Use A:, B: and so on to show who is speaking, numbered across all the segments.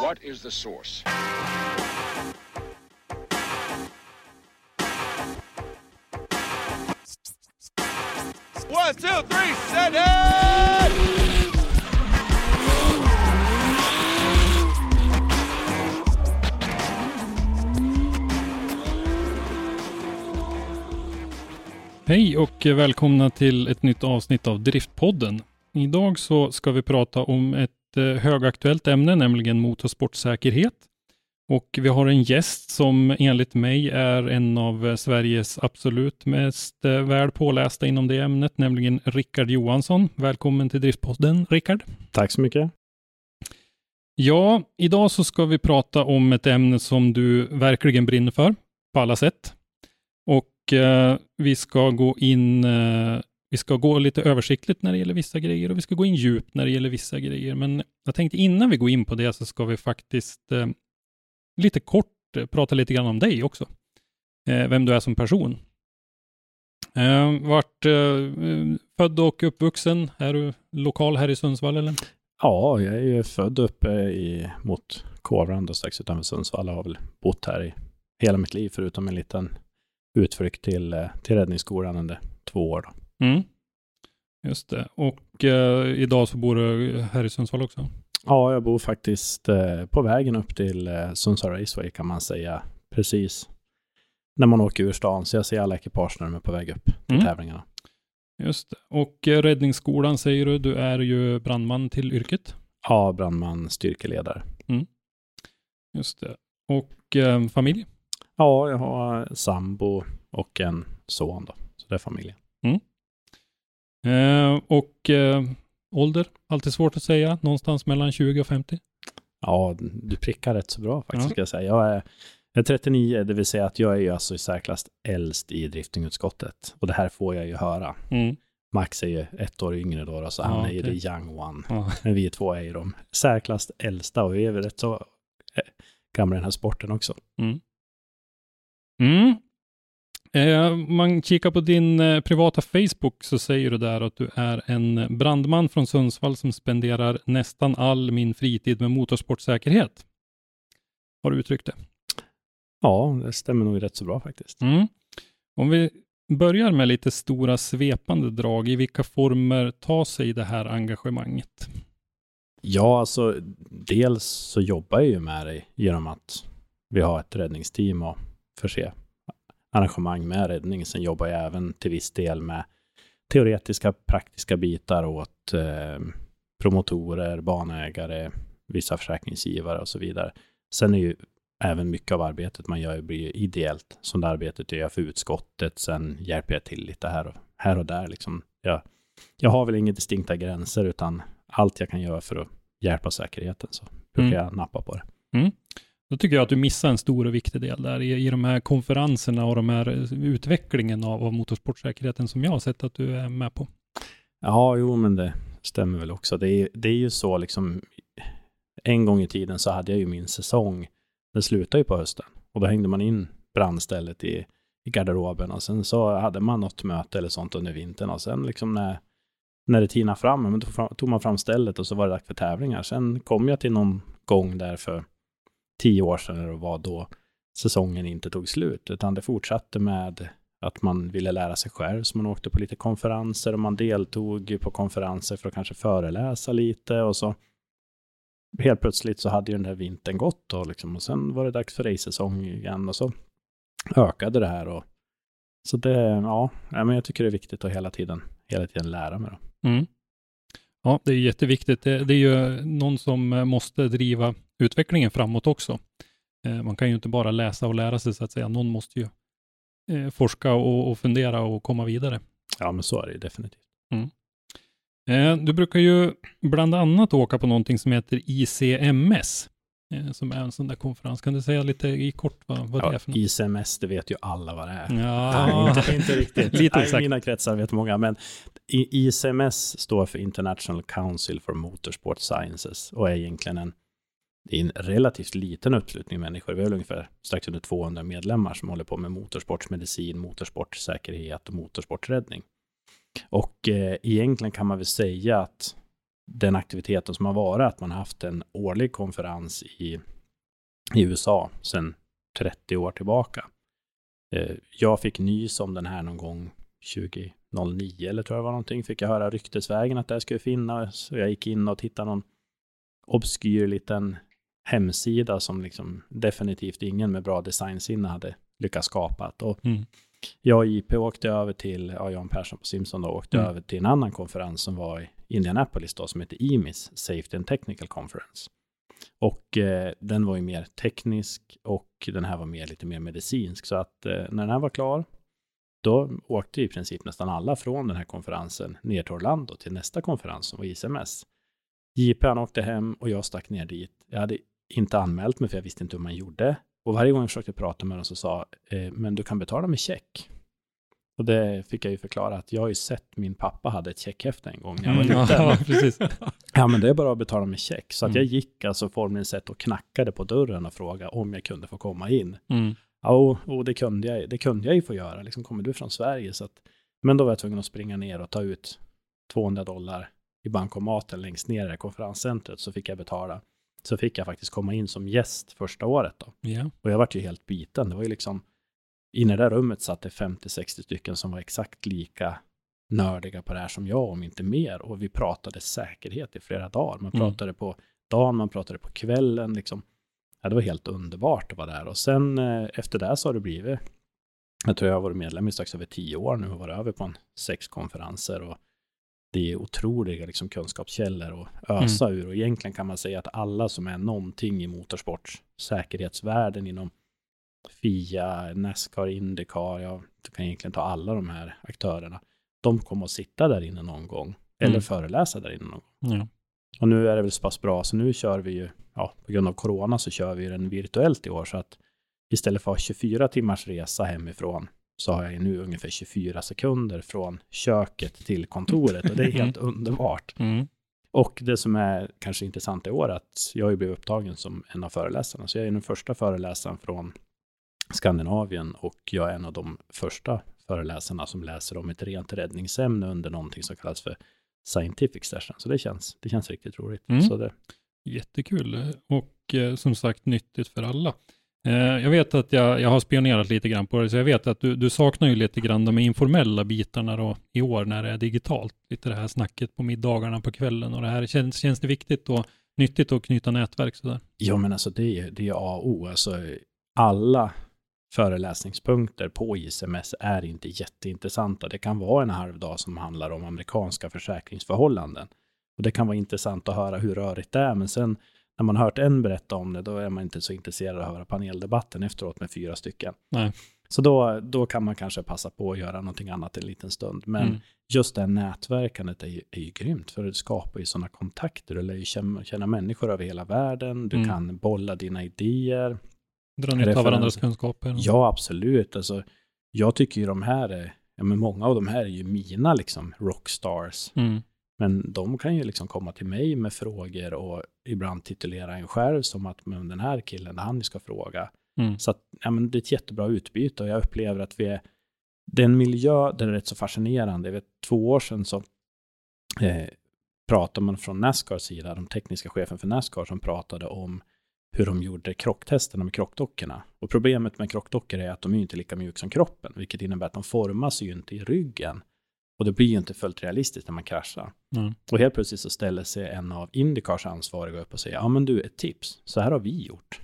A: What is the source? One, two, three, set it!
B: Hej och välkomna till ett nytt avsnitt av Driftpodden. Idag så ska vi prata om ett eh, högaktuellt ämne, nämligen motorsportsäkerhet. Och vi har en gäst som enligt mig är en av eh, Sveriges absolut mest eh, väl pålästa inom det ämnet, nämligen Rickard Johansson. Välkommen till Driftpodden, Rickard.
C: Tack så mycket.
B: Ja, idag så ska vi prata om ett ämne som du verkligen brinner för på alla sätt. Och eh, vi ska gå in, eh, vi ska gå lite översiktligt när det gäller vissa grejer och vi ska gå in djupt när det gäller vissa grejer. Men jag tänkte innan vi går in på det så ska vi faktiskt eh, lite kort eh, prata lite grann om dig också. Eh, vem du är som person. Eh, vart eh, född och uppvuxen? Är du lokal här i Sundsvall eller?
C: Ja, jag är ju född uppe i, mot Kåvrand och strax utanför Sundsvall. Jag har väl bott här i hela mitt liv, förutom en liten utflykt till, eh, till räddningsskolan under två år. Då.
B: Mm. Just det. Och eh, idag så bor du här i Sundsvall också?
C: Ja, jag bor faktiskt eh, på vägen upp till eh, Sundsvall Raceway kan man säga. Precis när man åker ur stan. Så jag ser alla ekipage när de är på väg upp till
B: Mm.
C: tävlingarna.
B: Just det. Och eh, räddningsskolan säger du, du är ju brandman till yrket.
C: Ja, brandman, styrkeledare.
B: Just det. Och eh, familj?
C: Ja, jag har sambo och en son då. Så det är familjen.
B: Eh, och eh, ålder? Alltid svårt att säga. Någonstans mellan 20 och 50?
C: Ja, du prickar rätt så bra faktiskt,
B: Ja.
C: ska jag säga. Jag är, jag är 39, det vill säga att jag är ju alltså i särklass äldst i driftingutskottet. Och det här får jag ju höra.
B: Mm.
C: Max är ju ett år yngre då, då så
B: Ja,
C: han är ju
B: okej.
C: the young one.
B: Ja.
C: Men vi två är ju de särklass äldsta och vi är väl rätt så eh, gamla i den här sporten också.
B: Mm. Eh, man kikar på din eh, privata Facebook så säger du där att du är en brandman från Sundsvall som spenderar nästan all min fritid med motorsportsäkerhet. Har du uttryckt det?
C: Ja, det stämmer nog rätt så bra faktiskt.
B: Mm. Om vi börjar med lite stora svepande drag, i vilka former tar sig det här engagemanget?
C: Ja, alltså dels så jobbar jag ju med det genom att vi har ett räddningsteam och förse arrangemang med räddning. Sen jobbar jag även till viss del med teoretiska, praktiska bitar åt eh, promotorer, banägare, vissa försäkringsgivare och så vidare. Sen är ju även mycket av arbetet man gör blir ideellt. Som det arbetet jag gör för utskottet. Sen hjälper jag till lite här och, här och där. Liksom. Jag, jag har väl inga distinkta gränser utan allt jag kan göra för att hjälpa säkerheten så brukar
B: Mm.
C: jag nappa på det.
B: Då tycker jag att du missar en stor och viktig del där i, i de här konferenserna och de här eh, utvecklingen av, av motorsportsäkerheten som jag har sett att du är med på.
C: Ja, jo, men det stämmer väl också. Det är, det är ju så liksom, en gång i tiden så hade jag ju min säsong, den slutade ju på hösten och då hängde man in brandstället i, i garderoben och sen så hade man något möte eller sånt under vintern och sen liksom när, när det tinade fram, men då tog man fram stället och så var det dags för tävlingar. Sen kom jag till någon gång där för tio år sedan eller vad då säsongen inte tog slut, utan det fortsatte med att man ville lära sig själv, så man åkte på lite konferenser och man deltog på konferenser för att kanske föreläsa lite och så helt plötsligt så hade ju den där vintern gått och, liksom, och sen var det dags för racesäsong igen och så ökade det här och Så det, ja, ja, men jag tycker det är viktigt att hela tiden, hela tiden lära mig. Då.
B: Mm. Ja, det är jätteviktigt. Det, det är ju någon som eh, måste driva utvecklingen framåt också. Eh, man kan ju inte bara läsa och lära sig så att säga. Någon måste ju eh, forska och, och fundera och komma vidare.
C: Ja, men så är det definitivt.
B: Eh, du brukar ju bland annat åka på någonting som heter ICMS, som är en sån där konferens. Kan du säga lite i kort vad, vad det är
C: Ja,
B: för något?
C: ICMS, det vet ju alla vad det är.
B: Ja,
C: Nej, inte, inte riktigt.
B: Lite exakt.
C: mina kretsar vet många, men I- ICMS står för International Council for Motorsport Sciences och är egentligen en, är en relativt liten uppslutning människor. Vi har ungefär strax under 200 medlemmar som håller på med motorsportsmedicin, motorsportsäkerhet och motorsporträddning. Och eh, egentligen kan man väl säga att den aktiviteten som har varit, att man haft en årlig konferens i, i USA sedan 30 år tillbaka. Eh, jag fick nys om den här någon gång 2009 eller tror jag var någonting. Fick jag höra ryktesvägen att det här skulle finnas. Så jag gick in och tittade någon obskyr liten hemsida som liksom definitivt ingen med bra designsinne hade lyckats skapa. Och
B: Mm.
C: jag och JP åkte över till, ja, Jan Persson på Simson då, åkte
B: Mm.
C: över till en annan konferens som var i Indianapolis då, som heter IMIS, Safety and Technical Conference. Och eh, den var ju mer teknisk och den här var mer, lite mer medicinsk. Så att eh, när den här var klar, då åkte i princip nästan alla från den här konferensen ner till Orlando till nästa konferens som var ICMS. JP han åkte hem och jag stack ner dit. Jag hade inte anmält mig för jag visste inte hur man gjorde. Och varje gång jag försökte prata med dem så sa eh, men du kan betala med check. Och det fick jag ju förklara att jag har ju sett min pappa hade ett checkhäfte en gång när jag var
B: Mm,
C: liten.
B: ja, precis.
C: Ja, men det är bara att betala med check. Så att
B: Mm.
C: jag gick alltså formligen sett och knackade på dörren och frågade om jag kunde få komma in.
B: Mm.
C: Ja, och, och det, kunde jag, det kunde jag ju få göra. Liksom, kommer du från Sverige? Så att, men då var jag tvungen att springa ner och ta ut 200 dollar i bankomaten längst ner i det konferenscentret. Så fick jag betala. Så fick jag faktiskt komma in som gäst första året då.
B: Ja.
C: Och jag vart ju helt biten. Det var ju liksom, i det där rummet satt det 50-60 stycken som var exakt lika nördiga på det här som jag, om inte mer. Och vi pratade säkerhet i flera dagar. Man
B: Mm.
C: pratade på dagen, man pratade på kvällen. Liksom. Ja, det var helt underbart att vara där. Och sen eh, efter det så har det blivit, jag tror jag har varit medlem i strax över tio år nu och varit över på en sex konferenser. Och det är otroliga liksom, kunskapskällor att ösa ur. Och egentligen kan man säga att alla som är någonting i motorsports säkerhetsvärlden inom FIA, Nascar, Indycar, ja, du kan egentligen ta alla de här aktörerna. De kommer att sitta där inne någon gång. Eller
B: Mm.
C: föreläsa där inne någon gång.
B: Ja.
C: Och nu är det väl så pass bra, så nu kör vi ju, ja, på grund av corona så kör vi den virtuellt i år. Så att istället för att ha 24 timmars resa hemifrån så har jag nu ungefär 24 sekunder från köket till kontoret. Och det är helt underbart.
B: Mm.
C: Och det som är kanske intressant i år är att jag har ju blivit upptagen som en av föreläsarna. Så jag är den första föreläsaren från Skandinavien och jag är en av de första föreläsarna som läser om ett rent räddningsämne under någonting som kallas för scientific session. Så det känns, det känns riktigt roligt.
B: Mm.
C: Så det,
B: Jättekul och eh, som sagt nyttigt för alla. Eh, jag vet att jag, jag har spionerat lite grann på det, så jag vet att du, du saknar ju lite grann de informella bitarna då i år när det är digitalt. Lite det här snacket på middagarna på kvällen och det här. Känns, känns det viktigt och nyttigt att knyta nätverk sådär?
C: ja, men alltså det är, det är A och O. Alltså alla föreläsningspunkter på ICMS är inte jätteintressanta. Det kan vara en halv dag som handlar om amerikanska försäkringsförhållanden. Och det kan vara intressant att höra hur rörigt det är, men sen när man hört en berätta om det, då är man inte så intresserad av att höra paneldebatten efteråt med fyra stycken.
B: Nej.
C: Så då, då kan man kanske passa på att göra någonting annat en liten stund. Men
B: Mm.
C: just det här nätverkandet är ju, är ju grymt, för det skapar ju sådana kontakter. Du lär ju känna, känna människor över hela världen, du
B: Mm.
C: kan bolla dina idéer.
B: Dra nytta av varandras kunskaper.
C: Ja, absolut. Alltså, jag tycker ju de här är, ja men många av de här är ju mina liksom rockstars.
B: Mm.
C: Men de kan ju liksom komma till mig med frågor och ibland titulera en själv som att men den här killen, han ska fråga.
B: Mm.
C: Så att, ja, men det är ett jättebra utbyte och jag upplever att vi är, det är en miljö där det är rätt så fascinerande. Jag vet, två år sedan så eh, pratade man från Nascars sida, de tekniska chefen för Nascar som pratade om hur de gjorde krocktesterna med krockdockorna. Och problemet med krockdockor är att de är inte lika mjuka som kroppen, vilket innebär att de formas ju inte i ryggen. Och det blir ju inte fullt realistiskt när man kraschar.
B: Mm.
C: Och helt plötsligt så ställer sig en av Indycars ansvariga upp och säger, ja men du, ett tips, så här har vi gjort.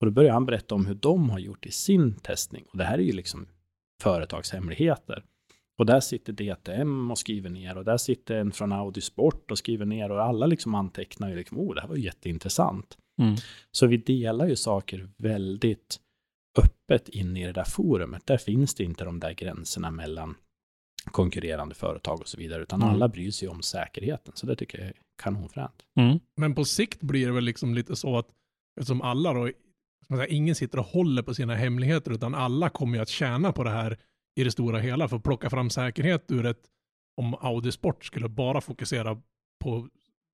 C: Och då börjar han berätta om hur de har gjort i sin testning. Och det här är ju liksom företagshemligheter. Och där sitter DTM och skriver ner och där sitter en från Audi Sport och skriver ner och alla liksom antecknar ju liksom, oh, det här var jätteintressant.
B: Mm.
C: Så vi delar ju saker väldigt öppet in i det där forumet. Där finns det inte de där gränserna mellan konkurrerande företag och så vidare, utan
B: Mm.
C: alla bryr sig om säkerheten. Så det tycker jag är kanonfränt.
B: Mm.
D: Men på sikt blir det väl liksom lite så att eftersom alla då, säga, ingen sitter och håller på sina hemligheter utan alla kommer ju att tjäna på det här i det stora hela för att plocka fram säkerhet ur ett, om Audi Sport skulle bara fokusera på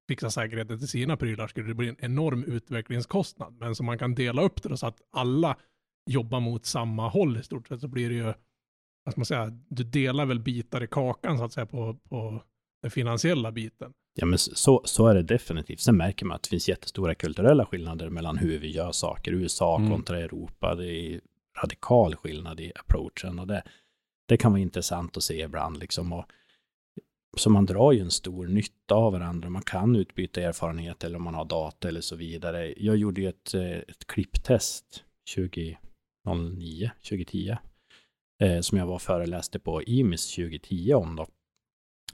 D: fixa säkerheten till sina prylar skulle det bli en enorm utvecklingskostnad. Men som man kan dela upp det så att alla jobbar mot samma håll i stort sett så blir det ju, vad ska man säga, du delar väl bitar i kakan så att säga på, på den finansiella biten.
C: Ja, men så, så är det definitivt. Sen märker man att det finns jättestora kulturella skillnader mellan hur vi gör saker. USA
B: Mm.
C: kontra Europa. Det är radikal skillnad i approachen. Och det, det kan vara intressant att se ibland. Liksom. Och, så man drar ju en stor nytta av varandra. Man kan utbyta erfarenhet eller om man har data eller så vidare. Jag gjorde ju ett, eh, ett klipptest 2009, 2010. Eh, som jag var och föreläste på IMIS 2010 om då.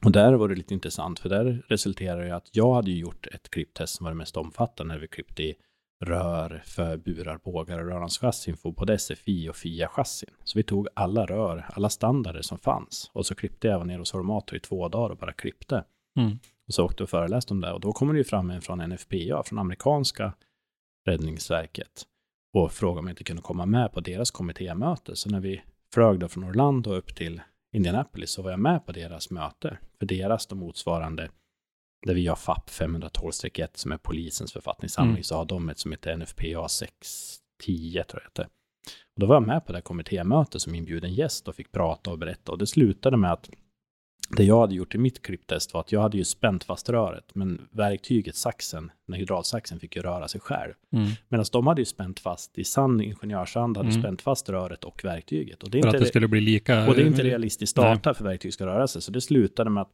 C: Och där var det lite intressant, för där resulterade det att jag hade ju gjort ett klipptest som var det mest omfattande, när vi klippte i rör för burar, bågar och rörhanschassin för både SFI och FIA-chassin. Så vi tog alla rör, alla standarder som fanns och så klippte jag ner hos Hormato i två dagar och bara klippte.
B: Mm.
C: Och så åkte och föreläste om det och då kommer det ju fram en från NFPA, från amerikanska räddningsverket och frågade om jag inte kunde komma med på deras kommittémöte. Så när vi flög då från Orlando upp till Indianapolis så var jag med på deras möte. För deras då motsvarande, där vi gör FAP 512-1 som är polisens författningssamling,
B: Mm.
C: så har de ett som heter NFPA 610 tror jag det. Och då var jag med på det här kommittémötet som inbjuden gäst och fick prata och berätta. Och det slutade med att det jag hade gjort i mitt klipptest var att jag hade ju spänt fast röret, men verktyget, saxen, den hydraulsaxen fick ju röra sig själv.
B: Mm.
C: Medan de hade ju spänt fast, i sann ingenjörsand hade
B: Mm.
C: spänt fast röret och verktyget. Och det är
B: För att
C: inte
B: det skulle bli lika.
C: och det är inte realistiskt data för verktyg ska röra sig. Så det slutade med att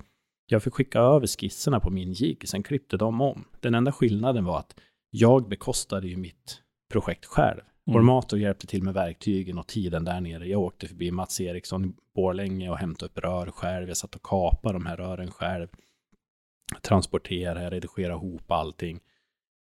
C: jag fick skicka över skisserna på min jigg, sen klippte de om. Den enda skillnaden var att jag bekostade ju mitt projekt själv.
B: Mm.
C: Formator hjälpte till med verktygen och tiden där nere. Jag åkte förbi Mats Eriksson i Borlänge och hämtade upp rör själv. Jag satt och kapade de här rören själv. Transporterade, redigerade ihop allting.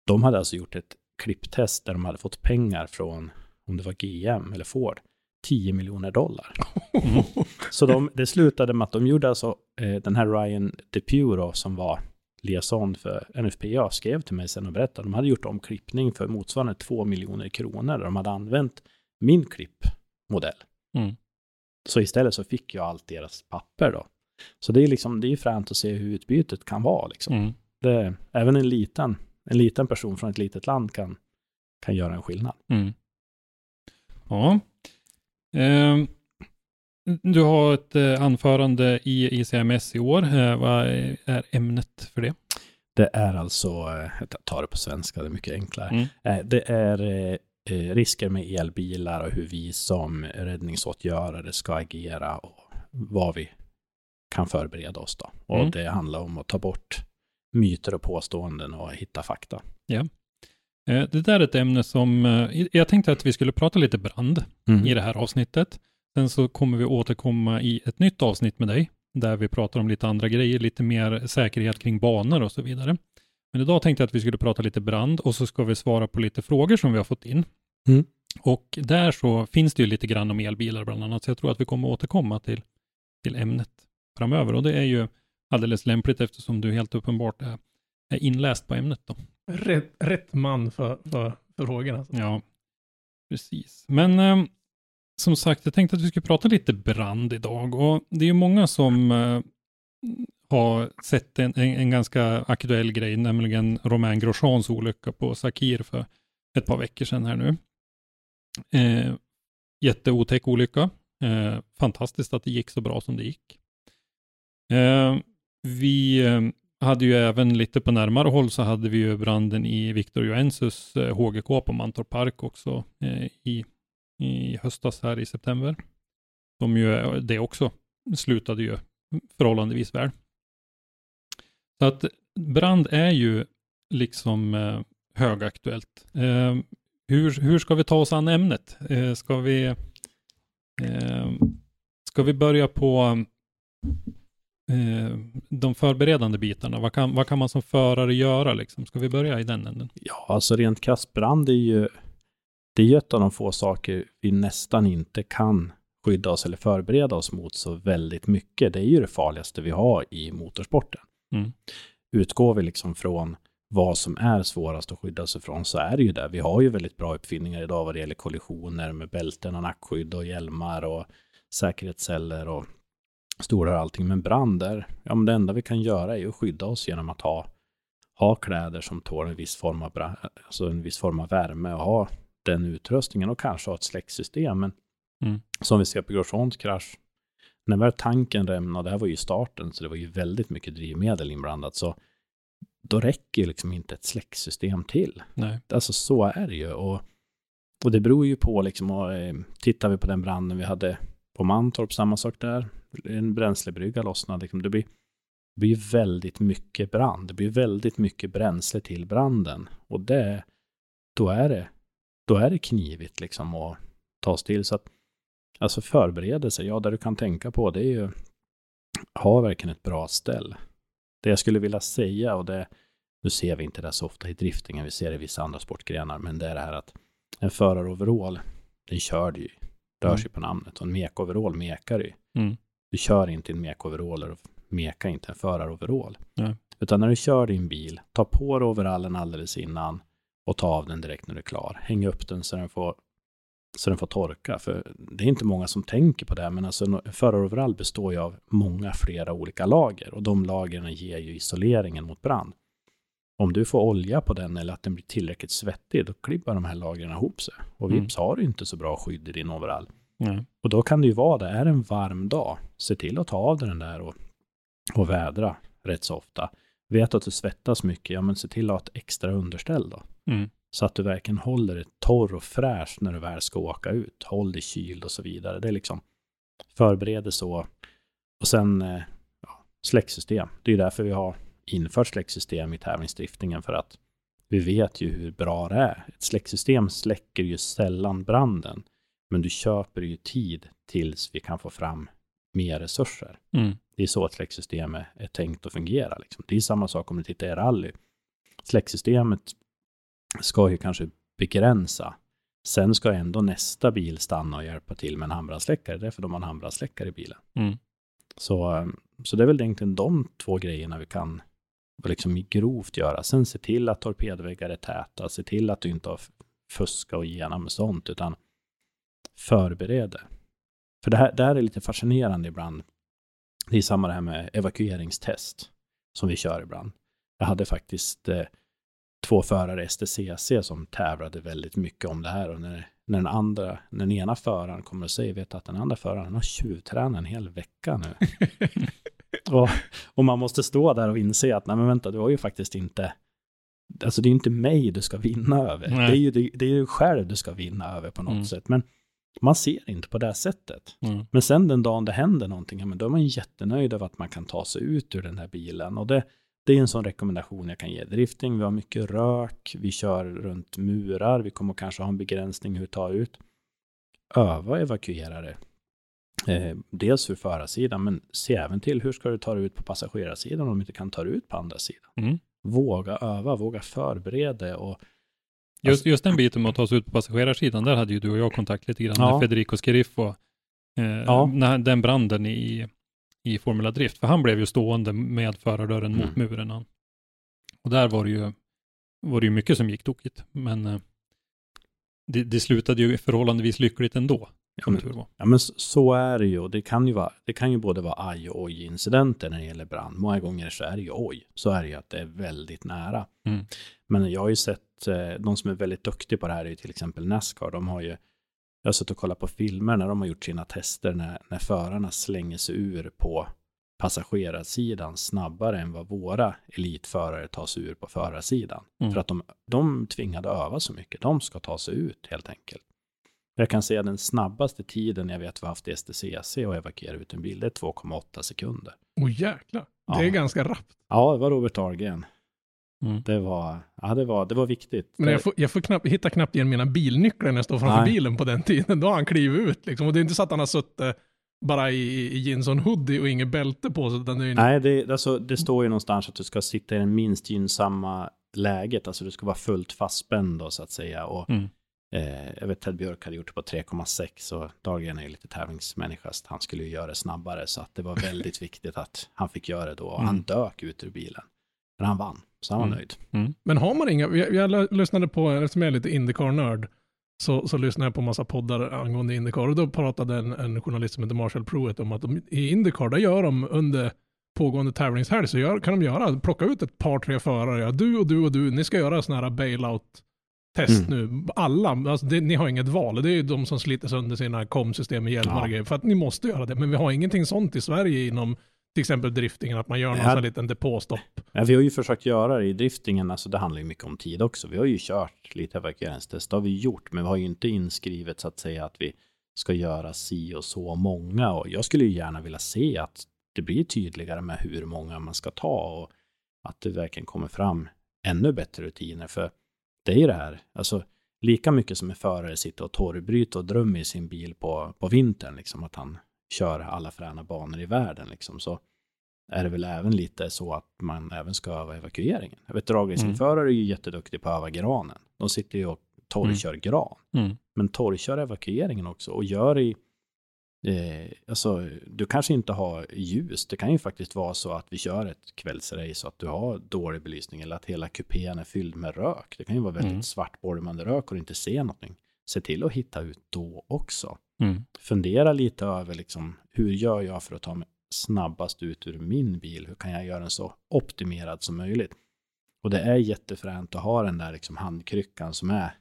C: De hade alltså gjort ett klipptest där de hade fått pengar från, om det var GM eller Ford, 10 miljoner dollar.
B: Mm.
C: Så de, det slutade med att de gjorde alltså, eh, den här Ryan DePue som var liaison för NFPA, skrev till mig sen och berättade, de hade gjort om klippning för motsvarande 2 miljoner kronor. De hade använt min klippmodell.
B: Mm.
C: Så istället så fick jag allt deras papper då. Så det är liksom, det är fränt att se hur utbytet kan vara liksom.
B: Mm.
C: Det, även en liten, en liten person från ett litet land kan, kan göra en skillnad.
B: Mm. Ja. Ehm, du har ett eh, anförande i ICMS i år. Eh, vad är ämnet för det?
C: Det är alltså, eh, jag tar det på svenska, det är mycket enklare.
B: Mm.
C: Det är risker med elbilar och hur vi som räddningsåtgörare ska agera och vad vi kan förbereda oss då. Och
B: Mm.
C: det handlar om att ta bort myter och påståenden och hitta fakta.
B: Eh, Det där är ett ämne som, eh, jag tänkte att vi skulle prata lite brand
C: Mm.
B: i det här avsnittet. Sen så kommer vi återkomma i ett nytt avsnitt med dig, där vi pratar om lite andra grejer, lite mer säkerhet kring banor och så vidare. Men idag tänkte jag att vi skulle prata lite brand och så ska vi svara på lite frågor som vi har fått in.
C: Mm.
B: Och där så finns det ju lite grann om elbilar bland annat, så jag tror att vi kommer återkomma till, till ämnet framöver. Och det är ju alldeles lämpligt eftersom du helt uppenbart är, är inläst på ämnet då.
D: Rätt, rätt man för, för, för frågorna. alltså.
B: Ja, precis. Men eh, som sagt, jag tänkte att vi skulle prata lite brand idag och det är ju många som eh, har sett en, en, en ganska aktuell grej, nämligen Romain Grosjeans olycka på Sakir för ett par veckor sedan här nu. Eh, jätteotäck olycka. Eh, fantastiskt att det gick så bra som det gick. Eh, vi eh, hade ju även lite på närmare håll så hade vi ju branden i Victor Joensus eh, HGK på Mantorp Park också eh, i, i höstas här i september. De ju, eh, det också slutade ju förhållandevis väl. Så att brand är ju liksom eh, högaktuellt. Eh, hur, hur ska vi ta oss an ämnet? Eh, ska vi... Eh, Ska vi börja på eh, de förberedande bitarna? Vad kan, vad kan man som förare göra liksom? Ska vi börja i den änden?
C: Ja, alltså rent krasst brand är ju, det är ju ett av de få saker vi nästan inte kan skydda oss eller förbereda oss mot så väldigt mycket. Det är ju det farligaste vi har i motorsporten.
B: Mm.
C: Utgår vi liksom från vad som är svårast att skydda sig från så är det ju det. Vi har ju väldigt bra uppfinningar idag vad det gäller kollisioner med bälten och nackskydd och hjälmar och säkerhetsceller och stolar och allting. Men brander, ja men det enda vi kan göra är att skydda oss genom att ha, ha kläder som tål en viss form av, bra- alltså en viss form av värme och ha den utrustningen och kanske ha ett släcksystem. Men
B: Mm.
C: som vi ser på Grosjeans krasch, när väl tanken rämnade, det här var ju starten, så det var ju väldigt mycket drivmedel inblandat, så då räcker ju liksom inte ett släcksystem till.
B: Nej.
C: Alltså så är det ju. Och, och det beror ju på liksom, och, eh, tittar vi på den branden vi hade på Mantorp, samma sak där. En bränslebrygga lossnade. Liksom, det blir, det blir väldigt mycket brand. Det blir väldigt mycket bränsle till branden. Och det, då är det, då är det knivigt liksom att ta till. Så att, alltså förberedelse, ja, det du kan tänka på det är ju, ha verkligen ett bra ställ. Det jag skulle vilja säga, och det, nu ser vi inte det så ofta i driftingen, vi ser det i vissa andra sportgrenar, men det är det här att en föraroverall, den kör du ju, rör
B: Mm.
C: sig på namnet, och en mekoverall mekar ju.
B: Mm.
C: Du kör inte en mekoverall och mekar inte en föraroverall.
B: Nej.
C: Utan när du kör din bil, ta på dig overallen alldeles innan och ta av den direkt när du är klar. Häng upp den så den får, så den får torka. För det är inte många som tänker på det, men alltså en föraroverall består ju av många flera olika lager och de lagren ger ju isoleringen mot brand. Om du får olja på den eller att den blir tillräckligt svettig, då klibbar de här lagren ihop sig. Och
B: Mm.
C: vips har du inte så bra skydd i din overall.
B: Nej.
C: Och då kan det ju vara det, är det en varm dag, se till att ta av dig den där och, och vädra rätt så ofta. Vet att du svettas mycket, ja men se till att ha ett extra underställ då.
B: Mm.
C: Så att du verkligen håller dig torr och fräsch när du väl ska åka ut. Håll dig kyld och så vidare. Det är liksom förbereder så. Och sen eh, ja, släcksystem. Det är därför vi har infört släcksystem i tävlingsdriftningen för att vi vet ju hur bra det är. Ett släcksystem släcker ju sällan branden. Men du köper ju tid tills vi kan få fram mer resurser.
B: Mm.
C: Det är så ett släcksystem är, är tänkt att fungera. Liksom. Det är samma sak om du tittar i rally. Släcksystemet ska ju kanske begränsa. Sen ska ändå nästa bil stanna och hjälpa till med en handbrandsläckare. Därför de har en handbrandsläckare i bilen.
B: Mm.
C: Så, eh, så det är väl egentligen de två grejerna vi kan liksom grovt göra. Sen se till att torpedväggar är täta. Se till att du inte har fuska och igenom med sånt. Utan förbered det. För det här, det här är lite fascinerande ibland. Det är samma det här med evakueringstest som vi kör ibland. Jag hade faktiskt eh, två förare i STCC som tävlade väldigt mycket om det här och när, när den andra, när den ena föraren kommer och säger, vet att den andra föraren har tjuvtränat en hel vecka nu. och, och man måste stå där och inse att, nej men vänta, du har ju faktiskt inte, alltså det är inte mig du ska vinna över. Det är ju det, det är ju själv du ska vinna över på något
B: Mm.
C: sätt. Men man ser inte på det här sättet.
B: Mm.
C: Men sen den dagen det händer någonting, ja, men då är man jättenöjd över att man kan ta sig ut ur den här bilen. Och det, det är en sån rekommendation jag kan ge. Drifting, vi har mycket rök, vi kör runt murar, vi kommer kanske ha en begränsning hur vi tar ut. Öva evakuerare. Eh, dels för förarsidan, men se även till hur ska du ta dig ut på passagerarsidan om du inte kan ta dig ut på andra sidan.
B: Mm.
C: Våga öva, våga förbereda och
B: Just, just den biten med att ta sig ut på passagerarsidan, där hade ju du och jag kontakt lite grann
C: Ja.
B: med Federico Scheriffo. Eh,
C: Ja.
B: när, den branden i, i Formula Drift, för han blev ju stående med förardörren mot
C: Mm.
B: muren. Han. Och där var det ju, var det ju mycket som gick tokigt, men eh, det, det slutade ju förhållandevis lyckligt ändå,
C: Ja, men-. Ja men så- är det ju det kan ju vara, det kan ju både vara aj och oj incidenter när det gäller brand. Många gånger så är det ju oj, så är det ju att det är väldigt nära.
B: Mm.
C: Men jag har ju sett, eh, de som är väldigt duktiga på det här är ju till exempel Nascar, de har ju, jag har suttit och kollat på filmer när de har gjort sina tester när, när förarna slänger sig ur på passagerarsidan snabbare än vad våra elitförare tar sig ur på förarsidan.
B: Mm.
C: För att de, de tvingade öva så mycket, de ska ta sig ut helt enkelt. Jag kan säga den snabbaste tiden jag vet vi har haft i STCC och evakuera ut en bil, det är 2,8 sekunder.
D: Åh jäklar. Det är
C: Ja.
D: ganska rappt.
C: Ja, det var Robert Ahlgren.
B: Mm.
C: Det var, ja, det var, det var viktigt.
D: Men jag får, jag får knappt, hittar knappt igen mina bilnycklar när jag står framför
C: Nej.
D: bilen på den tiden. Då har han klivit ut liksom. Och det är inte så att han har suttit bara i, i jeans och en hoodie och inget bälte på sig. Utan det är en,
C: Nej, det, alltså, det står ju någonstans att du ska sitta i det minst gynnsamma läget. Alltså du ska vara fullt fastspänd då så att säga. Och,
B: Mm.
C: eh, jag vet Ted Björk hade gjort det på 3,6 och Dahlgren är ju lite tävlingsmänniska. så Han skulle ju göra det snabbare så att det var väldigt viktigt att han fick göra det då. Och han
B: Mm.
C: dök ut ur bilen. Men han vann, så han var
B: Mm.
C: nöjd.
D: Men har man inga, jag, jag lyssnade på, eftersom jag är lite Indycar-nörd, så, så lyssnade jag på massa poddar angående Indycar och då pratade en, en journalist som heter Marshall Pruitt om att de, i Indycar, där gör de under pågående tävlingshelg så gör, kan de göra, plocka ut ett par, tre förare, ja, du och du och du, ni ska göra sådana här bailout-test nu. Alla, alltså det, ni har inget val, det är ju de som sliter sönder sina komsystem med hjälmar
C: Ja.
D: och grejer, för att ni måste göra det, men vi har ingenting sånt i Sverige inom till exempel driftingen, att man gör någon
C: Ja.
D: sån liten depåstopp.
C: Ja, vi har ju försökt göra det i driftingen, alltså det handlar ju mycket om tid också. Vi har ju kört lite evakueringstest, det har vi gjort, men vi har ju inte inskrivet så att säga att vi ska göra si och så många. Och jag skulle ju gärna vilja se att det blir tydligare med hur många man ska ta och att det verkligen kommer fram ännu bättre rutiner. För det är ju det här, alltså lika mycket som en förare sitter och torrbryter och drömmer i sin bil på, på vintern, liksom att han kör alla fräna banor i världen, liksom så är det väl även lite så att man även ska öva evakueringen. Jag vet dragracingförare är ju jätteduktiga på att öva granen. De sitter ju och torrkör gran.
B: Mm.
C: Men torrkör evakueringen också och gör i Eh, alltså, du kanske inte har ljus. Det kan ju faktiskt vara så att vi kör ett kvällsrace så att du har dålig belysning eller att hela kupén är fylld med rök. Det kan ju vara väldigt
B: Mm.
C: svartbolmande rök och du inte ser någonting. Se till att hitta ut då också.
B: Mm.
C: Fundera lite över liksom, hur gör jag för att ta mig snabbast ut ur min bil? Hur kan jag göra den så optimerad som möjligt? Och det är jättefränt att ha den där liksom handkryckan som är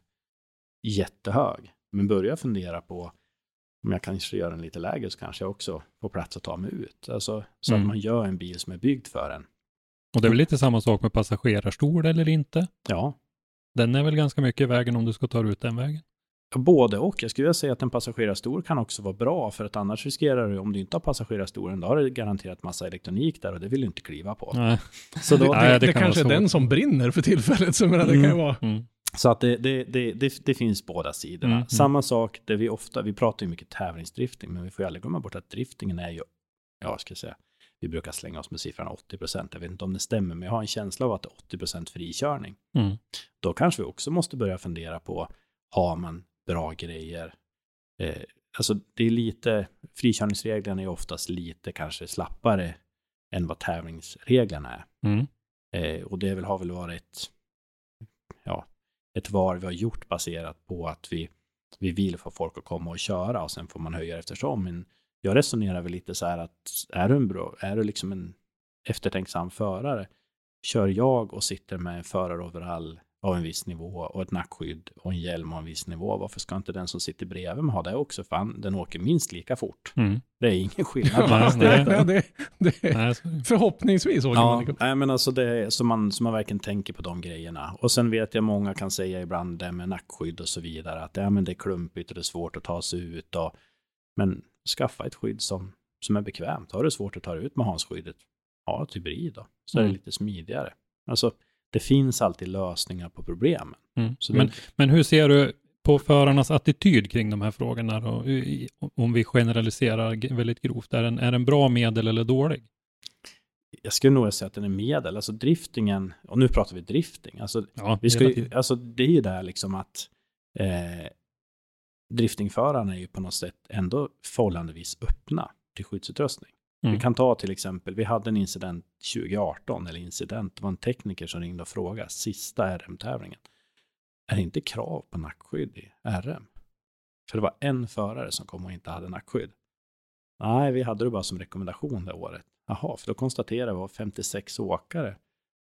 C: jättehög. Men börja fundera på om jag kanske gör den lite lägre så kanske jag också får plats att ta mig ut. Alltså, så
B: Mm.
C: att man gör en bil som är byggd för en.
B: Och det är väl lite samma sak med passagerarstol eller inte?
C: Ja,
B: Den är väl ganska mycket i vägen om du ska ta ut den vägen.
C: Både och. Jag skulle vilja säga att en passagerarstol kan också vara bra för att annars riskerar du, om du inte har passagerarstolen, då har du garanterat massa elektronik där och det vill du inte kliva på.
B: Nej.
C: Så, då,
D: det,
B: det
D: det,
B: kan
D: kanske är den som brinner för tillfället. Så menar, det kan ju
C: Mm.
D: vara...
B: Mm.
C: så att det, det, det, det, det finns båda sidorna.
B: Mm, mm.
C: Samma sak, där vi ofta, vi pratar ju mycket tävlingsdrifting, men vi får ju aldrig glömma bort att driftingen är ju, ja, ska jag säga, vi brukar slänga oss med siffran 80 procent. Jag vet inte om det stämmer, men jag har en känsla av att det är 80 procent frikörning.
B: Mm.
C: Då kanske vi också måste börja fundera på, har man bra grejer? Eh, alltså det är lite, frikörningsreglerna är oftast lite kanske slappare än vad tävlingsreglerna är.
B: Mm.
C: Eh, och det väl, har väl varit ja, ett val vi har gjort baserat på att vi, vi vill få folk att komma och köra och sen får man höja eftersom. Men jag resonerar väl lite så här att är du en bra, är du liksom en eftertänksam förare, kör jag och sitter med en föraroverall av en viss nivå och ett nackskydd och en hjälm av en viss nivå. Varför ska inte den som sitter bredvid mig ha det också? Fan, den åker minst lika fort.
B: Mm.
C: Det är ingen skillnad på
B: Nej, nej.
D: Ja, det, det,
B: Nej, är
D: förhoppningsvis åker man
C: Ja,
D: lika-
C: nej, men alltså det är så man, så man verkligen tänker på de grejerna. Och sen vet jag många kan säga ibland det med nackskydd och så vidare att ja, men det är klumpigt och det är svårt att ta sig ut. Och, men skaffa ett skydd som, som är bekvämt. Har du svårt att ta dig ut med Hans-skyddet, ha ett hybrid då. Så är
B: Mm.
C: det lite smidigare. Alltså, det finns alltid lösningar på problemen.
B: Mm.
C: Så
B: Men, men hur ser du på förarnas attityd kring de här frågorna då? Om vi generaliserar väldigt grovt. Är den, är den bra, medel eller dålig?
C: Jag skulle nog säga att den är medel. Alltså driftingen, och nu pratar vi drifting. Alltså,
B: Ja,
C: Vi ska ju, alltså det är ju där liksom att eh, driftingförarna är ju på något sätt ändå förhållandevis öppna till skyddsutrustning.
B: Mm.
C: Vi kan ta till exempel, vi hade en incident 2018, eller incident, det var en tekniker som ringde och frågade, sista RM-tävlingen. Är det inte krav på nackskydd i RM? För det var en förare som kom och inte hade nackskydd. Nej, vi hade det bara som rekommendation det året. Jaha, för då konstaterade vi att 56 åkare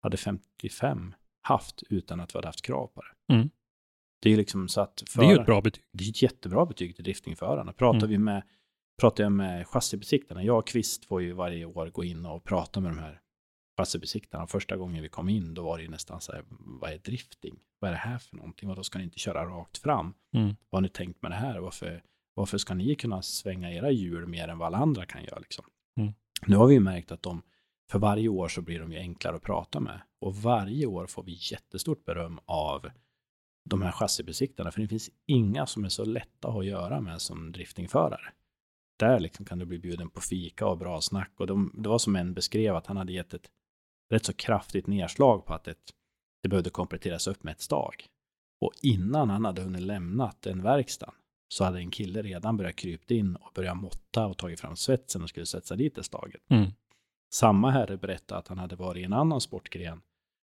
C: hade 55 haft utan att vi hade haft krav på det.
B: Mm.
C: Det är ju liksom så att
B: Det är ju
C: förare-
B: ett bra betyg.
C: det är ett jättebra betyg till driftingförarna. Pratar
B: Mm.
C: vi med, pratar jag med chassibesiktarna, jag och Kvist får ju varje år gå in och prata med de här chassibesiktarna. Första gången vi kom in, då var det ju nästan så här, vad är drifting? Vad är det här för någonting? Och då ska ni inte köra rakt fram?
B: Mm.
C: Vad har ni tänkt med det här? Varför, varför ska ni kunna svänga era hjul mer än vad alla andra kan göra? Liksom?
B: Mm.
C: Nu har vi ju märkt att de, för varje år så blir de ju enklare att prata med. Och varje år får vi jättestort beröm av de här chassibesiktarna, för det finns inga som är så lätta att göra med som driftingförare. Där liksom kan du bli bjuden på fika och bra snack. Och de, det var som en beskrev att han hade gett ett rätt så kraftigt nedslag på att ett, det behövde kompletteras upp med ett stag. Och innan han hade hunnit lämnat en verkstad så hade en kille redan börjat krypa in och börjat måtta och tagit fram svetsen och skulle sätta dit det staget.
B: Mm.
C: Samma herre berättade att han hade varit i en annan sportgren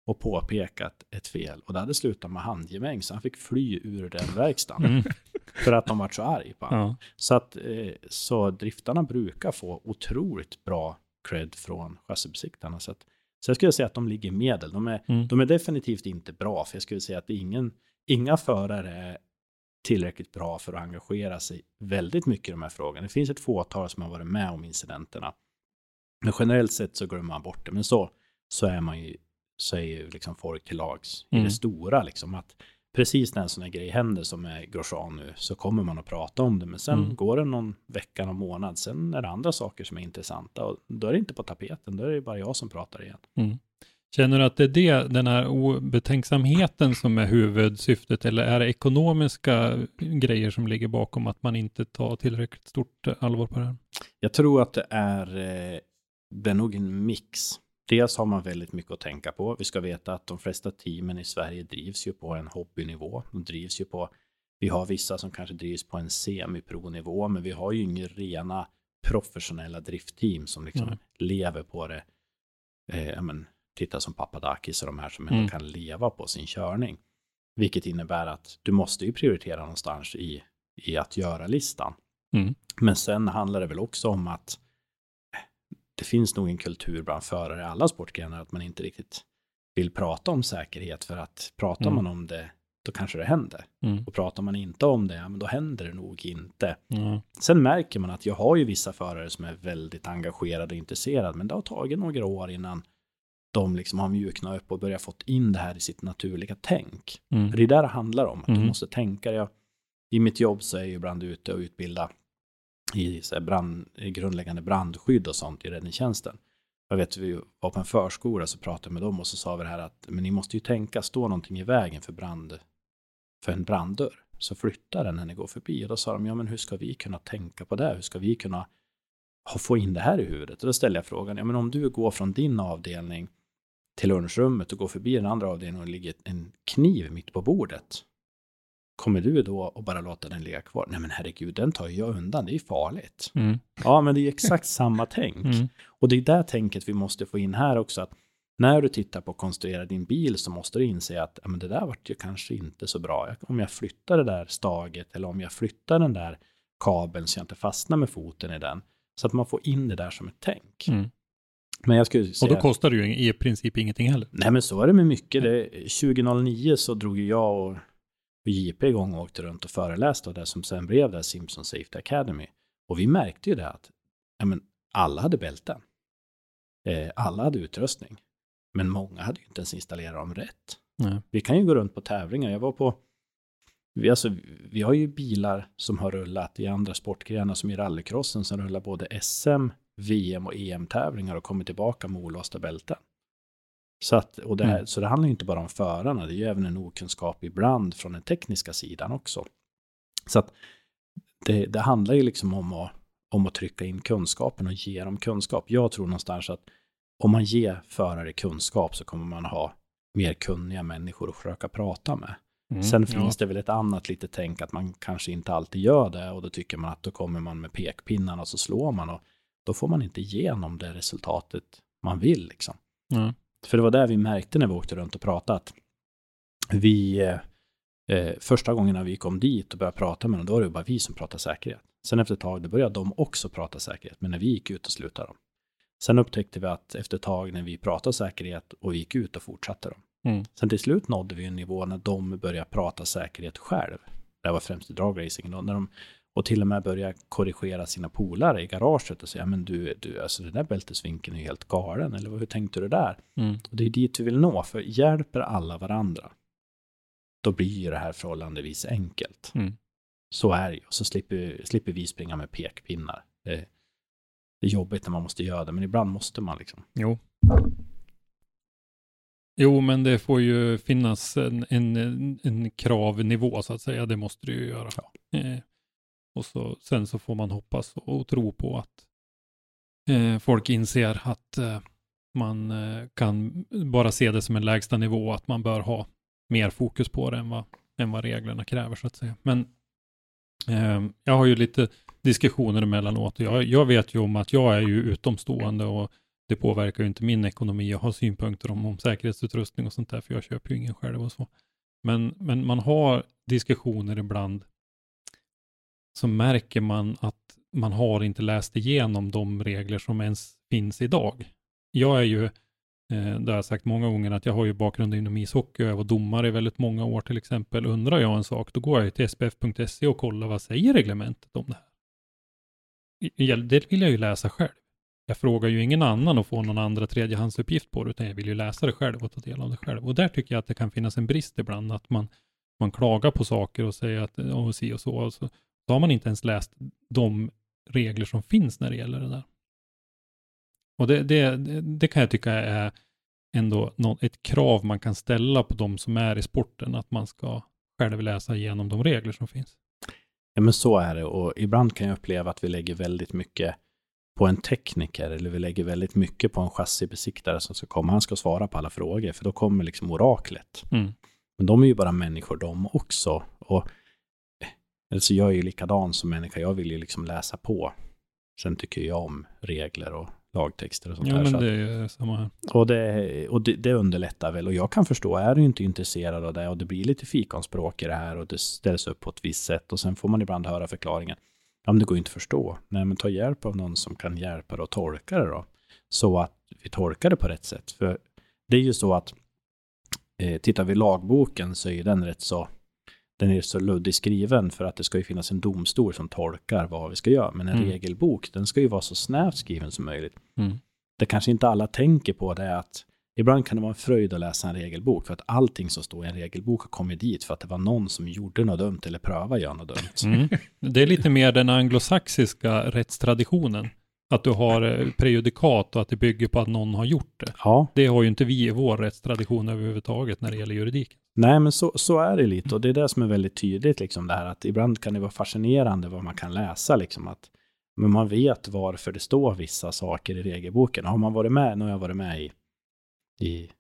C: och påpekat ett fel och det hade slutat med handgemäng så han fick fly ur den verkstaden
B: Mm.
C: för att de var så arg på.
B: Ja.
C: Så att eh, så driftarna brukar få otroligt bra cred från chassibesiktaren. Så, att, så jag skulle säga att de ligger i medel. De är,
B: Mm.
C: de är definitivt inte bra, för jag skulle säga att ingen, inga förare är tillräckligt bra för att engagera sig väldigt mycket i de här frågorna. Det finns ett fåtal som har varit med om incidenterna. Men generellt sett så glömmer man bort det. Men så, så är man ju, så är ju liksom folk till lags i
B: Mm.
C: det stora liksom. Att precis när en sån här grej händer som är Grosjean nu så kommer man att prata om det. Men sen
B: Mm.
C: går det någon vecka, någon månad. Sen är det andra saker som är intressanta och då är det inte på tapeten. Då är det bara jag som pratar igen.
B: Mm. Känner du att det är det, den här obetänksamheten som är huvudsyftet eller är det ekonomiska grejer som ligger bakom att man inte tar tillräckligt stort allvar på det här?
C: Jag tror att det är, eh, det är nog en mix. Dels har man väldigt mycket att tänka på. Vi ska veta att de flesta teamen i Sverige drivs ju på en hobbynivå. De drivs ju på, vi har vissa som kanske drivs på en semipronivå, men vi har ju inga rena professionella driftteam som liksom
B: Nej.
C: lever på det. Eh, men, titta som Papadakis och de här som ändå
B: Mm.
C: kan leva på sin körning. Vilket innebär att du måste ju prioritera någonstans i, i att göra listan.
B: Mm.
C: Men sen handlar det väl också om att det finns nog en kultur bland förare i alla sportgrenar att man inte riktigt vill prata om säkerhet för att pratar
B: Mm.
C: man om det då kanske det händer.
B: Mm.
C: Och pratar man inte om det, ja, men då händer det nog inte.
B: Ja.
C: Sen märker man att jag har ju vissa förare som är väldigt engagerade och intresserade, men det har tagit några år innan de liksom har mjuknat upp och börjat fått in det här i sitt naturliga tänk.
B: Mm.
C: För det är där det handlar om, att du
B: Mm.
C: måste tänka. Jag, I mitt jobb så är jag ibland ute och utbilda i så här brand, grundläggande brandskydd och sånt i räddningstjänsten. Jag vet, vi var på en förskola så pratade med dem och så sa vi det här att men ni måste ju tänka, står någonting i vägen för, brand, för en branddörr så flytta den när ni går förbi. Och då sa de, ja men hur ska vi kunna tänka på det? Hur ska vi kunna få in det här i huvudet? Och då ställde jag frågan, ja men om du går från din avdelning till lunchrummet och går förbi den andra avdelningen och det ligger en kniv mitt på bordet. Kommer du då att bara låta den ligga kvar? Nej men herregud, den tar jag undan, det är ju farligt.
B: Mm.
C: Ja, men det är exakt samma tänk.
B: Mm.
C: Och det är där tänket vi måste få in här också. att När du tittar på att konstruera din bil så måste du inse att ja, men det där vart ju kanske inte så bra. Om jag flyttar det där staget eller om jag flyttar den där kabeln så jag inte fastnar med foten i den. Så att man får in det där som ett tänk.
B: Mm.
C: Men jag skulle
B: Och
C: säga...
B: då kostar det ju i princip ingenting heller.
C: Nej men så är det med mycket. Det, 2009 så drog jag och, och JP igång och åkte runt och föreläste och det som sen blev där Simpson Safety Academy. Och vi märkte ju det att ja, men alla hade bälten. Eh, alla hade utrustning. Men många hade ju inte ens installerat dem rätt.
B: Nej.
C: Vi kan ju gå runt på tävlingar. Jag var på vi, alltså, vi har ju bilar som har rullat i andra sportgrenar som i rallycrossen som rullar både SM, VM och EM-tävlingar och kommer tillbaka med olåsta bälten. Så, att, och det,
B: Mm.
C: så det handlar inte bara om förarna, det är ju även en okunskap ibland från den tekniska sidan också. Så att det, det handlar ju liksom om att, om att trycka in kunskapen och ge dem kunskap. Jag tror någonstans att om man ger förare kunskap så kommer man ha mer kunniga människor att försöka prata med.
B: Mm.
C: Sen
B: Ja.
C: finns det väl ett annat litet tänk att man kanske inte alltid gör det och då tycker man att då kommer man med pekpinnarna och så slår man och då får man inte igenom det resultatet man vill liksom.
B: Ja.
C: För det var där vi märkte när vi åkte runt och pratade att vi eh, första gången när vi kom dit och började prata med dem, då var det bara vi som pratade säkerhet. Sen efter ett tag, då började de också prata säkerhet, men när vi gick ut och slutade de. Sen upptäckte vi att efter ett tag när vi pratade säkerhet och vi gick ut och fortsatte de.
B: Mm.
C: Sen till slut nådde vi en nivå när de började prata säkerhet själv. Det var främst i dragracing då, när de och till och med började korrigera sina polare i garaget och säga, men du, du alltså den där bältesvinkeln är ju helt galen, eller hur tänkte du där?
B: Mm.
C: Och det är dit vi vill nå, för hjälper alla varandra, då blir ju det här förhållandevis enkelt.
B: Mm.
C: Så är det ju. Och så slipper, slipper vi springa med pekpinnar. Det, det är jobbigt när man måste göra det, men ibland måste man liksom.
B: Jo. Jo, men det får ju finnas en, en, en kravnivå så att säga. Det måste det ju göra. Eh, och så, sen så får man hoppas och tro på att eh, folk inser att eh, man eh, kan bara se det som en lägsta nivå, att man bör ha mer fokus på det än vad, än vad reglerna kräver så att säga. Men eh, jag har ju lite diskussioner emellanåt. Jag, jag vet ju om att jag är ju utomstående och det påverkar ju inte min ekonomi. Jag har synpunkter om, om säkerhetsutrustning och sånt där, för jag köper ju ingen själv och så. Men, men man har diskussioner ibland så märker man att man har inte läst igenom de regler som ens finns idag. Jag är ju, eh, det har jag sagt många gånger, att jag har ju bakgrund inom ishockey och jag var domare i väldigt många år till exempel. Undrar jag en sak, då går jag till spf.se och kollar vad säger reglementet om det här. Det vill jag ju läsa själv. Jag frågar ju ingen annan och får någon andra tredjehandsuppgift på det, utan jag vill ju läsa det själv och ta del av det själv. Och där tycker jag att det kan finnas en brist ibland, att man, man klagar på saker och säger att eh, och si och så, och så, så har man inte ens läst de regler som finns när det gäller det där. Och det, det, det kan jag tycka är ändå ett krav man kan ställa på de som är i sporten, att man ska själv läsa igenom de regler som finns.
C: Ja, men så är det och ibland kan jag uppleva att vi lägger väldigt mycket på en tekniker eller vi lägger väldigt mycket på en chassibesiktare som ska komma. Han ska svara på alla frågor för då kommer liksom oraklet.
B: Mm.
C: Men de är ju bara människor de också. Och alltså jag är ju likadan som människa. Jag vill ju liksom läsa på. Sen tycker jag om regler och lagtexter och sånt
B: ja,
C: där.
B: Men
C: så
B: det är samma här.
C: Och, det, och det, det, underlättar väl. Och jag kan förstå, är du inte intresserad av det och det blir lite fikonspråk i det här och det ställs upp på ett visst sätt och sen får man ibland höra förklaringen. Ja, men det går inte att förstå. Nej, men ta hjälp av någon som kan hjälpa dig att tolka det då. Så att vi tolkar det på rätt sätt. För det är ju så att eh, tittar vi lagboken så är den rätt så den är så luddig skriven för att det ska ju finnas en domstol som tolkar vad vi ska göra. Men en
B: Mm.
C: regelbok, den ska ju vara så snävt skriven som möjligt.
B: Mm.
C: Det kanske inte alla tänker på det är att ibland kan det vara en fröjd att läsa en regelbok för att allting som står i en regelbok har kommit dit för att det var någon som gjorde något dumt eller prövade göra något dumt.
B: Mm. Det är lite mer den anglosaxiska rättstraditionen. Att du har eh, prejudikat och att det bygger på att någon har gjort det.
C: Ja,
B: Det har ju inte vi i vår rättstradition överhuvudtaget när det gäller juridik.
C: nej men så, så är det lite och det är det som är väldigt tydligt liksom det här att ibland kan det vara fascinerande vad man kan läsa liksom att men man vet varför det står vissa saker i regelboken. Har man varit med, nu har jag varit med i, i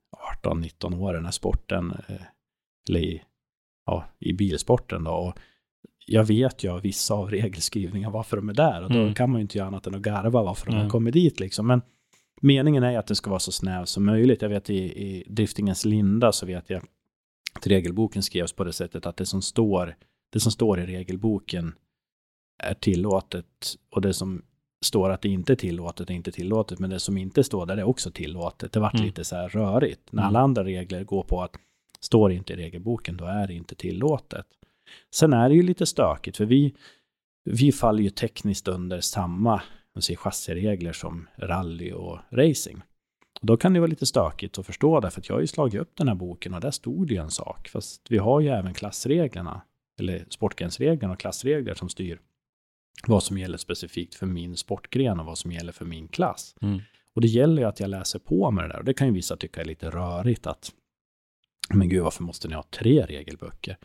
C: 18-19 år i den här sporten, eh, eller i, ja, i bilsporten då, och jag vet ju av vissa av regelskrivningar varför de är där och då
B: Mm.
C: kan man ju inte göra annat än att garva varför de har kommit dit liksom. Men meningen är ju att det ska vara så snäv som möjligt. Jag vet i, i driftingens linda så vet jag att regelboken skrevs på det sättet att det som står, det som står i regelboken är tillåtet och det som står att det inte är tillåtet är inte tillåtet, men det som inte står där är också tillåtet. Det vart
B: Mm.
C: lite så här rörigt. När
B: Mm.
C: alla andra regler går på att står inte i regelboken, då är det inte tillåtet. Sen är det ju lite stökigt, för vi, vi faller ju tekniskt under samma säger, chassiregler som rally och racing. Och då kan det vara lite stökigt att förstå det, för att jag har ju slagit upp den här boken och där stod det ju en sak. Fast vi har ju även klassreglerna, eller sportgrensreglerna och klassregler som styr vad som gäller specifikt för min sportgren och vad som gäller för min klass.
B: Mm.
C: Och det gäller ju att jag läser på med det där. Och det kan ju vissa tycka är lite rörigt att men gud, varför måste ni ha tre regelböcker?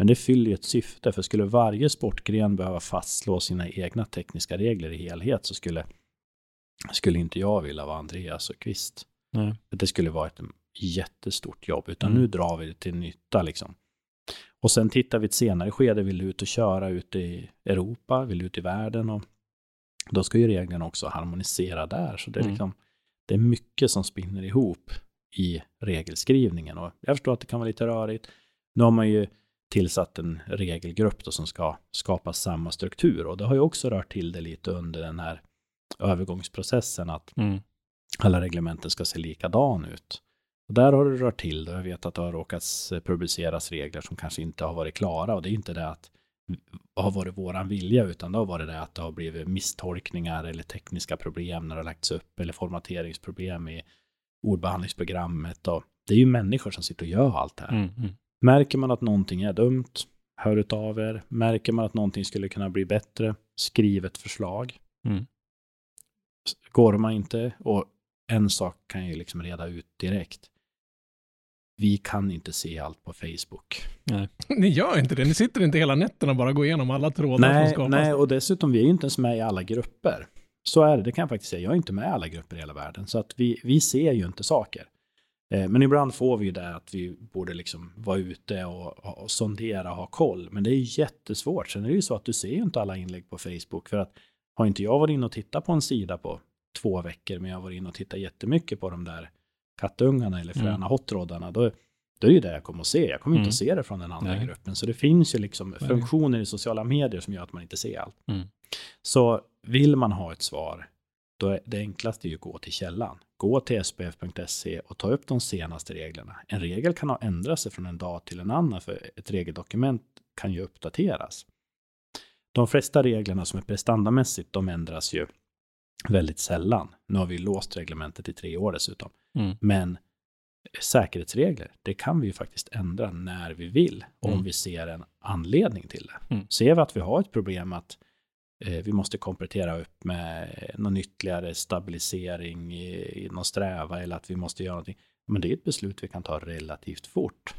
C: Men det fyller ju ett syfte, för skulle varje sportgren behöva fastslå sina egna tekniska regler i helhet så skulle, skulle inte jag vilja vara Andreas och Kvist.
B: Nej.
C: Det skulle vara ett jättestort jobb, utan
B: Mm.
C: nu drar vi det till nytta liksom. Och sen tittar vi ett senare skede, vill du ut och köra ute i Europa, vill du ut i världen och då ska ju reglerna också harmonisera där. Så det är
B: Mm.
C: liksom, det är mycket som spinner ihop i regelskrivningen och jag förstår att det kan vara lite rörigt. Nu har man ju tillsatt en regelgrupp då som ska skapa samma struktur och det har ju också rört till det lite under den här övergångsprocessen att
B: Mm.
C: alla reglementen ska se likadan ut. Och där har det rört till det. Jag vet att det har råkats publiceras regler som kanske inte har varit klara och det är inte det att har varit våran vilja utan det har varit det att det har blivit misstolkningar eller tekniska problem när det har lagts upp eller formateringsproblem i ordbehandlingsprogrammet och det är ju människor som sitter och gör allt det här.
B: Mm. Mm.
C: Märker man att någonting är dumt, hör utav er. Märker man att någonting skulle kunna bli bättre, skriv ett förslag.
B: Mm.
C: Går man inte, och en sak kan jag ju liksom reda ut direkt. vi kan inte se allt på Facebook.
D: Ni gör inte det. Ni sitter inte hela nätterna och bara går igenom alla trådar som
C: Nej,
D: skapas.
C: nej, och dessutom vi är ju inte ens med i alla grupper. Så är det, det kan jag faktiskt säga. Jag är inte med i alla grupper i hela världen. Så att vi, vi ser ju inte saker. Eh, Men ibland får vi ju det att vi borde liksom vara ute och, och sondera och ha koll. Men det är ju jättesvårt. Sen är det ju så att du ser ju inte alla inlägg på Facebook. För att har inte jag varit inne och tittat på en sida på två veckor, men jag har varit inne och tittat jättemycket på de där kattungarna eller fräna
B: Mm.
C: hotroddarna, då, då är det ju det jag kommer att se. Jag kommer inte
B: Mm.
C: att se det från den andra
B: Nej.
C: gruppen. Så det finns ju liksom
B: det.
C: funktioner i sociala medier som gör att man inte ser allt.
B: Mm.
C: Så vill man ha ett svar, då är det enklaste ju att gå till källan. Gå till spf.se och ta upp de senaste reglerna. En regel kan ha ändrat sig från en dag till en annan, för ett regeldokument kan ju uppdateras. De flesta reglerna som är prestandamässigt, de ändras ju väldigt sällan. Nu har vi låst reglementet i tre år dessutom.
B: Mm.
C: Men säkerhetsregler, det kan vi ju faktiskt ändra när vi vill, om
B: Mm.
C: vi ser en anledning till det.
B: Mm.
C: Ser vi att vi har ett problem att vi måste komplettera upp med någon ytterligare stabilisering i, i någon sträva eller att vi måste göra någonting. Men det är ett beslut vi kan ta relativt fort.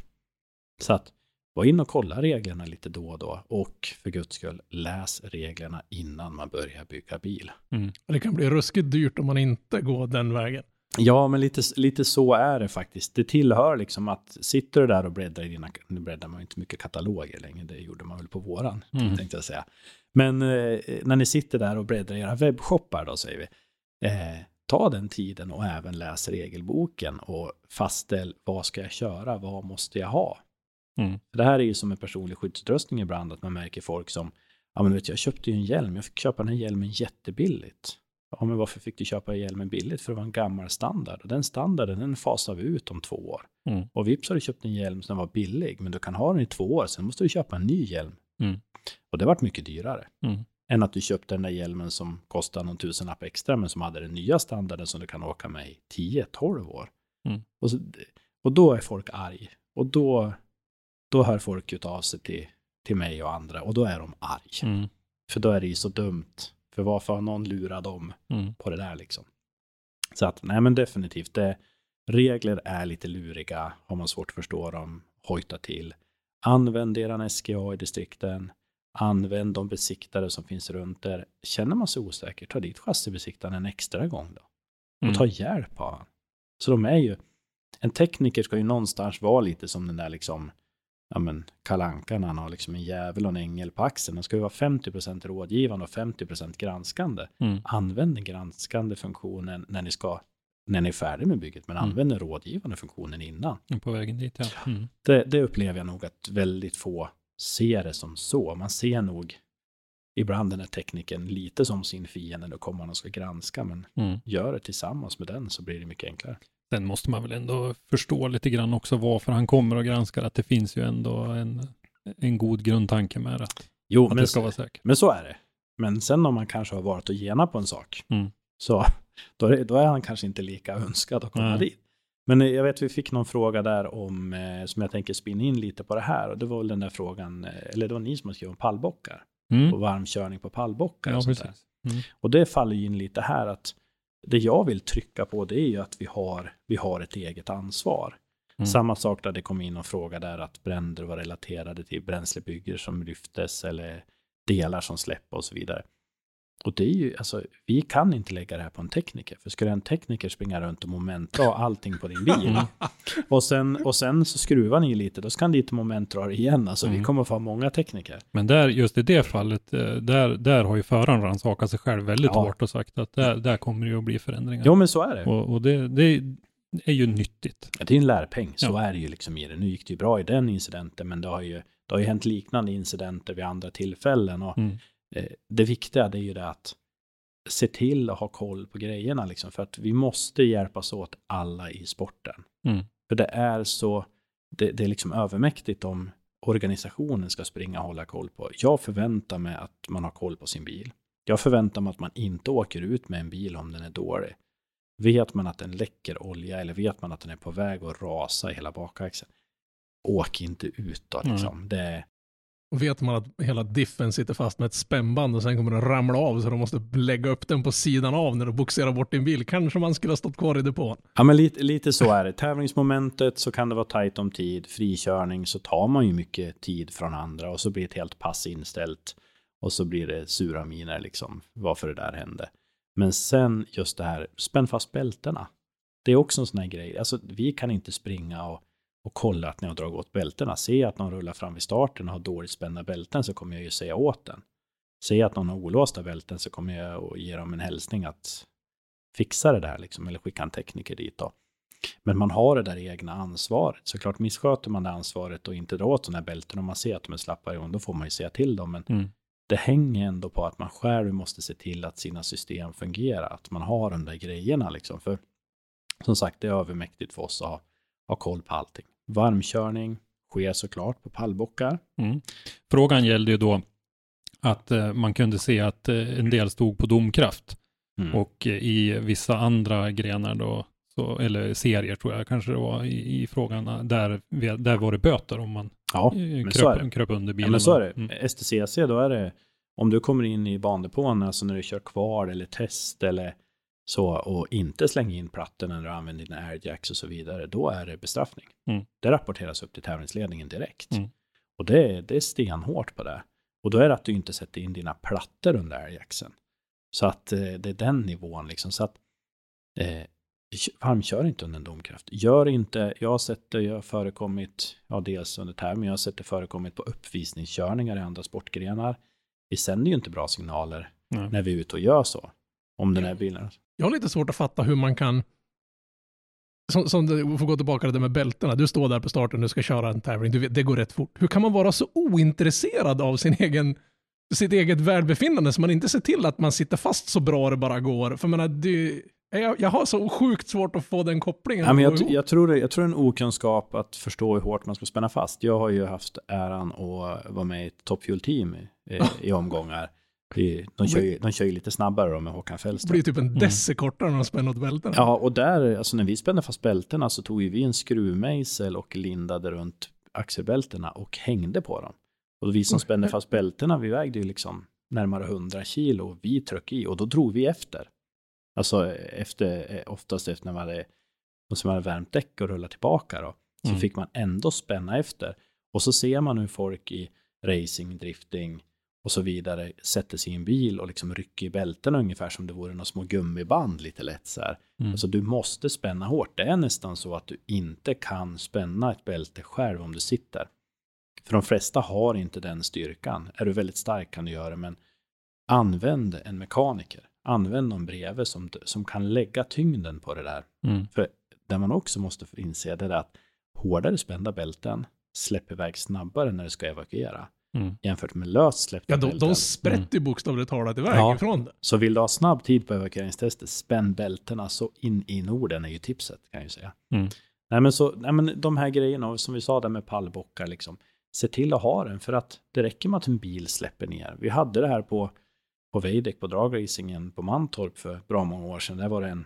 C: Så att gå in och kolla reglerna lite då och då och för guds skull läs reglerna innan man börjar bygga bil.
B: Mm.
D: Det kan bli ruskigt dyrt om man inte går den vägen.
C: Ja, men lite, lite så är det faktiskt. Det tillhör liksom att sitter du där och bläddrar i dina, nu bläddrar man ju inte mycket kataloger längre, det gjorde man väl på våran,
B: Mm.
C: tänkte jag säga. Men eh, när ni sitter där och bläddrar i era webbshoppar då, säger vi, eh, ta den tiden och även läs regelboken och fastställ vad ska jag köra, vad måste jag ha?
B: Mm.
C: Det här är ju som en personlig skyddsutrustning ibland, att man märker folk som, ja men vet jag köpte ju en hjälm, jag fick köpa den här hjälmen jättebilligt. Ja, men varför fick du köpa hjälmen billigt? För det var en gammal standard. Och den standarden, den fasar vi ut om två år.
B: Mm.
C: Och vips har du köpt en hjälm som var billig, men du kan ha den i två år, sen måste du köpa en ny hjälm.
B: Mm.
C: Och det vart mycket dyrare.
B: Mm.
C: Än att du köpte den där hjälmen som kostar någon tusenlapp extra, men som hade den nya standarden som du kan åka med i 10-12 år.
B: Mm.
C: Och, så, och då är folk arg. Och då, då hör folk ut av sig till, till mig och andra. Och då är de arg.
B: Mm.
C: För då är det ju så dumt. För varför har någon lurat dem
B: Mm.
C: på det där liksom? Så att, nej men definitivt, det, regler är lite luriga. Har man svårt att förstå dem, hojta till. Använd eran SGA i distrikten. Använd de besiktare som finns runt där. Känner man sig osäker, ta dit chassibesiktaren en extra gång då. Och
B: Mm.
C: ta hjälp av han. Så de är ju, en tekniker ska ju någonstans vara lite som den där liksom, ja men kalankan han har liksom en jävel och en ängel på axeln. Den ska ju vara 50% rådgivande och 50% granskande.
B: Mm.
C: Använd den granskande funktionen när ni ska, när ni är färdiga med bygget, men
B: Mm.
C: använd den rådgivande funktionen innan.
B: På vägen dit, ja. Mm.
C: Det, det upplever jag nog att väldigt få ser det som så. Man ser nog ibland den här tekniken lite som sin fiende, då kommer man och ska granska, men
B: Mm.
C: gör det tillsammans med den så blir det mycket enklare.
B: Sen måste man väl ändå förstå lite grann också varför han kommer och granskar, att det finns ju ändå en, en god grundtanke med att,
C: Jo,
B: att
C: men,
B: det ska vara säkert.
C: men så är det. Men sen om man kanske har varit och gena på en sak,
B: Mm.
C: så då är, då är han kanske inte lika önskad att komma
B: Nej.
C: dit. Men eh, jag vet vi fick någon fråga där om, eh, som jag tänker spinna in lite på det här, och det var väl den där frågan, eh, eller det var ni som har skrivit om pallbockar,
B: Mm.
C: och varmkörning på pallbockar
B: Ja,
C: och sånt.
B: Mm.
C: Och det faller ju in lite här att det jag vill trycka på det är ju att vi har, vi har ett eget ansvar.
B: Mm.
C: Samma sak där det kom in och fråga där att bränder var relaterade till bränslebygger som lyftes eller delar som släpper och så vidare. Och det är ju, alltså, vi kan inte lägga det här på en tekniker. För skulle en tekniker springa runt och momenta allting på din bil
B: Mm.
C: och, sen, och sen så skruvar ni lite, då ska han dit och momentdra igen. Alltså vi
B: Mm.
C: kommer att få många tekniker.
B: Men där, just i det fallet, eh, där, där har ju föraren rannsakat sig själv väldigt
C: Ja.
B: hårt och sagt att där, där kommer det ju att bli förändringar.
C: Jo men så är det.
B: Och, och det, det är ju nyttigt.
C: Ja, det är en lärpeng, så
B: Ja.
C: är det ju liksom i det. Nu gick det ju bra i den incidenten, men det har ju, det har ju hänt liknande incidenter vid andra tillfällen. Och
B: Mm.
C: Eh, det viktiga det är ju det att se till att ha koll på grejerna, liksom, för att vi måste hjälpas åt alla i sporten.
B: Mm.
C: För det är så, det, det är liksom övermäktigt om organisationen ska springa och hålla koll på. Jag förväntar mig att man har koll på sin bil. Jag förväntar mig att man inte åker ut med en bil om den är dålig. Vet man att den läcker olja eller vet man att den är på väg att rasa i hela bakaxeln. Åk inte ut då liksom. Det,
D: Och vet man att hela diffen sitter fast med ett spännband och sen kommer den ramla av så de måste lägga upp den på sidan av när du boxerar bort din bil. Kanske man skulle ha stått kvar i depån.
C: Ja, men lite, lite så är det. Tävlingsmomentet så kan det vara tajt om tid. Frikörning så tar man ju mycket tid från andra och så blir ett helt pass inställt. Och så blir det sura miner liksom, varför det där hände. Men sen just det här, spänn fast bältena. Det är också en sån här grej. Alltså, vi kan inte springa och, och kolla att ni har dragit åt bältena. Ser jag att någon rullar fram vid starten och har dåligt spända bälten så kommer jag ju säga åt den. Ser jag att någon har olåsta bälten så kommer jag att ge dem en hälsning att fixa det där liksom, eller skicka en tekniker dit då. Men man har det där egna ansvaret. Såklart missköter man det ansvaret och inte drar åt sådana här bälten och man ser att de är slappa då får man ju säga till dem. Men
B: Mm.
C: det hänger ändå på att man själv måste se till att sina system fungerar, att man har de där grejerna liksom. För som sagt, det är övermäktigt för oss att ha, ha koll på allting. Varmkörning sker såklart på pallbockar.
B: Mm. Frågan gällde ju då att eh, man kunde se att eh, en del stod på domkraft
C: Mm.
B: och eh, i vissa andra grenar då, så, eller serier tror jag kanske det var i, i frågan, där, där var det böter om man
C: ja,
B: kröp, kröp under
C: Ja,
B: bilen.
C: men så är det.
B: Mm.
C: STCC, då är det om du kommer in i bandepån, alltså när du kör kvar eller test eller så och inte slänger in platten du använder dina airjacks och så vidare, då är det bestraffning.
B: Mm.
C: Det rapporteras upp till tävlingsledningen direkt.
B: Mm.
C: Och det, är- det är stenhårt på det. Och då är det att du inte sätter in dina plattor under airjacksen. Så att eh, det är den nivån liksom. Så att eh, varmkör inte under en domkraft. Gör inte, jag har sett det, jag har förekommit, ja dels under tävling, jag har sett det förekommit på uppvisningskörningar i andra sportgrenar. Vi sänder ju inte bra signaler
B: Nej.
C: när vi är ute och gör så. Om den här bilen.
D: Jag har lite svårt att fatta hur man kan, som, som vi får gå tillbaka till det med bältena, du står där på starten, du ska köra en tävling, du vet, det går rätt fort. Hur kan man vara så ointresserad av sin egen, sitt eget välbefinnande så man inte ser till att man sitter fast så bra det bara går? För jag menar, det, jag, jag har så sjukt svårt att få den kopplingen.
C: Ja, men jag, jag, tror det, jag tror en okunskap att förstå hur hårt man ska spänna fast. Jag har ju haft äran att vara med i ett Top Fuel team i, i omgångar. De kör, ju, de kör ju lite snabbare då med Håkan
D: det
C: Fällström.
D: blir typ en deci kortare när de spänner åt bältena.
C: Ja, och där, alltså när vi spände fast bältena så tog ju vi en skruvmejsel och lindade runt axelbältena och hängde på dem. Och vi som spände fast bältena, vi vägde ju liksom närmare 100 kilo och vi tryckte i och då drog vi efter. Alltså efter, eh, oftast efter när man hade, man hade värmt däck och rullat tillbaka då, så
B: Mm.
C: fick man ändå spänna efter. Och så ser man hur folk i racing, drifting och så vidare sätter sig i en bil och liksom rycker i bältena ungefär som det vore några små gummiband lite lätt så här.
B: Mm.
C: Alltså du måste spänna hårt. Det är nästan så att du inte kan spänna ett bälte själv om du sitter. För de flesta har inte den styrkan. Är du väldigt stark kan du göra det, men använd en mekaniker. Använd någon bredvid som, som kan lägga tyngden på det där.
B: Mm.
C: För det man också måste inse det är att hårdare spända bälten släpper iväg snabbare när det ska evakuera.
B: Mm.
C: Jämfört med löst släppta
D: Ja, de,
C: bälten.
D: de sprätter ju bokstavligt talat iväg
C: Ja.
D: ifrån det.
C: Så vill du ha snabb tid på evakueringstestet, spänn bältena så in i Norden är ju tipset kan jag ju säga.
B: Mm.
C: Nej, men så, nej men de här grejerna, som vi sa där med pallbockar, liksom, se till att ha den för att det räcker med att en bil släpper ner. Vi hade det här på, på Veideck på dragracingen på Mantorp för bra många år sedan. Där var det en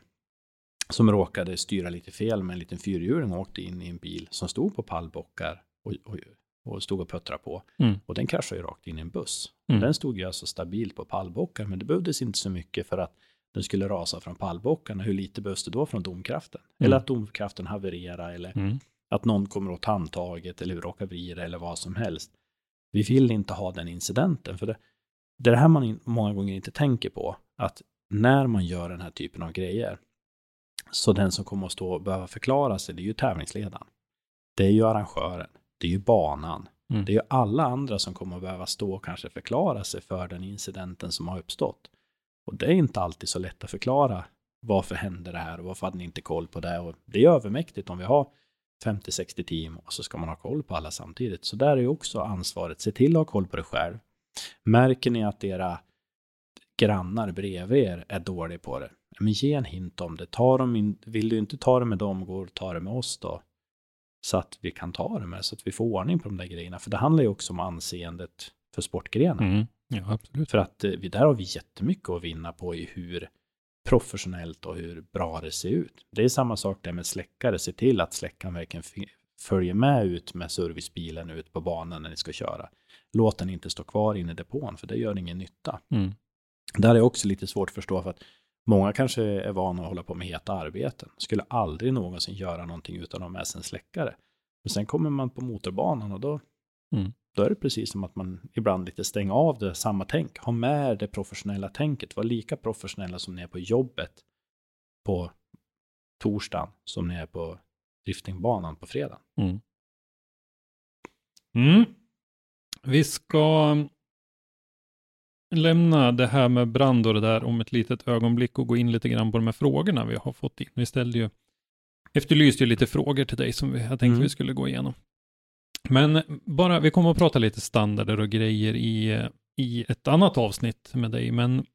C: som råkade styra lite fel med en liten fyrhjuling och åkte in i en bil som stod på pallbockar och, och, och stod och puttrade på.
B: Mm.
C: Och den kraschade ju rakt in i en buss.
B: Mm.
C: Den stod ju alltså stabilt på pallbockar, men det behövdes inte så mycket för att den skulle rasa från pallbockarna. Hur lite behövs det då från domkraften?
B: Mm.
C: Eller att domkraften havererar, eller
B: Mm.
C: att någon kommer åt handtaget, eller råkar vrida, eller vad som helst. Vi vill inte ha den incidenten, för det, det är det här man in, många gånger inte tänker på. Att när man gör den här typen av grejer, så den som kommer att stå och behöva förklara sig, det är ju tävlingsledaren. Det är ju arrangören. Det är ju banan.
B: Mm.
C: Det är ju alla andra som kommer att behöva stå och kanske förklara sig för den incidenten som har uppstått. Och det är inte alltid så lätt att förklara varför hände det här och varför hade ni inte koll på det. Och det är övermäktigt om vi har 50-60 team och så ska man ha koll på alla samtidigt. Så där är ju också ansvaret. Se till att ha koll på det själv. Märker ni att era grannar bredvid er är dåliga på det, men ge en hint om det. Ta dem in, vill du inte ta det med dem, gå och ta det med oss då. Så att vi kan ta det med, så att vi får ordning på de där grejerna. För det handlar ju också om anseendet för sportgrenen.
B: Mm. Ja, absolut.
C: För att eh, vi, där har vi jättemycket att vinna på i hur professionellt och hur bra det ser ut. Det är samma sak där med släckare. Se till att släckaren verkligen följer med ut med servicebilen ut på banan när ni ska köra. Låt den inte stå kvar inne i depån, för det gör ingen nytta.
B: Mm.
C: Där är också lite svårt att förstå, för att många kanske är vana att hålla på med heta arbeten. Skulle aldrig någonsin göra någonting utan att ha med sig en släckare. Men sen kommer man på motorbanan och då,
B: Mm.
C: då är det precis som att man ibland lite stänger av det, samma tänk. Ha med det professionella tänket. Var lika professionella som ni är på jobbet på torsdagen som ni är på driftingbanan på fredag.
B: Mm. Mm. Vi ska lämna det här med brand och det där om ett litet ögonblick och gå in lite grann på de här frågorna vi har fått in. Vi ställde ju, efterlyste ju lite frågor till dig som vi, jag tänkte
C: Mm.
B: vi skulle gå igenom. Men bara, vi kommer att prata lite standarder och grejer i, i ett annat avsnitt med dig, men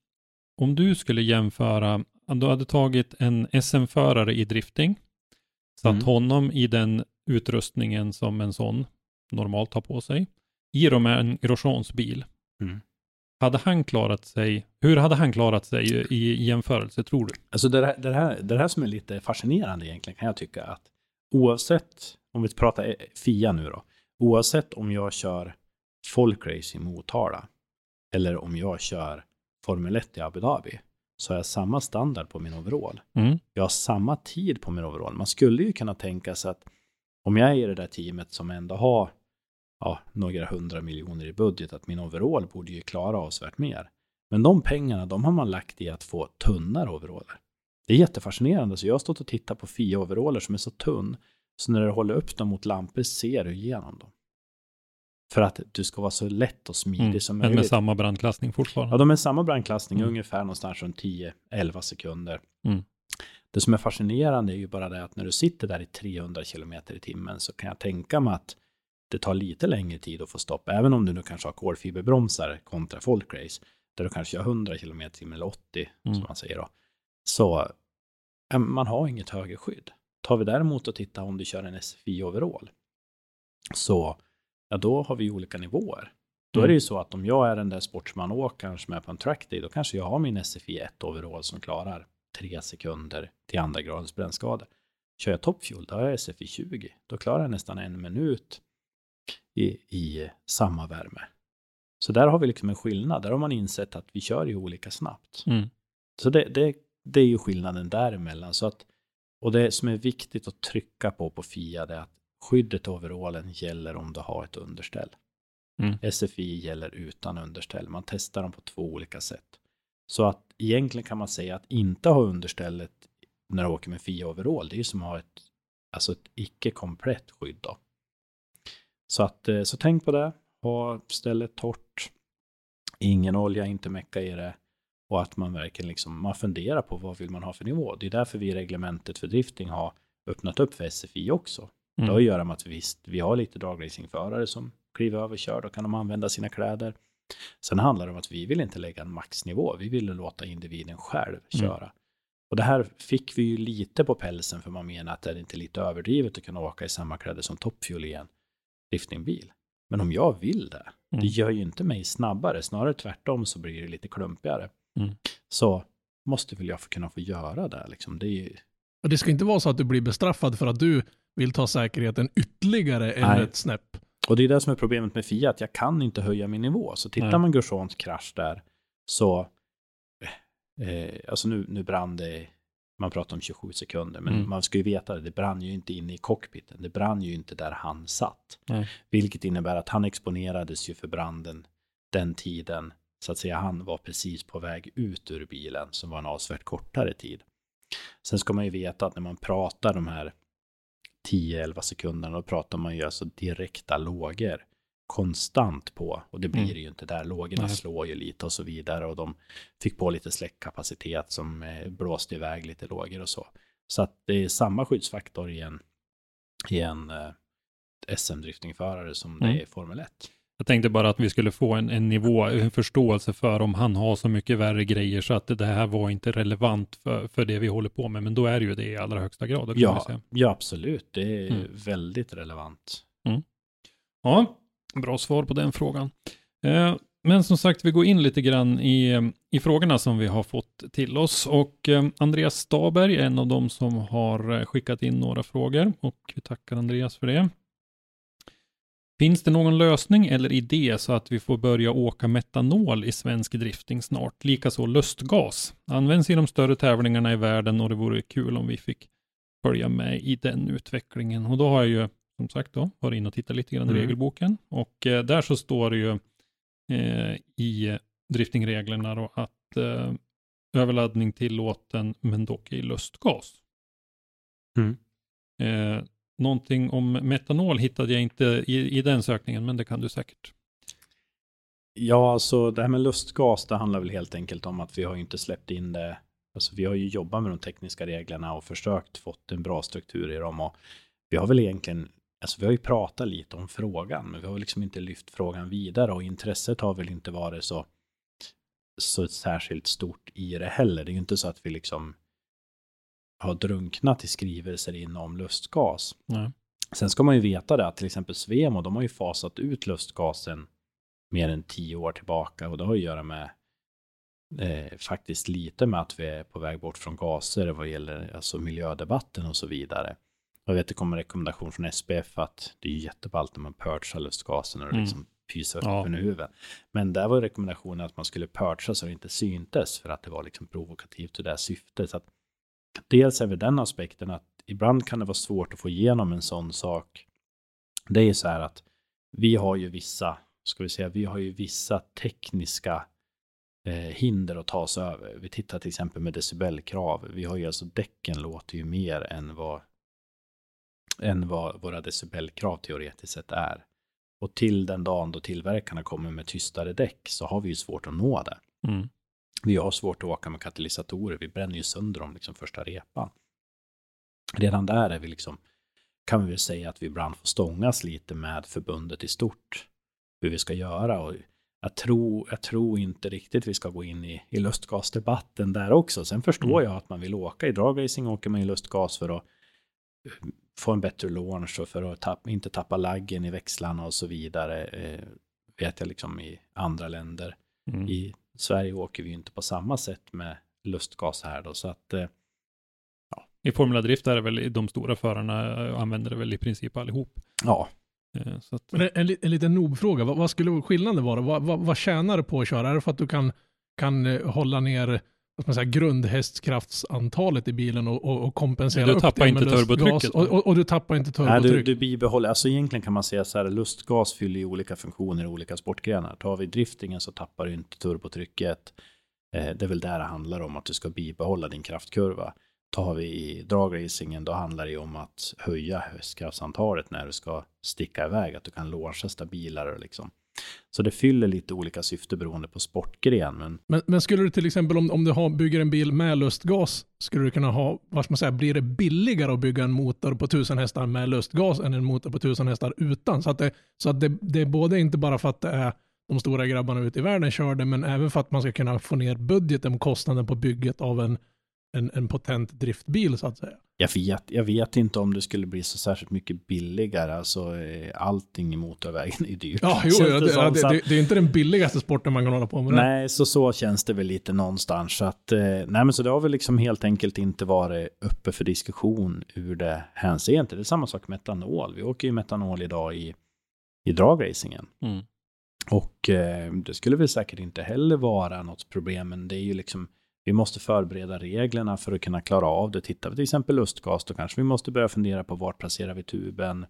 B: om du skulle jämföra, du hade tagit en SM-förare i drifting, satt
C: Mm.
B: honom i den utrustningen som en sån normalt har på sig, i en Grosjeans bil.
C: Mm.
B: Hade han klarat sig, hur hade han klarat sig i, i jämförelse tror du?
C: Alltså det, här, det, här, det här som är lite fascinerande egentligen kan jag tycka att oavsett, om vi pratar eh, FIA nu då, oavsett om jag kör folkrace i Motala eller om jag kör Formel 1 i Abu Dhabi så har jag samma standard på min overall.
B: Mm.
C: Jag har samma tid på min overall. Man skulle ju kunna tänka sig att om jag är i det där teamet som ändå har ja, några hundra miljoner i budget, att min overall borde ju klara avsevärt mer. Men de pengarna, de har man lagt i att få tunnare overaller. Det är jättefascinerande, så jag har stått och tittat på FIA-overaller som är så tunn, så när du håller upp dem mot lampor ser du igenom dem. För att du ska vara så lätt och smidig
B: Mm.
C: som
B: Men
C: möjligt.
B: med samma brandklassning fortfarande.
C: Ja, de är samma brandklassning,
B: Mm.
C: ungefär någonstans runt 10-11 sekunder.
B: Mm.
C: Det som är fascinerande är ju bara det att när du sitter där i 300 km i timmen så kan jag tänka mig att det tar lite längre tid att få stopp, även om du nu kanske har kolfiberbromsar kontra folkrace, där du kanske gör 100 km timmen eller 80,
B: Mm.
C: som man säger då. Så man har inget högre skydd. Tar vi däremot och tittar om du kör en SFI overall, så ja, då har vi olika nivåer. Då är det ju så att om jag är den där sportsmanåkaren som är på en trackday, då kanske jag har min SFI 1 overall som klarar 3 sekunder till andra gradens brännskada. Kör jag topfuel, då har jag SFI 20. Då klarar jag nästan en minut i, i samma värme. Så där har vi liksom en skillnad. Där har man insett att vi kör ju olika snabbt.
B: Mm.
C: Så det, det, det är ju skillnaden däremellan. Så att, och det som är viktigt att trycka på på FIA är att skyddet overallen gäller om du har ett underställ.
B: Mm.
C: SFI gäller utan underställ. Man testar dem på två olika sätt. Så att egentligen kan man säga att inte ha understället när du åker med FIA overall, det är ju som att ha ett, alltså ett icke komplett skydd då. Så att, eh, så tänk på det. Ha stället torrt. Ingen olja, inte mecka i det. Och att man verkligen liksom, man funderar på vad vill man ha för nivå. Det är därför vi i reglementet för drifting har öppnat upp för SFI också. Det har
B: Mm.
C: att göra med att visst, vi har lite dragracingförare som kliver över kör, då kan de använda sina kläder. Sen handlar det om att vi vill inte lägga en maxnivå, vi vill låta individen själv
B: Mm.
C: köra. Och det här fick vi ju lite på pälsen för man menar att det är inte lite överdrivet att kunna åka i samma kläder som Topfuel i en driftingbil. Men om jag vill det, det
B: Mm.
C: gör ju inte mig snabbare, snarare tvärtom så blir det lite klumpigare.
B: Mm.
C: Så måste väl jag få kunna få göra det liksom. Det är ju,
D: Och det ska inte vara så att du blir bestraffad för att du vill ta säkerheten ytterligare än ett snäpp.
C: Och det är det som är problemet med Fiat, jag kan inte höja min nivå. Så tittar
B: Nej.
C: man Grosjeans krasch där, så, eh, alltså nu, nu brann det, man pratar om 27 sekunder, men
B: Mm.
C: man ska ju veta det, det brann ju inte inne i cockpiten, det brann ju inte där han satt.
B: Nej.
C: Vilket innebär att han exponerades ju för branden den tiden, så att säga, han var precis på väg ut ur bilen, som var en avsevärt kortare tid. Sen ska man ju veta att när man pratar de här 10-11 sekunderna, då pratar man ju alltså direkta lågor konstant på. Och det blir
B: Mm.
C: det ju inte där. Lågorna
B: Nej.
C: slår ju lite och så vidare. Och de fick på lite släckkapacitet som eh, blåste iväg lite lågor och så. Så att det är samma skyddsfaktor i en, i en eh, SM-driftingförare som det
B: Mm.
C: är i Formel 1.
B: Jag tänkte bara att vi skulle få en, en nivå, en förståelse för om han har så mycket värre grejer så att det här var inte relevant för, för det vi håller på med. Men då är det ju det i allra högsta grad. det
C: Ja, ja, absolut. Det är
B: Mm.
C: väldigt relevant.
B: Ja, bra svar på den frågan. Eh, men som sagt, vi går in lite grann i, i frågorna som vi har fått till oss. Och eh, Andreas Staberg är en av dem som har eh, skickat in några frågor och vi tackar Andreas för det. Finns det någon lösning eller idé så att vi får börja åka metanol i svensk drifting snart? Likaså lustgas. Används i de större tävlingarna i världen och det vore kul om vi fick följa med i den utvecklingen. Och då har jag ju som sagt då varit inne och tittat lite grann i
C: Mm.
B: regelboken och eh, där så står det ju eh, i driftingreglerna då att eh, överladdning tillåten men dock i lustgas.
C: Mm.
B: Eh, någonting om metanol hittade jag inte i, i den sökningen, men det kan du säkert.
C: Ja, alltså det här med lustgas, det handlar väl helt enkelt om att vi har ju inte släppt in det. Alltså vi har ju jobbat med de tekniska reglerna och försökt fått en bra struktur i dem och vi har väl egentligen, alltså vi har ju pratat lite om frågan, men vi har liksom inte lyft frågan vidare och intresset har väl inte varit så, så särskilt stort i det heller. Det är ju inte så att vi liksom har drunknat i skrivelser inom lustgas.
B: Nej.
C: Sen ska man ju veta det att till exempel Svemo, de har ju fasat ut lustgasen mer än tio år tillbaka och det har ju att göra med eh, faktiskt lite med att vi är på väg bort från gaser vad gäller alltså miljödebatten och så vidare. Jag vet det kommer en rekommendation från SPF att det är jätteballt när man purgar lustgasen och
B: Mm.
C: liksom pyser upp
B: Ja.
C: huvudet. Men där var rekommendationen att man skulle purga så det inte syntes för att det var liksom provokativt i det här syftet. Så att dels är väl den aspekten att ibland kan det vara svårt att få igenom en sån sak. Det är ju så här att vi har ju vissa, ska vi säga, vi har ju vissa tekniska eh, hinder att ta oss över. Vi tittar till exempel med decibelkrav. Vi har ju alltså däcken låter ju mer än vad, än vad våra decibelkrav teoretiskt sett är. Och till den dagen då tillverkarna kommer med tystare däck så har vi ju svårt att nå det.
B: Mm.
C: Vi har svårt att åka med katalysatorer. Vi bränner ju sönder dem liksom första repan. Redan där är vi liksom, kan vi väl säga att vi ibland får stångas lite med förbundet i stort. Hur vi ska göra. Och jag, tror, jag tror inte riktigt vi ska gå in i, i lustgasdebatten där också. Sen förstår
B: Mm.
C: jag att man vill åka. I dragracing åker man i lustgas för att få en bättre launch och för att tapp, inte tappa laggen i växlarna och så vidare. Eh, vet jag liksom i andra länder.
B: Mm.
C: I Sverige åker vi ju inte på samma sätt med lustgas här då, så att eh,
B: I Formula Drift är det väl de stora förarna eh, använder det väl i princip allihop.
C: ja,
B: Eh, Så att,
D: Men en, en, li- en liten noob-fråga, vad, vad skulle skillnaden vara? Vad, vad, vad tjänar du på att köra? Är det för att du kan, kan eh, hålla ner vad man säga, grundhästkraftsantalet i bilen och, och, och kompensera
B: Du
D: upp
B: tappar
D: det med
B: inte
D: lustgas?
B: turbotrycket,
D: Och, och, och du tappar inte
C: Nej, du, du bibehåller, alltså egentligen kan man säga så här, lustgas fyller ju olika funktioner i olika sportgrenar. Tar vi driftingen så tappar du inte turbotrycket. Eh, det är väl där det handlar om att du ska bibehålla din kraftkurva. Tar vi i dragracingen då handlar det ju om att höja hästkraftsantalet när du ska sticka iväg, att du kan launcha stabilare liksom. Så det fyller lite olika syfte beroende på sportgren, men
D: Men, men skulle du till exempel om, om du har, bygger en bil med lustgas, skulle du kunna ha, vad ska man säga, blir det billigare att bygga en motor på 1000 hästar med lustgas än en motor på 1000 hästar utan? Så att, det, så att det, det är både inte bara för att det är de stora grabbarna ute i världen kör det, men även för att man ska kunna få ner budgeten och kostnaden på bygget av en, en, en potent driftbil så att säga.
C: Jag vet, jag vet inte om det skulle bli så särskilt mycket billigare. Alltså eh, allting i motorvägen är dyrt.
D: Ja, jo, ja, det,
C: som,
D: ja, det,
C: att-
D: det, det är inte den billigaste sporten man kan hålla på med. det.
C: Nej, så så känns det väl lite någonstans. Så att, eh, nej, men så det har väl liksom helt enkelt inte varit uppe för diskussion ur det hänseendet. Det är samma sak med metanol. Vi åker ju metanol idag i, i dragracingen.
B: mm.
C: Och eh, det skulle väl säkert inte heller vara något problem, men det är ju liksom vi måste förbereda reglerna för att kunna klara av det. Tittar vi till exempel lustgas, då kanske vi måste börja fundera på vart placerar vi tuben.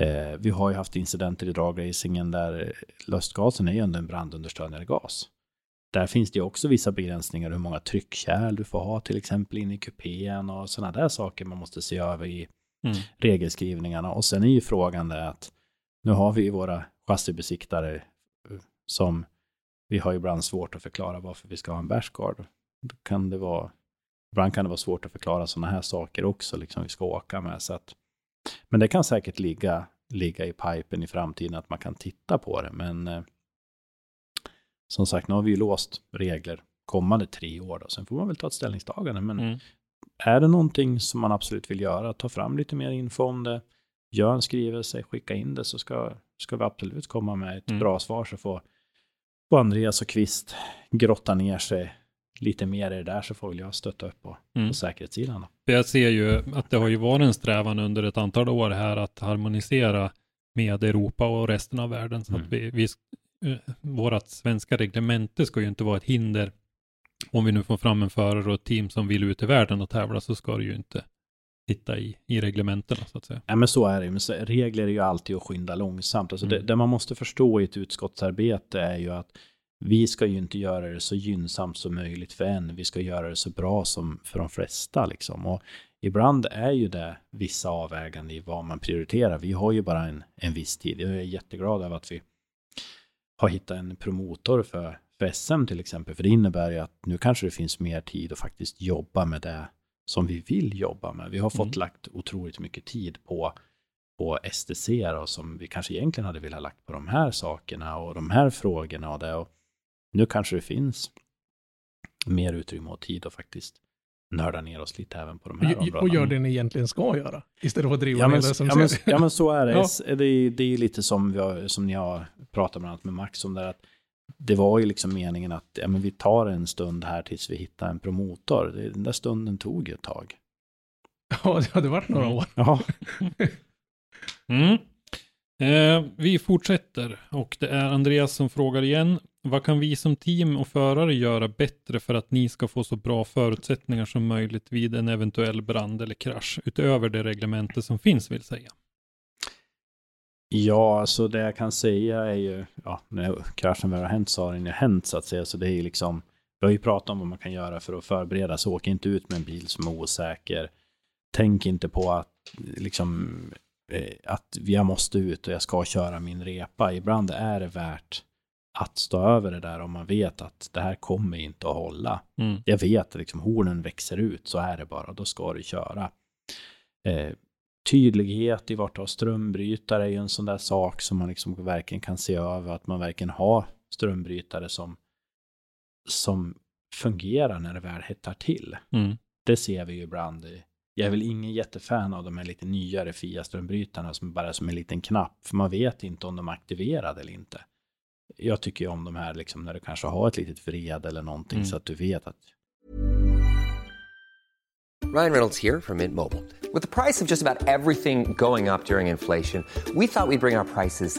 C: Eh, vi har ju haft incidenter i dragracingen där lustgasen är ju ändå en brandunderstödjande gas. Där finns det också vissa begränsningar hur många tryckkärl du får ha till exempel in i kupén och sådana där saker man måste se över i
B: Mm.
C: regelskrivningarna. Och sen är ju frågan det att nu har vi ju våra chassibesiktare eh, som vi har ibland svårt att förklara varför vi ska ha en bashguard. Kan det vara, ibland kan det vara svårt att förklara sådana här saker också, liksom vi ska åka med. Så att, men det kan säkert ligga, ligga i pipen i framtiden att man kan titta på det. Men eh, som sagt, nu har vi ju låst regler kommande tre år. Då. Sen får man väl ta ett ställningstagande. Men
B: Mm.
C: är det någonting som man absolut vill göra, ta fram lite mer info om det, gör en skrivelse, skicka in det så ska, ska vi absolut komma med ett
B: Mm.
C: bra svar så får, får Andreas och Kvist grotta ner sig lite mer i det där så får väl jag stötta upp på,
B: Mm.
C: på säkerhetssidan. Då.
B: Jag ser ju att det har ju varit en strävan under ett antal år här att harmonisera med Europa och resten av världen. Så
C: Mm.
B: att vi, vi, eh, vårat svenska reglemente ska ju inte vara ett hinder. Om vi nu får fram en förare och ett team som vill ut i världen och tävla så ska det ju inte sitta i, i reglementena så att säga.
C: Ja men så är det men så, regler är ju alltid att skynda långsamt. Alltså
B: Mm.
C: det, det man måste förstå i ett utskottsarbete är ju att vi ska ju inte göra det så gynnsamt som möjligt för en. Vi ska göra det så bra som för de flesta liksom. Och ibland är ju det vissa avväganden i vad man prioriterar. Vi har ju bara en, en viss tid. Jag är jätteglad över att vi har hittat en promotor för, för SM till exempel. För det innebär ju att nu kanske det finns mer tid att faktiskt jobba med det som vi vill jobba med. Vi har fått
B: Mm.
C: lagt otroligt mycket tid på, på STC då, som vi kanske egentligen hade velat lagt på de här sakerna och de här frågorna och det. Och nu kanske det finns mer utrymme och tid att faktiskt nörda ner oss lite även på de här
D: Och,
C: områdena.
D: och gör det ni egentligen ska göra. Istället för att driva
C: Ja men,
D: ner det som
C: ja, men, ja men så är det.
D: Ja.
C: Det, är, det är lite som, vi har, som ni har pratat bland annat med Max om det. Att det var ju liksom meningen att ja, men vi tar en stund här tills vi hittar en promotor. Det, den där stunden tog ju ett tag.
D: Ja, det hade varit några
B: Mm.
D: år.
C: Ja,
B: Mm. Eh, vi fortsätter och det är Andreas som frågar igen. Vad kan vi som team och förare göra bättre för att ni ska få så bra förutsättningar som möjligt vid en eventuell brand eller krasch utöver det reglemente som finns vill säga?
C: ja alltså det jag kan säga är ju, ja, när kraschen väl har hänt så har den ju hänt så att säga. Så det är ju liksom, vi har ju pratat om vad man kan göra för att förbereda sig. Åk inte ut med en bil som är osäker. Tänk inte på att liksom eh, att jag måste ut och jag ska köra min repa. Ibland är det värt att stå över det där om man vet att det här kommer inte att hålla.
B: Mm.
C: Jag vet att liksom hornen växer ut, så är det bara, då ska du köra. Eh, tydlighet i vart du har strömbrytare är ju en sån där sak som man liksom verkligen kan se över, att man verkligen har strömbrytare som, som fungerar när det väl hettar till.
B: Mm.
C: Det ser vi ju ibland. i- Jag är väl ingen jättefan av de här lite nyare FIA-strömbrytarna som bara är som en liten knapp, för man vet inte om de är aktiverade eller inte. Jag tycker ju om de här liksom när du kanske har ett litet vred eller någonting
B: Mm.
C: så att du vet att
E: Ryan Reynolds here from Mint Mobile. With the price of just about everything going up during inflation, we thought we'd bring our prices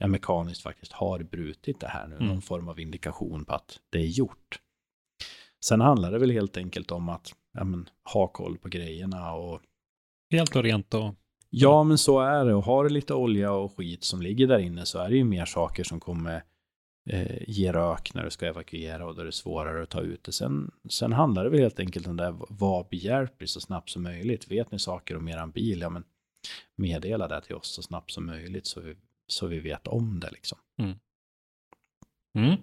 C: Jag mekaniskt faktiskt har brutit det här nu.
B: Mm.
C: Någon form av indikation på att det är gjort. Sen handlar det väl helt enkelt om att ja, men, ha koll på grejerna och
B: Helt och rent och
C: Ja, men så är det. Och har du lite olja och skit som ligger där inne så är det ju mer saker som kommer eh, ge rök när du ska evakuera och då är det svårare att ta ut det. Sen, sen handlar det väl helt enkelt om det, här, var behjälplig så snabbt som möjligt. Vet ni saker om eran bil, ja men meddela det till oss så snabbt som möjligt så vi, så vi vet om det liksom.
B: Mm.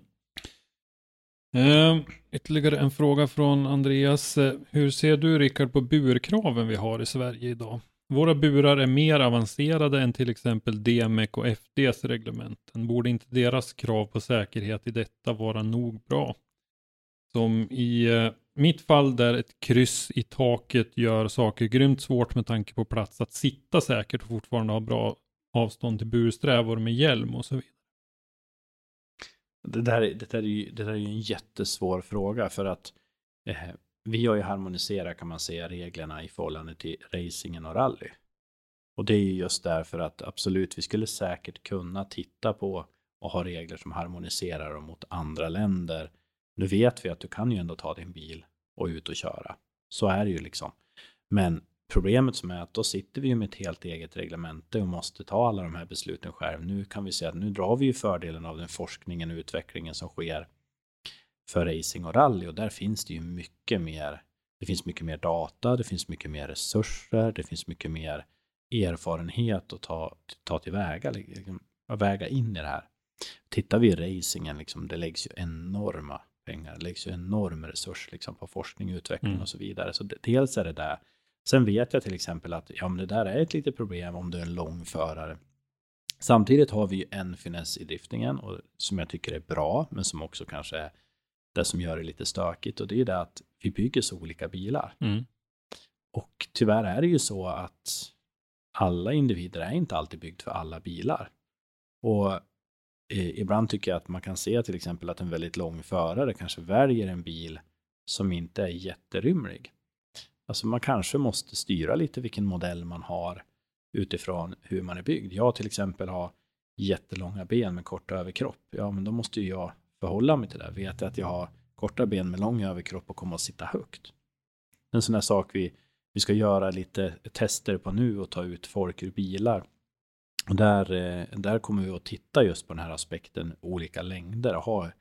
B: Eh, ytterligare en fråga från Andreas. Eh, hur ser du Rickard på burkraven vi har i Sverige idag? Våra burar är mer avancerade än till exempel DMEC och FDs reglementen. Borde inte deras krav på säkerhet i detta vara nog bra? Som i eh, mitt fall där ett kryss i taket gör saker grymt svårt med tanke på plats att sitta säkert och fortfarande ha bra avstånd till bursträvor med hjälm och så vidare.
C: Det där, det, där är ju, det där är ju en jättesvår fråga för att eh, vi har ju harmoniserat kan man säga reglerna i förhållande till racingen och rally. Och det är ju just därför att absolut, vi skulle säkert kunna titta på och ha regler som harmoniserar dem mot andra länder. Nu vet vi att du kan ju ändå ta din bil och ut och köra. Så är det ju liksom. Men problemet som är att då sitter vi ju med ett helt eget reglemente och måste ta alla de här besluten själv. Nu kan vi säga att nu drar vi ju fördelen av den forskningen och utvecklingen som sker för racing och rally och där finns det ju mycket mer. Det finns mycket mer data, det finns mycket mer resurser, det finns mycket mer erfarenhet att ta, ta tillväga, liksom, att väga in i det här. Tittar vi i racingen, liksom, det läggs ju enorma pengar, det läggs ju enorm resurs liksom, på forskning, utveckling mm. och så vidare. Så dels är det där. Sen vet jag till exempel att ja, men det där är ett litet problem om du är en lång förare. Samtidigt har vi ju en finess i driftingen och som jag tycker är bra, men som också kanske är det som gör det lite stökigt och det är det att vi bygger så olika bilar.
B: Mm.
C: Och tyvärr är det ju så att alla individer är inte alltid byggt för alla bilar. Och eh, ibland tycker jag att man kan se till exempel att en väldigt lång förare kanske väljer en bil som inte är jätterymlig. Alltså man kanske måste styra lite vilken modell man har utifrån hur man är byggd. Jag till exempel har jättelånga ben med kort överkropp. Ja, men då måste ju jag förhålla mig till det. Vet jag att jag har korta ben med lång överkropp och kommer att sitta högt. En sån här sak vi, vi ska göra lite tester på nu och ta ut folk ur bilar. Och där, eh, där kommer vi att titta just på den här aspekten olika längder och ha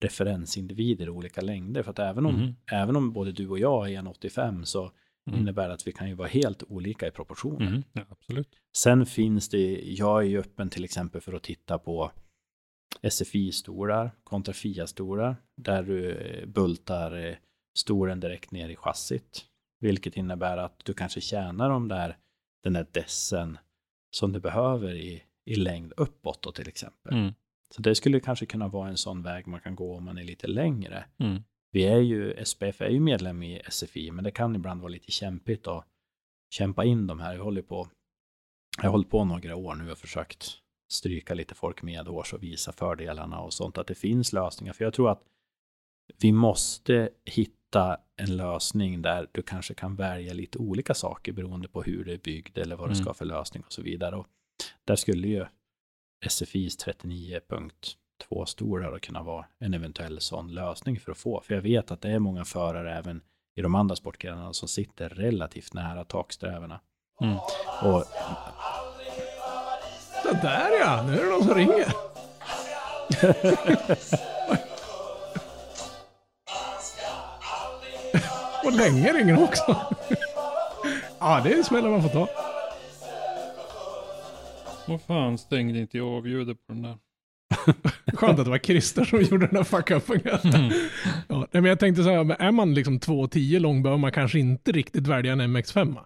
C: referensindivider olika längder. För att även om, mm. även om både du och jag är 1,85 så mm. innebär det att vi kan ju vara helt olika i proportioner.
B: Mm. Ja, absolut.
C: Sen finns det, jag är ju öppen till exempel för att titta på SFI-stolar kontra FIA-stolar där du eh, bultar eh, stolen direkt ner i chassit. Vilket innebär att du kanske tjänar de där, den där dessen som du behöver i, i längd uppåt då till exempel. Så det skulle kanske kunna vara en sån väg man kan gå om man är lite längre.
B: Mm.
C: Vi är ju, SPF är ju medlem i SFI, men det kan ibland vara lite kämpigt att kämpa in de här. Jag håller på, jag har hållit på några år nu och försökt stryka lite folk medhårs och visa fördelarna och sånt, att det finns lösningar. För jag tror att vi måste hitta en lösning där du kanske kan välja lite olika saker beroende på hur det är byggd eller vad mm. du ska för lösning och så vidare. Och där skulle ju SFIs 39.2 stolar kunna vara en eventuell sån lösning för att få. För jag vet att det är många förare även i de andra sportgrenarna som sitter relativt nära taksträvarna.
B: Mm.
C: Och
D: så där ja, nu är det någon som ringer. Och länge ringer också. ja, det är smällen man får ta.
B: Vad fan stängde inte jag av ljudet på den där?
D: Skönt att det var Christer som gjorde den där fuck-upen. Mm. Ja, men jag tänkte så här, är man liksom 2,10 lång behöver man kanske inte riktigt välja en MX5.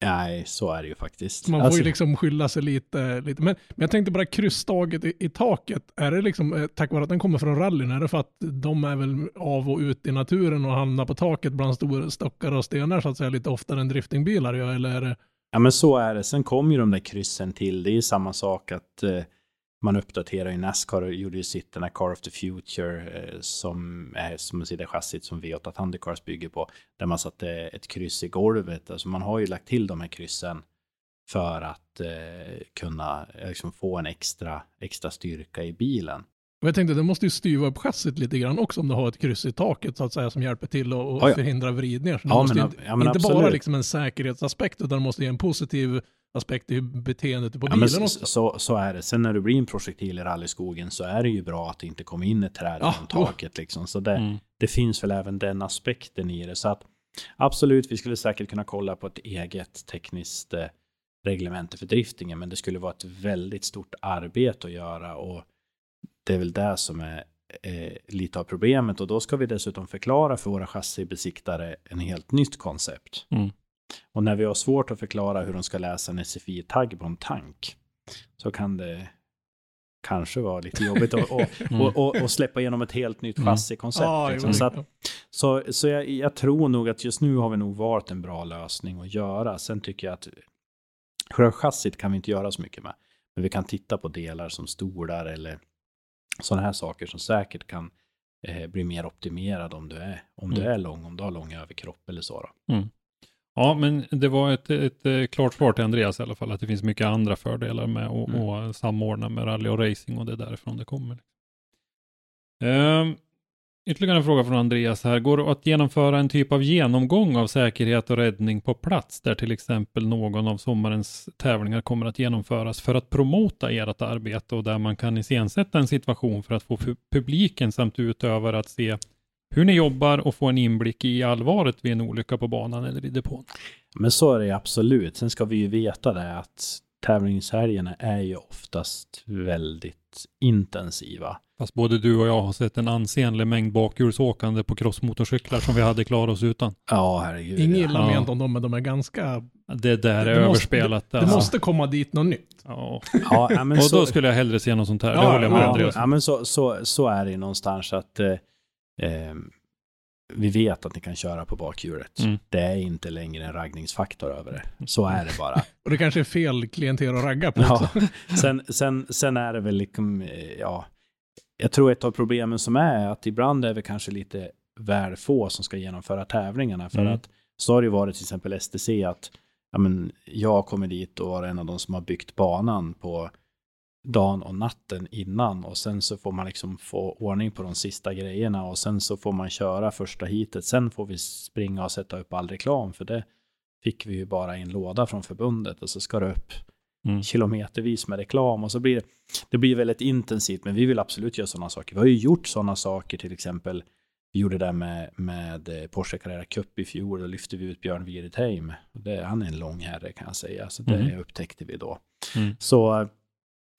C: Nej, så är det ju faktiskt.
D: Man får alltså... ju liksom skylla sig lite. lite. Men, men jag tänkte bara krysstaget i, i taket. Är det liksom eh, tack vare att den kommer från rallyn? Är det för att de är väl av och ut i naturen och hamnar på taket bland stora stockar och stenar så att säga lite oftare än driftingbilar gör? Eller är det...
C: Ja, men så är det. Sen kom ju de där kryssen till. Det är ju samma sak att eh, man uppdaterar ju Nascar och gjorde ju sitt, den här Car of the Future, eh, som är som det chassit som V8 Thundercars bygger på, där man satte ett kryss i golvet. Alltså man har ju lagt till de här kryssen för att eh, kunna eh, liksom, få en extra, extra styrka i bilen.
D: Och jag tänkte, det måste ju styva upp chassit lite grann också om du har ett kryss i taket så att säga som hjälper till att ja, ja. förhindra vridningar. Så ja, måste men, inte, ja, inte bara liksom en säkerhetsaspekt utan det måste ge en positiv aspekt i beteendet på bilen
C: ja,
D: också.
C: Så, så är det. Sen när du blir en projektil i rallyskogen så är det ju bra att det inte kommer in ett träd ja, taket. Liksom. Så det, mm. det finns väl även den aspekten i det. Så att absolut, vi skulle säkert kunna kolla på ett eget tekniskt eh, reglemente för driftingen, men det skulle vara ett väldigt stort arbete att göra och det är väl det som är eh, lite av problemet och då ska vi dessutom förklara för våra chassibesiktare en helt nytt koncept.
B: Mm.
C: Och när vi har svårt att förklara hur de ska läsa en SFI-tagg på en tank så kan det kanske vara lite jobbigt att och, mm. och, och, och, släppa igenom ett helt nytt mm. chassikoncept. Ah, liksom. Så, att, så, så jag, jag, tror nog att just nu har vi nog valt en bra lösning att göra. Sen tycker jag att själva chassit kan vi inte göra så mycket med. Men vi kan titta på delar som stolar eller sådana här saker som säkert kan eh, bli mer optimerad om du är, om mm. du är lång, om du har lång överkropp eller så.
B: Mm. Ja, men det var ett, ett, ett, klart svar till Andreas i alla fall, att det finns mycket andra fördelar med att mm. samordna med rally och racing och det är därifrån det kommer. Um, Ytterligare en fråga från Andreas här. Går det att genomföra en typ av genomgång av säkerhet och räddning på plats där till exempel någon av sommarens tävlingar kommer att genomföras för att promota ert arbete och där man kan iscensätta en situation för att få publiken samt utövare att se hur ni jobbar och få en inblick i allvaret vid en olycka på banan eller i depån.
C: Men så är det absolut. Sen ska vi ju veta det att tävlingshelgerna är ju oftast väldigt intensiva.
B: Fast både du och jag har sett en ansenlig mängd bakhjulsåkande på crossmotorcyklar som vi hade klarat oss utan.
C: Ja, herregud.
D: Inget
C: ja.
D: illa ment om dem, men de är ganska...
B: Det där är
D: Det måste-
B: överspelat.
D: Det
B: alltså.
D: måste komma dit något nytt.
B: Ja.
C: Ja, ja, men
B: och
C: så,
B: då skulle jag hellre se något sånt här. det
D: Ja,
B: håller jag med
D: ja,
B: Andreas.
C: ja, men så, så, så är det ju någonstans att eh, eh, vi vet att ni kan köra på bakhjulet.
B: Mm.
C: Det är inte längre en raggningsfaktor över det. Så är det bara.
D: Och det kanske är fel klienter att ragga på.
C: Ja, sen, sen, sen är det väl liksom, eh, ja, jag tror ett av problemen som är att ibland är vi kanske lite väl få som ska genomföra tävlingarna. För
B: Mm.
C: att så har det ju varit till exempel STC att ja, men, jag kommer dit och var en av de som har byggt banan på dagen och natten innan och sen så får man liksom få ordning på de sista grejerna och sen så får man köra första hitet. Sen får vi springa och sätta upp all reklam för det fick vi ju bara i en låda från förbundet och så ska det upp
B: Mm.
C: kilometervis med reklam och så blir det, det blir väldigt intensivt men vi vill absolut göra sådana saker. Vi har ju gjort sådana saker till exempel vi gjorde det med, med eh, Porsche Carrera Cup i fjol. Då lyfte vi ut Björn Wiridheim. Det, han är en lång herre kan jag säga. Så det
B: Mhm.
C: upptäckte vi då.
B: Mm.
C: Så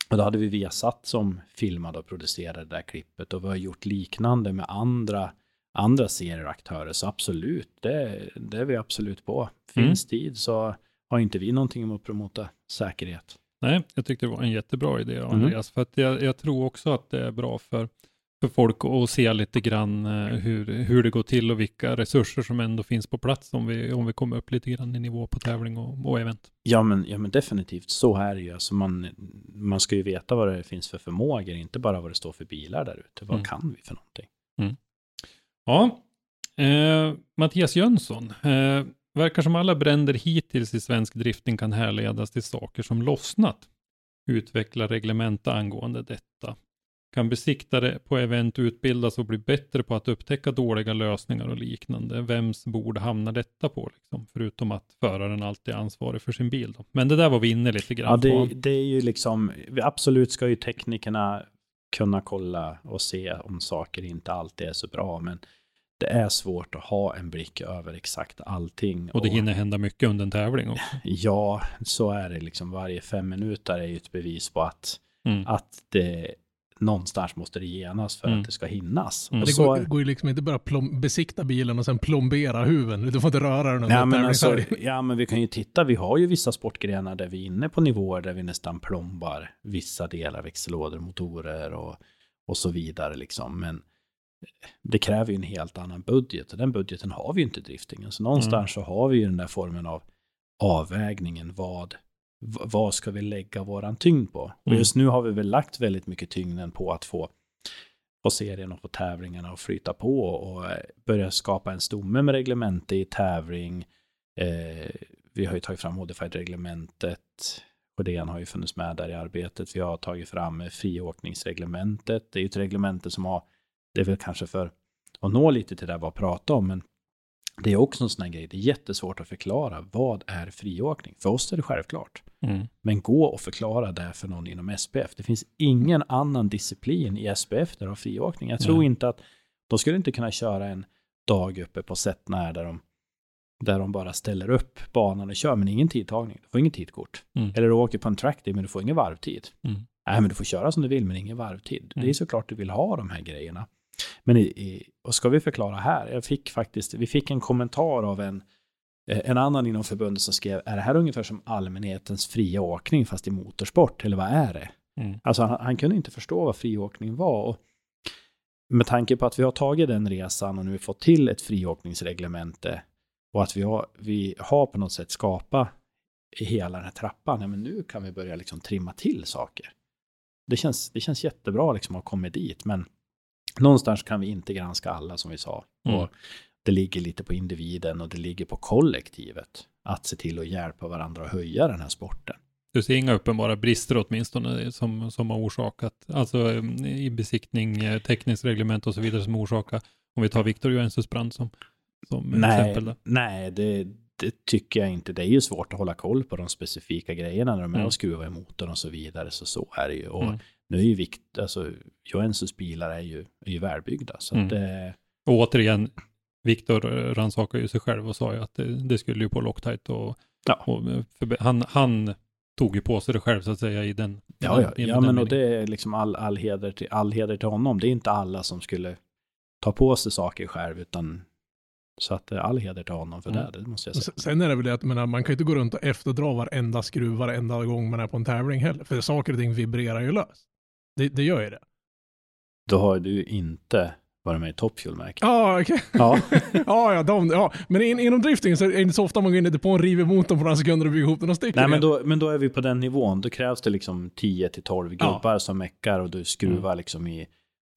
C: och då hade vi Viasat som filmade och producerade det där klippet. Och vi har gjort liknande med andra, andra serieaktörer. Så absolut, det, det är vi absolut på. Finns tid så har inte vi någonting emot att promota säkerhet.
B: Nej, jag tyckte det var en jättebra idé
C: Mm.
B: Andreas. För att jag, jag tror också att det är bra för, för folk att se lite grann eh, hur, hur det går till och vilka resurser som ändå finns på plats om vi, om vi kommer upp lite grann i nivå på tävling och, och event.
C: Ja men, ja men definitivt, så är det ju. Alltså man, man ska ju veta vad det finns för förmågor, inte bara vad det står för bilar där ute. Vad
B: Mm.
C: kan vi för någonting?
B: Ja, eh, Mattias Jönsson. Eh, verkar som alla bränder hittills i svensk drifting kan härledas till saker som lossnat. Utveckla reglementa angående detta. Kan besiktare på event utbildas och bli bättre på att upptäcka dåliga lösningar och liknande. Vems bord hamnar detta på? Liksom? Förutom att föraren alltid är ansvarig för sin bil. Då. Men det där var vi inne lite grann
C: Ja, det,
B: på.
C: det är ju liksom, absolut ska ju teknikerna kunna kolla och se om saker inte alltid är så bra, men det är svårt att ha en blick över exakt allting.
B: Och det hinner hända mycket under en tävling också.
C: Ja, så är det liksom. Varje fem minuter är ju ett bevis på att,
B: Mm.
C: att det någonstans måste det genas för
B: Mm.
C: att det ska hinnas.
B: Mm.
D: Det
C: så,
D: går, det går ju liksom inte bara plom- besikta bilen och sen plombera huven. Du får inte röra den
C: Nej, men alltså, ja, men vi kan ju titta. Vi har ju vissa sportgrenar där vi är inne på nivåer där vi nästan plombar vissa delar, växellådor, motorer och, och så vidare. Liksom. Men det kräver ju en helt annan budget och den budgeten har vi ju inte i driftingen. Så någonstans så har vi ju den där formen av avvägningen. Vad, vad ska vi lägga våran tyngd på? Och
B: Mm.
C: just nu har vi väl lagt väldigt mycket tyngden på att få få serien och få tävlingarna att flyta på och eh, börja skapa en stomme med reglemente i tävling. Eh, vi har ju tagit fram Modified-reglementet. Sjödén har ju funnits med där i arbetet. Vi har tagit fram eh, friåkningsreglementet. Det är ju ett reglemente som har, det är väl kanske för att nå lite till det där vad prata om, men det är också en sån här grej. Det är jättesvårt att förklara. Vad är friåkning? För oss är det självklart.
B: Mm.
C: Men gå och förklara det för någon inom SPF. Det finns ingen annan disciplin i SPF där de har friåkning. Jag tror
B: Nej.
C: inte att de skulle inte kunna köra en dag uppe på Sättnär där de, där de bara ställer upp banan och kör, men ingen tidtagning. Du får inget tidkort.
B: Mm.
C: Eller du åker på en track day, men du får ingen varvtid.
B: Mm.
C: Nej, men du får köra som du vill, men ingen varvtid. Det
B: Mm.
C: är såklart du vill ha de här grejerna. Men i, i, och ska vi förklara här? Jag fick faktiskt, vi fick en kommentar av en, eh, en annan inom förbundet som skrev, är det här ungefär som allmänhetens fria åkning fast i motorsport? Eller vad är det?
B: Mm.
C: Alltså han, han kunde inte förstå vad friåkning var. Och med tanke på att vi har tagit den resan och nu fått till ett friåkningsreglemente och att vi har, vi har på något sätt skapat hela den här trappan, ja, men nu kan vi börja liksom trimma till saker. Det känns, det känns jättebra liksom att ha kommit dit, men någonstans kan vi inte granska alla som vi sa.
B: Mm.
C: Och det ligger lite på individen och det ligger på kollektivet att se till att hjälpa varandra att höja den här sporten.
B: Du ser inga uppenbara brister åtminstone som, som har orsakat, alltså eh, i besiktning, eh, tekniskt reglement och så vidare som orsakar Om vi tar Victor Joensus brand som, som
C: Nej,
B: exempel. Där.
C: nej det, det tycker jag inte. Det är ju svårt att hålla koll på de specifika grejerna när de är
B: Mm.
C: och skruvar i motorn och så vidare. Så så är det ju. Och
B: Mm.
C: Nu är ju vikt, alltså Joensus bilar är ju, är ju välbyggda. Så att,
B: Mm.
C: eh,
B: Och återigen, Victor rannsakade ju sig själv och sa ju att det, det skulle ju på Loctite och,
C: Ja.
B: och för, han, han tog ju på sig det själv så att säga i den.
C: ja, ja,
B: i
C: ja
B: den
C: men och
B: meningen.
C: det är liksom all, all, heder till, all heder till honom. Det är inte alla som skulle ta på sig saker själv, utan så att eh, all heder till honom för
B: Mm.
C: det, det måste jag
D: Och
C: säga.
D: sen- Sen är det väl det att menar, man kan ju inte gå runt och efterdra varenda skruv varenda gång man är på en tävling heller. För saker och ting vibrerar ju löst. Det, det gör ju det.
C: Då har du inte varit med i Top Fuel märker
D: Ja, okej.
C: Ja.
D: ja, ja, de, ja. Men in, inom drifting så är det inte så ofta man går in i depån, river motorn på några sekunder och bygger ihop den och sticker
C: Nej, men då, men då är vi på den nivån. Då krävs det liksom 10 till 12
D: Ja.
C: gubbar som meckar och du skruvar liksom i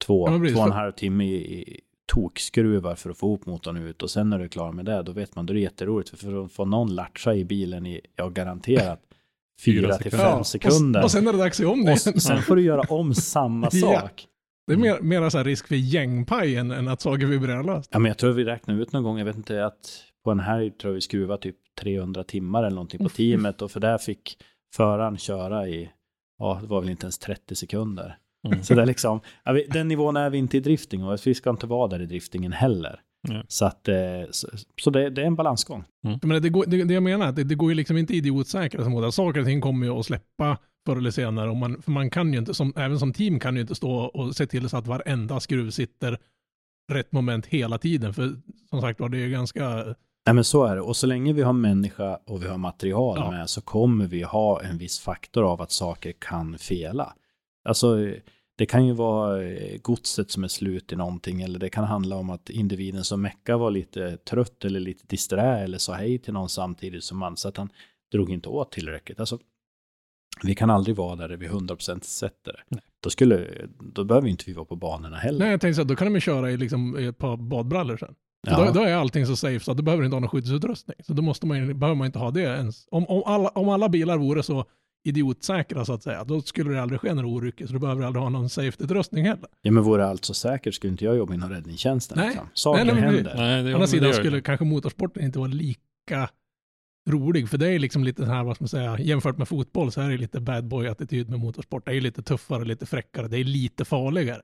C: två,
D: Ja, precis.
C: två och en halv timme i, i tokskruvar för att få ihop motorn ut. Och sen när du är klar med det, då vet man, då är det jätteroligt. För, för att få någon latcha i bilen i, ja garanterat,
B: Fyra
C: 4 till
B: sekunder.
C: 5
D: Ja,
C: sekunder.
D: Och, och sen är det dags att göra om det.
C: Och s- sen får du göra om samma
D: Ja.
C: sak.
D: Det är mer, mer så här risk för gängpaj än, än att saker vibrerar löst.
C: Ja, men jag tror vi räknade ut någon gång, jag vet inte, att på en helg tror jag vi skruvade typ 300 timmar eller någonting på teamet och för där fick föraren köra i, ja, det var väl inte ens 30 sekunder.
B: Mm.
C: Så det är liksom, ja, den nivån är vi inte i drifting och vi ska inte vara där i driftingen heller. Så att, eh, så, så det, det är en balansgång.
D: Men det, går, det, det jag menar är att det, det går ju liksom inte idiotsäkra som båda. Saker och ting kommer ju att släppa förr eller senare. Och man, för man kan ju inte, som, även som team kan ju inte stå och se till så att varenda skruv sitter rätt moment hela tiden. För som sagt var, det är ju ganska...
C: Nej men så är det. Och så länge vi har människa och vi har material
D: Ja.
C: med så kommer vi ha en viss faktor av att saker kan fela. Alltså det kan ju vara eh, godset som är slut i någonting eller det kan handla om att individen som mecka var lite trött eller lite disträ eller sa hej till någon samtidigt som man så att han drog inte åt tillräckligt. Alltså vi kan aldrig vara där vi 100% sätter det. Då, skulle, då behöver inte vi vara på banorna heller.
D: Nej, jag tänkte så att då kan de ju köra i liksom, ett par badbrallor sen.
C: Ja.
D: Då, då är allting så safe så att du behöver inte ha någon skyddsutrustning. Så då måste man, behöver man inte ha det ens. Om, om, alla, om alla bilar vore så idiotsäkra så att säga, då skulle det aldrig ske några olyckor. Så du behöver aldrig ha någon safety-utrustning heller.
C: Ja men vore allt så säkert skulle inte jag jobba inom räddningstjänsten.
D: Nej.
C: Liksom. Saker
D: Nej, nej,
C: händer.
B: Nej, det,
D: Å andra sidan skulle
B: det.
D: kanske motorsporten inte vara lika rolig, för det är liksom lite så här, vad ska man säga, jämfört med fotboll så är det lite bad boy-attityd med motorsport. Det är lite tuffare, lite fräckare, det är lite farligare.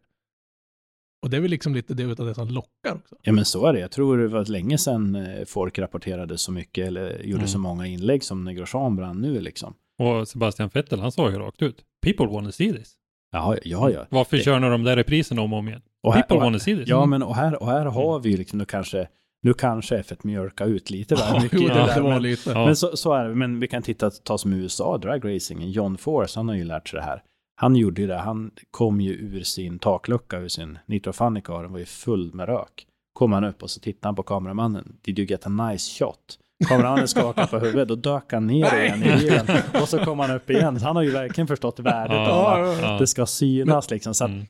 D: Och det är väl liksom lite det utav det som lockar också.
C: Ja men så är det. Jag tror det var länge sedan eh, folk rapporterade så mycket eller gjorde
B: Mm.
C: så många inlägg som när Grosjean brann nu liksom.
B: Och Sebastian Vettel, han sa ju rakt ut. People wanna see this.
C: Ja, ja, ja.
B: Varför
C: Det-
B: kör ni de där repriserna om och om igen?
C: Och här,
B: People
C: och,
B: wanna see this.
C: ja men och här, och här har vi liksom nu kanske, nu kanske F1 mjölka ut lite väl
D: Ja,
C: mycket i
D: det,
C: det
D: det
C: där.
D: var
C: Men,
D: lite.
B: Ja.
C: men så, så är det. Men vi kan titta, ta som USA, dragracingen. John Force, han har ju lärt sig det här. Han gjorde ju det, han kom ju ur sin taklucka, ur sin Nitro Funny Car, den var ju full med rök. Kom han upp och så tittade han på kameramannen. Did you get a nice shot? Kameramannen skakade på huvudet, då dök han ner igen i bilen. Och så kom han upp igen. Så han har ju verkligen förstått värdet
B: Ja,
C: av att
B: ja.
C: det ska synas liksom. Så att,
B: Mm.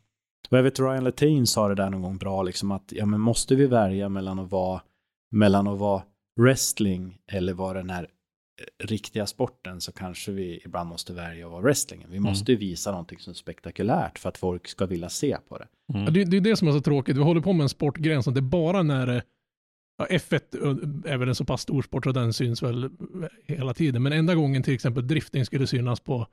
C: och jag vet Ryan Latain sa det där någon gång bra, liksom att ja, men måste vi välja mellan att vara, mellan att vara wrestling eller vara den här eh, riktiga sporten så kanske vi ibland måste välja att vara wrestlingen. Vi måste ju visa någonting som är spektakulärt för att folk ska vilja se på det.
B: Mm.
D: Ja, det, det är det som är så tråkigt. Vi håller på med en sportgren som det är bara när det- ja, F1 är väl en så pass stor sport så den syns väl hela tiden. Men enda gången till exempel drifting skulle synas på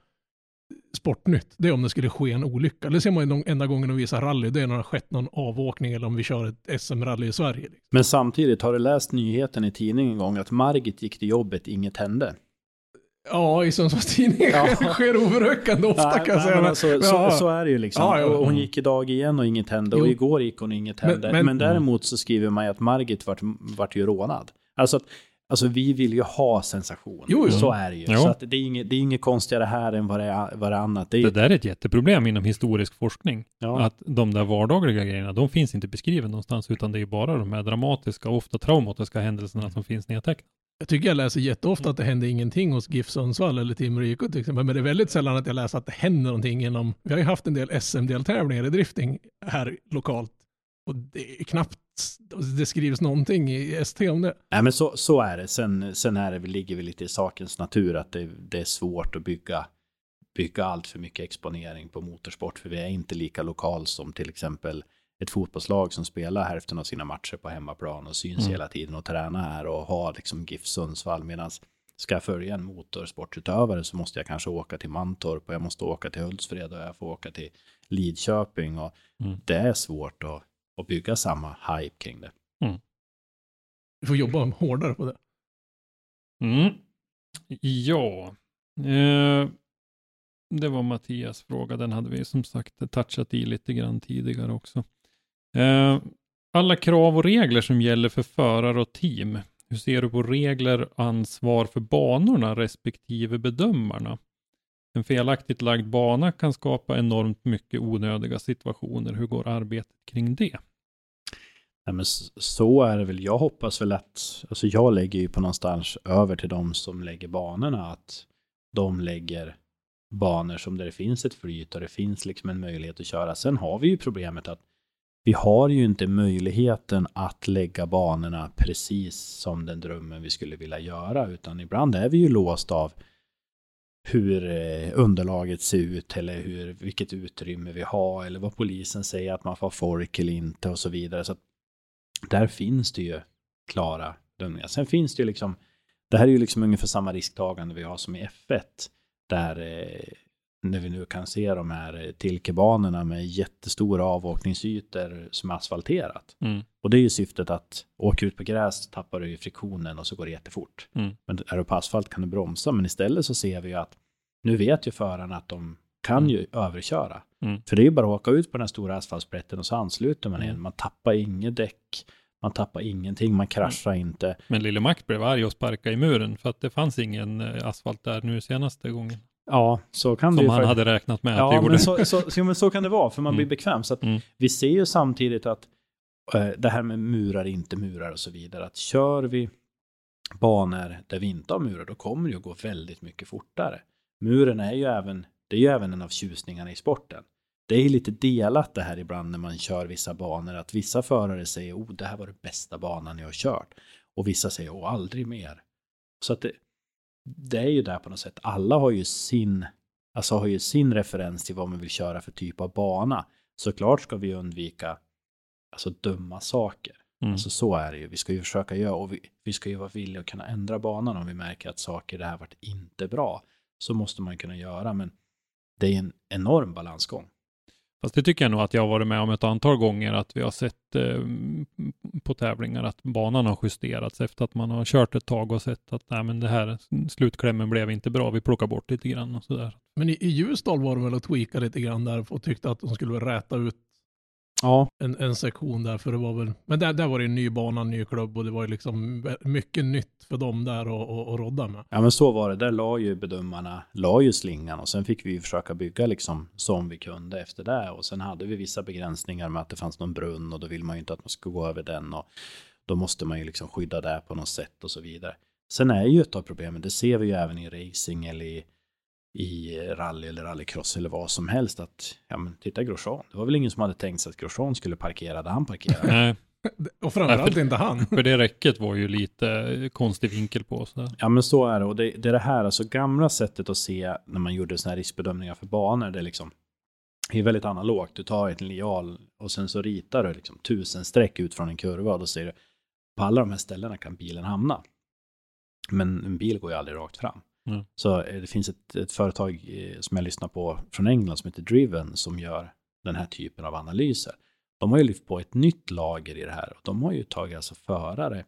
D: Sportnytt, det är om det skulle ske en olycka. Det ser man ju de enda gången de visar rally, det är när det har skett någon avåkning eller om vi kör ett SM-rally i Sverige. liksom.
C: Men samtidigt, har du läst nyheten i tidningen en gång att Margit gick till jobbet, inget hände?
D: Ja, i Sundsvalls tidning
C: Ja.
D: sker overökande ofta
C: Nej,
D: kan jag
C: nej,
D: säga.
C: men
D: Men-
C: alltså,
D: ja.
C: så, så är det ju liksom.
D: Ja, ja.
C: Och hon gick idag igen och inget hände. Och
D: Jo.
C: igår gick hon och inget
D: Men-
C: hände. Men,
D: men-
C: däremot så skriver man ju att Margit vart, vart ju rånad. Alltså, att, alltså vi vill ju ha sensation.
D: Jo, jo.
C: Så är det ju.
B: Jo.
C: Så att det är inget, det är inget konstigare här än vad det är, vad det är annat. Det är,
B: Det där är ett jätteproblem inom historisk forskning.
C: ja.
B: Att de där vardagliga grejerna, de finns inte beskriven någonstans, utan det är bara de här dramatiska, ofta traumatiska händelserna som finns nedtecknade.
D: Jag tycker jag läser jätteofta att det händer ingenting hos GIF Sundsvall eller Timrå IK, till exempel. Men det är väldigt sällan att jag läser att det händer någonting inom, vi har ju haft en del SM-deltävlingar i drifting här lokalt. Och det är knappt, det skrivs någonting i ST om det.
C: Nej, men så, så är det. Sen, sen är det, ligger vi lite i sakens natur att det, det är svårt att bygga, bygga allt för mycket exponering på motorsport. För vi är inte lika lokal som till exempel ett fotbollslag som spelar hälften av sina matcher på hemmaplan och syns
B: Mm.
C: hela tiden och tränar här och har liksom GIF Sundsvall. Medan ska jag följa en motorsportutövare så måste jag kanske åka till Mantorp och jag måste åka till Hultsfred och jag får åka till Lidköping och
B: Mm.
C: det är svårt att, att bygga samma hype kring det.
D: Vi får jobba hårdare på det.
B: Mm. Ja, eh, det var Mattias fråga. Den hade vi som sagt touchat i lite grann tidigare också. Eh, alla krav och regler som gäller för förare och team. Hur ser du på regler, ansvar för banorna respektive bedömarna? En felaktigt lagd bana kan skapa enormt mycket onödiga situationer. Hur går arbetet kring det?
C: Nej, men så är det väl. Jag hoppas väl att, alltså jag lägger ju på någonstans över till de som lägger banorna att de lägger banor som där det finns ett flyt och det finns liksom en möjlighet att köra. Sen har vi ju problemet att vi har ju inte möjligheten att lägga banorna precis som den drömmen vi skulle vilja göra, utan ibland är vi ju låst av hur eh, underlaget ser ut eller hur, vilket utrymme vi har eller vad polisen säger att man får folk eller inte och så vidare. Så att där finns det ju klara dömningar. Sen finns det ju liksom, det här är ju liksom ungefär samma risktagande vi har som i F1, där eh, när vi nu kan se de här eh, Tilkebanorna med jättestora avåkningsytor som är asfalterat.
B: Mm.
C: Och det är ju syftet att åka ut på gräs tappar du ju friktionen och så går det jättefort.
B: Mm.
C: Men är du på asfalt kan du bromsa, men istället så ser vi ju att nu vet ju förarna att de kan
B: Mm.
C: ju överköra.
B: Mm.
C: För det är ju bara att åka ut på den stora asfaltsprätten och så ansluter man
B: Mm.
C: igen. Man tappar inget däck, man tappar ingenting, man kraschar inte.
B: Men Lille Mac blev arg och sparkade i muren för att det fanns ingen eh, asfalt där nu senaste gången.
C: Ja, så kan det
B: Som
C: ju
B: han
C: fakt-
B: hade räknat med att det
C: Ja,
B: gjorde.
C: men så, så, så, men så kan det vara, för man
B: Mm.
C: blir bekväm. Så att
B: Mm.
C: vi ser ju samtidigt att eh, det här med murar, inte murar och så vidare, att kör vi banor där vi inte har murar, då kommer det ju att gå väldigt mycket fortare. Muren är ju även, det är ju även en av tjusningarna i sporten. Det är lite delat det här ibland när man kör vissa banor, att vissa förare säger oh, det här var det bästa banan jag har kört. Och vissa säger åh, aldrig mer. Så att det, det är ju där på något sätt, alla har ju sin, alltså har ju sin referens till vad man vill köra för typ av bana. Såklart ska vi undvika alltså dumma saker.
B: Mm.
C: Alltså så är det ju. Vi ska ju försöka göra och vi, vi ska ju vara villiga att kunna ändra banan om vi märker att saker det här varit inte bra. Så måste man kunna göra, men det är en enorm balansgång.
B: Fast det tycker jag nog att jag har varit med om ett antal gånger att vi har sett eh, på tävlingar att banan har justerats efter att man har kört ett tag och sett att nej, men det här slutklämmen blev inte bra. Vi plockar bort lite grann och sådär.
D: Men i, i Ljusdal var de väl och tweakade lite grann där och tyckte att de skulle väl räta ut
C: Ja,
D: en, en sektion där, för det var väl, men där, där var det en ny bana, en ny klubb och det var ju liksom mycket nytt för dem där att och, och rodda med.
C: ja men så var det. Där la ju bedömarna, la ju slingan och sen fick vi försöka bygga liksom som vi kunde efter det. Och sen hade vi vissa begränsningar med att det fanns någon brunn och då vill man ju inte att man ska gå över den och då måste man ju liksom skydda det på något sätt och så vidare. Sen är ju ett av problemen, det ser vi ju även i racing eller i, i rally eller rallycross eller vad som helst att, ja men titta Grosjean, det var väl ingen som hade tänkt sig att Grosjean skulle parkera där han parkerade.
B: Nej,
D: Och framförallt
B: för-
D: inte han.
B: för det räcket var ju lite konstig vinkel på. Sådär.
C: Ja men så är det och det, det är det här, alltså gamla sättet att se när man gjorde sådana här riskbedömningar för banor, det är liksom det är väldigt analogt. Du tar ett linjal och sen så ritar du liksom tusen streck ut från en kurva och då säger du på alla de här ställena kan bilen hamna. Men en bil går ju aldrig rakt fram.
B: Mm.
C: Så eh, det finns ett, ett företag eh, som jag lyssnar på från England som heter Driven som gör den här typen av analyser. De har ju lyft på ett nytt lager i det här och de har ju tagit alltså förare,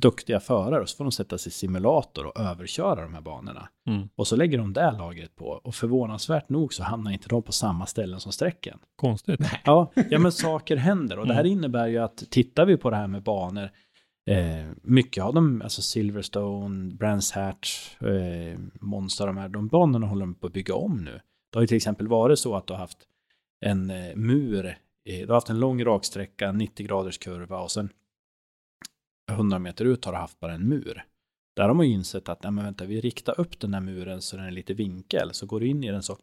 C: duktiga förare och så får de sätta sig i simulator och överköra de här banorna.
B: Mm.
C: Och så lägger de det lagret på och förvånansvärt nog så hamnar inte de på samma ställen som sträcken.
B: Konstigt.
C: Ja, ja men saker händer och det här
B: Mm.
C: innebär ju att tittar vi på det här med banor, eh, mycket av dem, alltså Silverstone, Brands Hatch, eh, Monster, de här, de banorna håller de på att bygga om nu. Det har ju till exempel varit så att du har haft en eh, mur, eh, du har haft en lång raksträcka, 90 graders kurva och sen 100 meter ut har du haft bara en mur. Där har man ju insett att, nej men vänta, vi riktar upp den här muren så den är lite vinkel, så går du in i den så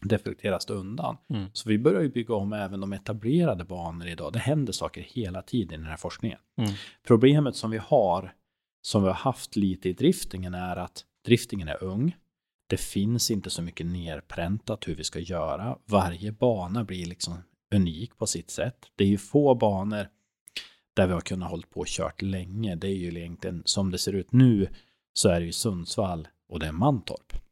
C: deflekteras det undan.
B: Mm.
C: Så vi börjar ju bygga om även de etablerade banor idag. Det händer saker hela tiden i den här forskningen.
B: Mm.
C: Problemet som vi har, som vi har haft lite i driftingen, är att driftingen är ung. Det finns inte så mycket nerpräntat hur vi ska göra. Varje bana blir liksom unik på sitt sätt. Det är ju få banor där vi har kunnat hålla på och kört länge. Det är ju egentligen, som det ser ut nu, så är det ju Sundsvall och det är Mantorp.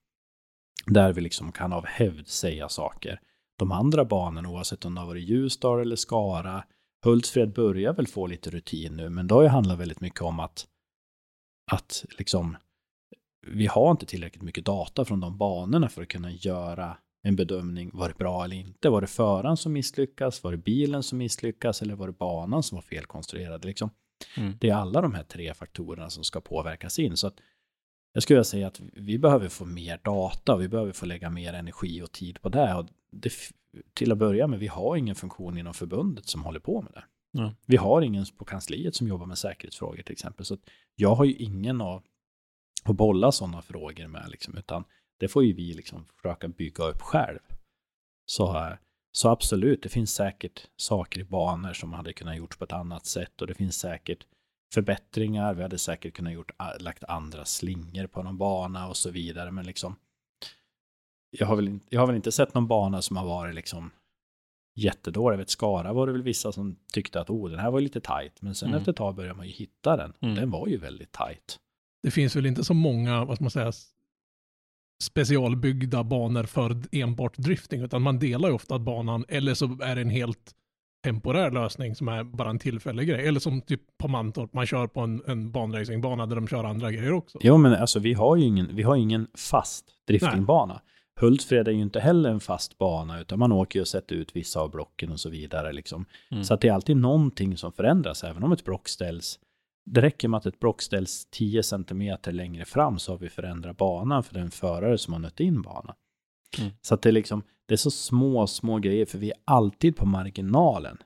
C: Där vi liksom kan av hävd säga saker. De andra banorna, oavsett om det har varit Ljusdal eller Skara, Hultsfred börjar väl få lite rutin nu, men då har ju handlat väldigt mycket om att, att liksom, vi har inte tillräckligt mycket data från de banorna för att kunna göra en bedömning. Var det bra eller inte? Var det föraren som misslyckas? Var det bilen som misslyckas? Eller var det banan som var felkonstruerad? Liksom.
B: Mm.
C: Det är alla de här tre faktorerna som ska påverkas in. Så att jag skulle vilja säga att vi behöver få mer data. Vi behöver få lägga mer energi och tid på det. Och det till att börja med, vi har ingen funktion inom förbundet som håller på med det.
B: Ja.
C: Vi har ingen på kansliet som jobbar med säkerhetsfrågor till exempel. Så jag har ju ingen att, att bolla sådana frågor med, liksom, utan det får ju vi liksom försöka bygga upp själv. Så, så absolut, det finns säkert saker i banor som hade kunnat gjorts på ett annat sätt och det finns säkert förbättringar. Vi hade säkert kunnat gjort, lagt andra slingor på någon bana och så vidare. Men liksom, jag har, väl, inte- jag har väl inte sett någon bana som har varit liksom jättedålig. Jag vet Skara var det väl vissa som tyckte att oh, den här var lite tight. Men sen
B: Mm.
C: efter ett tag började man ju hitta den.
B: Mm.
C: Den var ju väldigt tight.
D: Det finns väl inte så många, vad ska man säga, specialbyggda banor för enbart drifting, utan man delar ju ofta banan, eller så är det en helt temporär lösning som är bara en tillfällig grej. Eller som typ på Mantorp, man kör på en, en banracingbana där de kör andra grejer också.
C: Jo, men alltså vi har ju ingen, vi har ingen fast driftingbana. Hultsfred är ju inte heller en fast bana, utan man åker ju och sätter ut vissa av blocken och så vidare. Liksom.
B: Mm.
C: Så att det är alltid någonting som förändras, även om ett block ställs. Det räcker med att ett block ställs 10 cm längre fram så har vi förändrat banan för den förare som har nött in banan.
B: Mm.
C: Så att det är liksom, det är så små, små grejer, för vi är alltid på marginalen.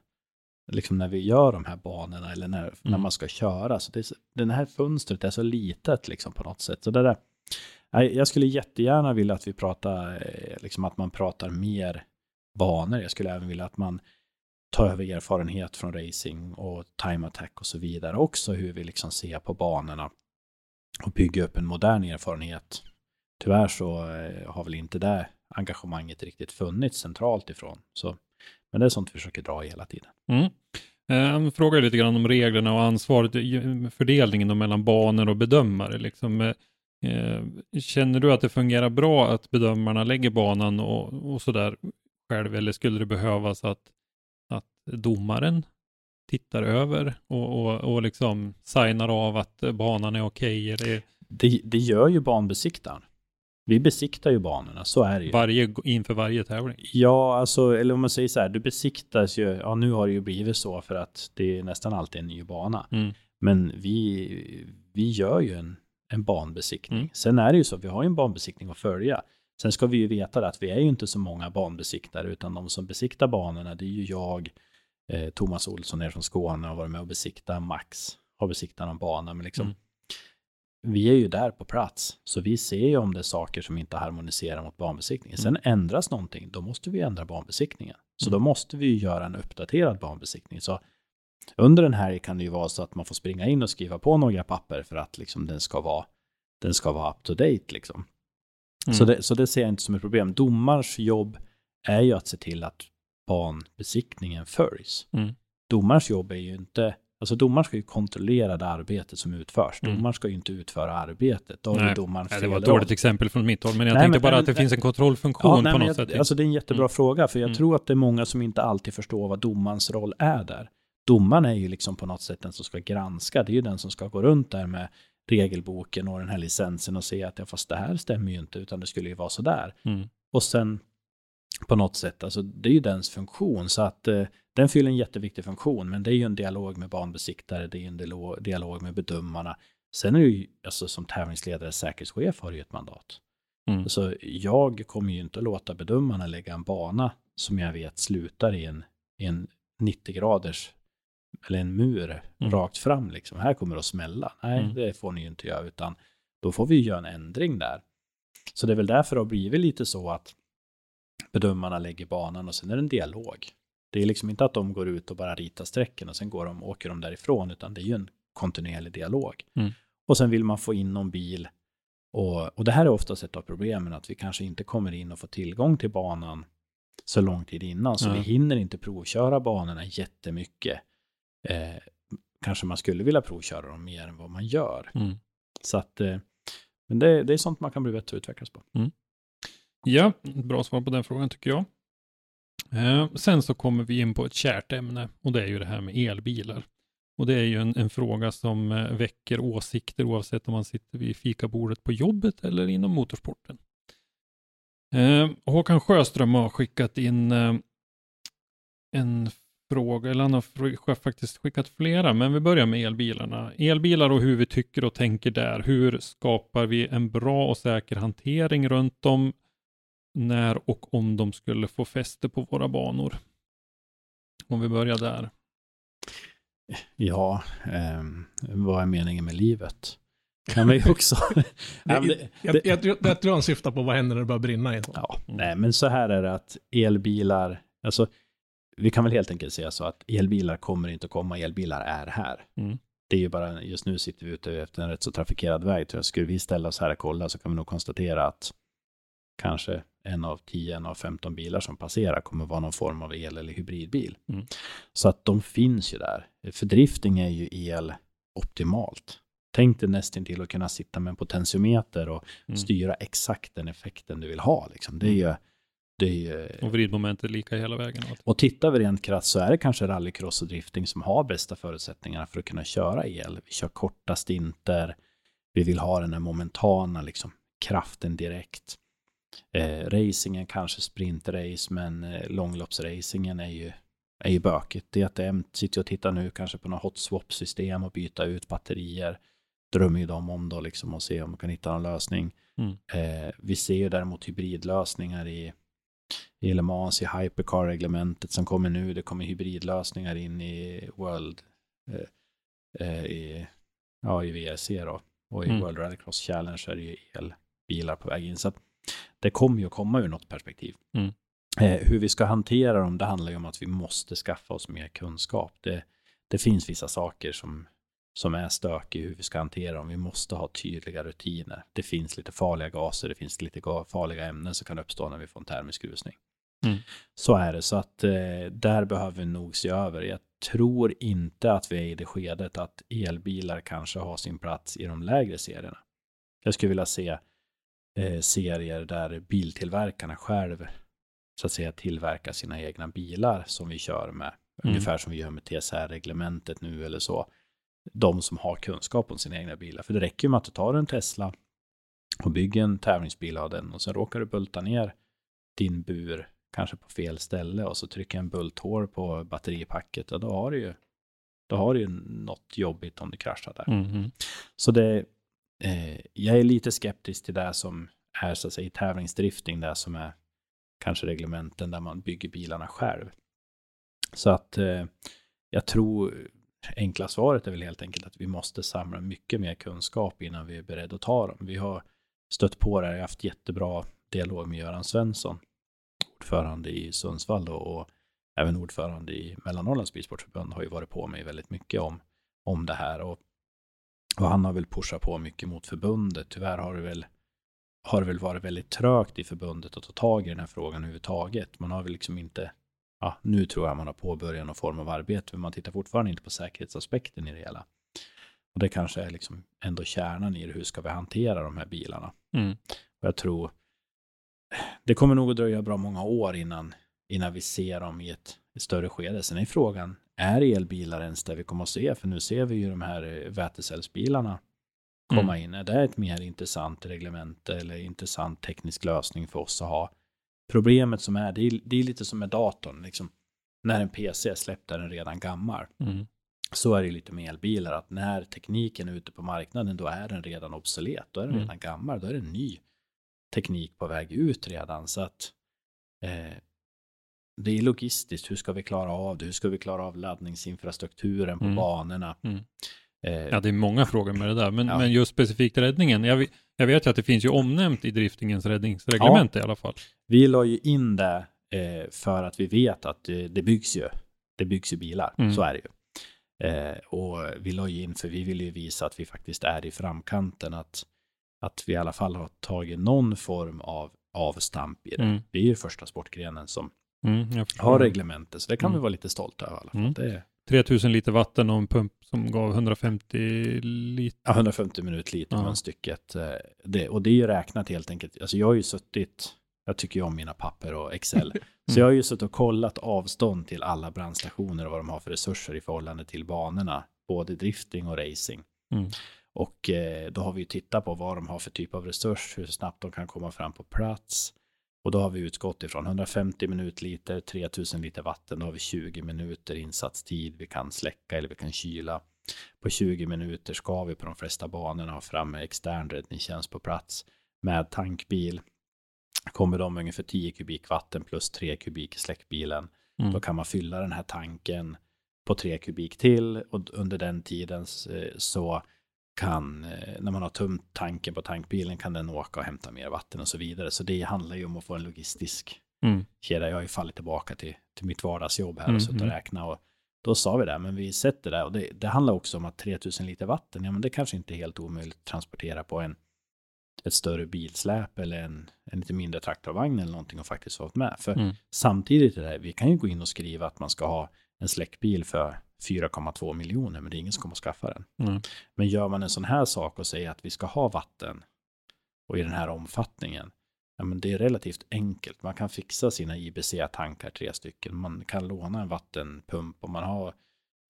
C: Liksom när vi gör de här banorna eller när, när
B: Mm.
C: man ska köra. Så det så- den här fönstret är så litet liksom på något sätt. Så det där, jag skulle jättegärna vilja att vi pratar, eh, liksom att man pratar mer banor. Jag skulle även vilja att man tar över erfarenhet från racing och time attack och så vidare också, hur vi liksom ser på banorna och bygga upp en modern erfarenhet. Tyvärr så eh, har väl inte det engagemanget riktigt funnits centralt ifrån. Så, men det är sånt vi försöker dra i hela tiden.
B: Mm. Eh, Han frågar lite grann om reglerna och ansvaret, fördelningen mellan banor och bedömare. Liksom, eh, eh, känner du att det fungerar bra att bedömarna lägger banan och, och sådär själv, eller skulle det behövas att, att domaren tittar över och, och, och liksom signar av att banan är okej? eller
C: Det, det gör ju banbesiktaren. Vi besiktar ju banorna, så är det ju.
B: varje, inför varje tävling?
C: Ja, alltså, eller om man säger så här, du besiktas ju, ja nu har det ju blivit så för att det är nästan alltid en ny bana.
B: Mm.
C: Men vi, vi gör ju en, en banbesiktning.
B: Mm.
C: Sen är det ju så, vi har ju en banbesiktning att följa. Sen ska vi ju veta att vi är ju inte så många banbesiktare, utan de som besiktar banorna, det är ju jag, eh, Thomas Olsson är från Skåne och varit med och besiktat Max, har besiktat någon bana, men liksom
B: Mm.
C: Vi är ju där på plats, så vi ser ju om det är saker som inte harmoniserar mot banbesiktningen. Sen ändras någonting, då måste vi ändra banbesiktningen. Så då måste vi ju göra en uppdaterad banbesiktning. Så under den här kan det ju vara så att man får springa in och skriva på några papper för att liksom den ska vara, den ska vara up to date liksom.
B: Mm.
C: Så, det, så det ser jag inte som ett problem. Domarens jobb är ju att se till att banbesiktningen följs.
B: Mm.
C: Domarens jobb är ju inte, alltså domaren ska ju kontrollera det arbetet som utförs.
B: Mm.
C: Domaren ska ju inte utföra arbetet. Då
B: Nej,
C: domaren
B: Nej,
C: fel
B: det var ett dåligt exempel från mitt håll, men jag
C: Nej,
B: tänkte
C: men-
B: bara
C: men-
B: att det finns en kontrollfunktion
C: Ja,
B: på
C: nej,
B: något
C: jag,
B: sätt.
C: Alltså det är en jättebra
B: Mm.
C: fråga, för jag
B: Mm.
C: tror att det är många som inte alltid förstår vad domarens roll är där. Domaren är ju liksom på något sätt den som ska granska, det är ju den som ska gå runt där med regelboken och den här licensen och se att ja, fast det här stämmer ju inte, utan det skulle ju vara så där.
B: Mm.
C: Och sen på något sätt, alltså det är ju dens funktion, så att eh, den fyller en jätteviktig funktion, men det är ju en dialog med banbesiktare, det är ju en dialog, med bedömarna. Sen är det ju, alltså som tävlingsledare, säkerhetschef har ju ett mandat.
B: Mm.
C: Alltså, jag kommer ju inte att låta bedömarna lägga en bana som jag vet slutar i en, i en 90 graders eller en mur
B: Mm.
C: rakt fram liksom. Här kommer det att smälla. Nej,
B: Mm.
C: det får ni ju inte göra, utan då får vi ju göra en ändring där. Så det är väl därför det har blivit lite så att bedömarna lägger banan och sen är det en dialog. Det är liksom inte att de går ut och bara ritar strecken och sen går de, åker de därifrån, utan det är ju en kontinuerlig dialog.
B: Mm.
C: Och sen vill man få in någon bil och, och det här är oftast ett av problemen, att vi kanske inte kommer in och får tillgång till banan så lång tid innan, så
B: Ja.
C: vi hinner inte provköra banorna jättemycket. Eh, kanske man skulle vilja provköra dem mer än vad man gör.
B: Mm.
C: Så att, eh, men det, det är sånt man kan bli bättre och utvecklas på.
B: Ja, bra svar på den frågan tycker jag. Eh, sen så kommer vi in på ett kärt ämne och det är ju det här med elbilar. Och det är ju en, en fråga som eh, väcker åsikter oavsett om man sitter vid fikabordet på jobbet eller inom motorsporten. Eh, Håkan Sjöström har skickat in eh, en fråga, eller han har faktiskt skickat flera, men vi börjar med elbilarna. Elbilar och hur vi tycker och tänker där. Hur skapar vi en bra och säker hantering runt dem när och om de skulle få fäste på våra banor? Om vi börjar där.
C: Ja, ehm, vad är meningen med livet? Kan vi också... Nej, det-
D: jag, jag, jag, tror- jag tror han syftar på vad händer när det börjar brinna ett
C: Ja, nej, men så här är det att elbilar, alltså vi kan väl helt enkelt säga så att elbilar kommer inte att komma, elbilar är här.
B: Mm.
C: Det är ju bara, just nu sitter vi ute efter en rätt så trafikerad väg, tror jag. Skulle vi ställa oss här och kolla så kan vi nog konstatera att kanske en av 10, en av 15 bilar som passerar kommer vara någon form av el eller hybridbil.
B: Mm.
C: Så att de finns ju där. För drifting är ju el optimalt. Tänk dig nästan till att kunna sitta med en potentiometer och
B: Mm.
C: styra exakt den effekten du vill ha. Liksom. Det är ju, det är ju
B: Och vridmomentet lika hela vägen.
C: och tittar vi rent krasst så är det kanske rallycross och drifting som har bästa förutsättningarna för att kunna köra el. Vi kör korta stinter, vi vill ha den här momentana liksom, kraften direkt. Eh, racingen kanske sprintrace, men eh, långloppsracingen är ju, är ju bökigt. DTM sitter och tittar nu kanske på något hot swap-system och byta ut batterier. Drömmer ju de om då liksom och se om man kan hitta någon lösning.
B: Mm.
C: Eh, vi ser ju däremot hybridlösningar i i Le Mans, i Hypercar-reglementet som kommer nu. Det kommer hybridlösningar in i World, eh, eh, i, ja, i VRC då. Och i
B: Mm.
C: World Rallycross Challenge är det ju elbilar på väg in. Så att det kommer ju att komma ur något perspektiv.
B: Mm.
C: Eh, hur vi ska hantera dem, det handlar ju om att vi måste skaffa oss mer kunskap. Det, det finns vissa saker som, som är stökiga hur vi ska hantera dem. Vi måste ha tydliga rutiner. Det finns lite farliga gaser, det finns lite ga- farliga ämnen som kan uppstå när vi får en termisk rusning.
B: Mm.
C: Så är det, så att eh, där behöver vi nog se över. Jag tror inte att vi är i det skedet att elbilar kanske har sin plats i de lägre serierna. Jag skulle vilja se eh, serier där biltillverkarna själv så att säga tillverkar sina egna bilar som vi kör med.
B: Mm.
C: Ungefär som vi gör med TSR-reglementet nu eller så. De som har kunskap om sina egna bilar. För det räcker ju med att du tar en Tesla och bygger en tävlingsbil av den och sen råkar du bulta ner din bur kanske på fel ställe och så trycker en bulthår på batteripacket och då har du ju då har du ju något jobbigt om det kraschar där.
B: Mhm.
C: Så det, eh, jag är lite skeptisk till det som är så att säga i tävlingsdrifting, det som är kanske reglementen där man bygger bilarna själv. Så att eh, jag tror enkla svaret är väl helt enkelt att vi måste samla mycket mer kunskap innan vi är beredda att ta dem. Vi har stött på det, jag har haft jättebra dialog med Göran Svensson, ordförande i Sundsvall då, och även ordförande i Mellannorrlands Bilsportförbund har ju varit på mig väldigt mycket om, om det här och, och han har väl pushat på mycket mot förbundet. Tyvärr har det väl har det väl varit väldigt trögt i förbundet att ta tag i den här frågan överhuvudtaget. Man har väl liksom inte, ja, nu tror jag man har påbörjat någon form av arbete, men man tittar fortfarande inte på säkerhetsaspekten i det hela. Och det kanske är liksom ändå kärnan i det, hur ska vi hantera de här bilarna?
B: Mm.
C: Och jag tror det kommer nog att dröja bra många år innan, innan vi ser dem i ett, ett större skede. Sen är frågan, är elbilar ens det vi kommer att se? För nu ser vi ju de här eh, vätecellsbilarna komma
B: Mm.
C: in. Är det ett mer intressant reglement eller intressant teknisk lösning för oss att ha? Problemet som är, det är, det är lite som med datorn. Liksom, när en PC är släppt är den redan gammal.
B: Mm.
C: Så är det lite med elbilar, att när tekniken är ute på marknaden, då är den redan obsolet. Då är den
B: Mm.
C: redan gammal, då är det en ny teknik på väg ut redan. Så att eh, det är logistiskt, hur ska vi klara av det? Hur ska vi klara av laddningsinfrastrukturen på
B: Mm.
C: banorna?
B: Mm.
C: Eh,
B: Ja, det är många frågor med det där, men,
C: Ja.
B: men just specifikt räddningen. Jag, vet- jag vet ju att det finns ju omnämnt i driftingens räddningsreglement i alla fall.
C: Vi la ju in det eh, för att vi vet att det, det byggs ju. Det byggs ju bilar,
B: Mm.
C: så är det ju. Eh, och vi la ju in för vi vill ju visa att vi faktiskt är i framkanten, att, att vi i alla fall har tagit någon form av avstamp i det.
B: Mm.
C: Vi är ju första sportgrenen som,
B: Mm,
C: har reglementet. Så det kan vi
B: Mm.
C: vara lite stolta över i alla fall.
B: Mm.
C: Det är
B: 3000 liter vatten och en pump som gav 150 liter.
C: ja, 150 minut liter
B: Ja.
C: mellan stycket. eh, Det, och det är ju räknat helt enkelt. Alltså jag har ju suttit, jag tycker ju om mina papper och Excel. Så jag har ju suttit och kollat avstånd till alla brandstationer och vad de har för resurser i förhållande till banorna. Både drifting och racing.
B: Mm.
C: Och eh, då har vi ju tittat på vad de har för typ av resurs, hur snabbt de kan komma fram på plats. Och då har vi utgått ifrån 150 minutliter, 3000 liter vatten, då har vi 20 minuter insatstid, vi kan släcka eller vi kan kyla. På 20 minuter ska vi på de flesta banorna ha fram extern räddningstjänst på plats med tankbil. Kommer de ungefär 10 kubik vatten plus 3 kubik i släckbilen,
B: Mm.
C: då kan man fylla den här tanken på 3 kubik till och under den tiden eh, så kan, eh, när man har tömt tanken på tankbilen kan den åka och hämta mer vatten och så vidare. Så det handlar ju om att få en logistisk
B: Mm.
C: kedja. Jag har ju fallit tillbaka till, till mitt vardagsjobb här
B: Mm,
C: och suttit och
B: mm.
C: räknat och då sa vi det, men vi sätter det och det, det handlar också om att 3000 liter vatten, ja men det kanske inte är helt omöjligt att transportera på en ett större bilsläp eller en, en lite mindre traktorvagn eller någonting och faktiskt fått med. För
B: Mm.
C: samtidigt är det, vi kan ju gå in och skriva att man ska ha en släckbil för 4,2 miljoner, men det är ingen som kommer att skaffa den.
B: Mm.
C: Men gör man en sån här sak och säger att vi ska ha vatten och i den här omfattningen, ja, men det är relativt enkelt. Man kan fixa sina IBC-tankar, tre stycken. Man kan låna en vattenpump och man har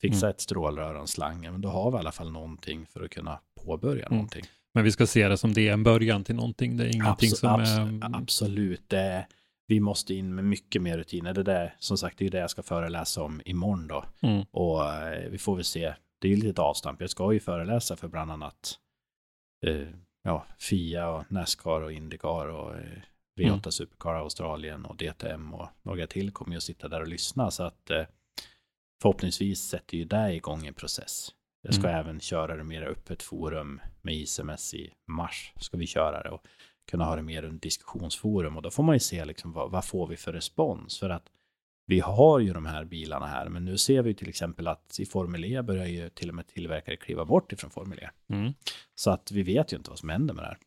C: fixa
B: Mm.
C: ett strålrör och en slang. Men då har vi i alla fall någonting för att kunna påbörja
B: Mm.
C: någonting.
B: Men vi ska se det som det är en början till någonting. Det är ingenting
C: Abso-
B: som är...
C: Absolut, det, vi måste in med mycket mer rutiner. Det där, som sagt, det är det jag ska föreläsa om imorgon då.
B: Mm.
C: Och eh, vi får väl se. Det är ju lite avstamp. Jag ska ju föreläsa för bland annat eh, ja, FIA och Nascar och Indycar och eh, V8
B: Mm.
C: Supercar Australien och DTM och några till kommer ju att sitta där och lyssna. Så att eh, förhoppningsvis sätter ju det igång en process. Jag ska
B: Mm.
C: även köra det mer öppet forum med ICMS i mars. Ska vi köra det och kunna ha det mer under diskussionsforum. Och då får man ju se liksom vad, vad får vi för respons. För att vi har ju de här bilarna här, men nu ser vi till exempel att i Formel E börjar ju till och med tillverkare kliva bort ifrån Formel E.
B: Mm.
C: Så att vi vet ju inte vad som händer med det här.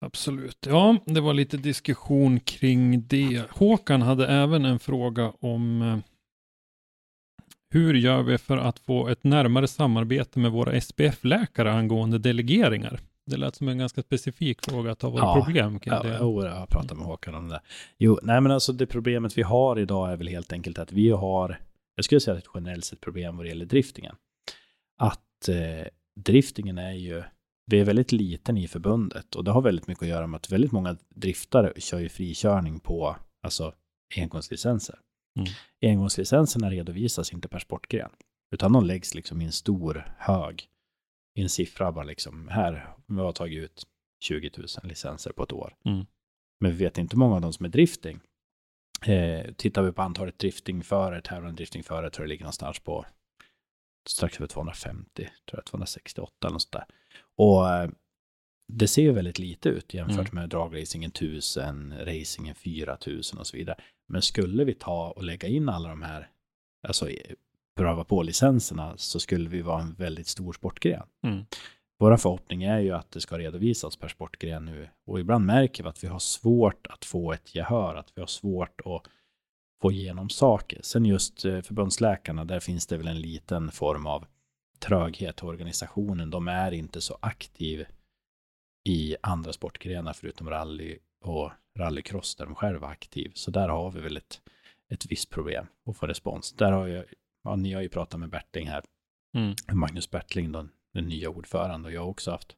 B: Absolut. Ja, det var lite diskussion kring det. Håkan hade även en fråga om eh, hur gör vi för att få ett närmare samarbete med våra SPF-läkare angående delegeringar? Det lät som en ganska specifik fråga att ha varit
C: Ja.
B: problem kring
C: Ja,
B: det.
C: jo, jag har pratat med Håkan om det. Jo, nej men alltså det problemet vi har idag är väl helt enkelt att vi har, jag skulle säga ett generellt sett problem vad det gäller driftingen. Att eh, driftingen är ju, vi är väldigt liten i förbundet och det har väldigt mycket att göra med att väldigt många driftare kör ju frikörning på, alltså engångslicenser.
B: Mm.
C: Engångslicenserna redovisas inte per sportgren, utan de läggs liksom i en stor hög, i en siffra bara liksom, här, vi har tagit ut 20 000 licenser på ett år.
B: Mm.
C: Men vi vet inte hur många av dem som är drifting. Eh, tittar vi på antalet driftingförare, tävlande driftingförare, tror jag det ligger någonstans på strax över 250, tror jag 268 eller något sånt där. Och eh, det ser ju väldigt lite ut jämfört med dragracingen 1000, racingen 4000 och så vidare. Men skulle vi ta och lägga in alla de här, alltså pröva på licenserna, så skulle vi vara en väldigt stor sportgren.
B: Mm.
C: Vår förhoppning är ju att det ska redovisas per sportgren nu och ibland märker vi att vi har svårt att få ett gehör, att vi har svårt att få igenom saker. Sen just eh, förbundsläkarna, där finns det väl en liten form av tröghet i organisationen. De är inte så aktiv i andra sportgrenar förutom rally och rallycross där de själva är aktiv. Så där har vi väl ett, ett visst problem att få respons. Där har jag, ja, ni har ju pratat med Berting här,
B: Mm.
C: Magnus Bertling, då, den nya ordförande, och jag har också haft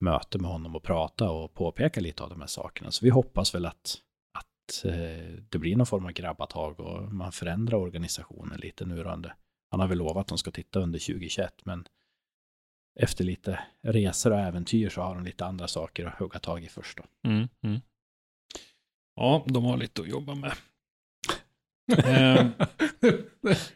C: möte med honom och prata och påpeka lite av de här sakerna. Så vi hoppas väl att, att eh, det blir någon form av grabbatag och man förändrar organisationen lite nu under. Han har väl lovat att de ska titta under 2021, men efter lite resor och äventyr så har de lite andra saker att hugga tag i först då.
B: Mm. Mm. Ja, de har lite att jobba med. Eh,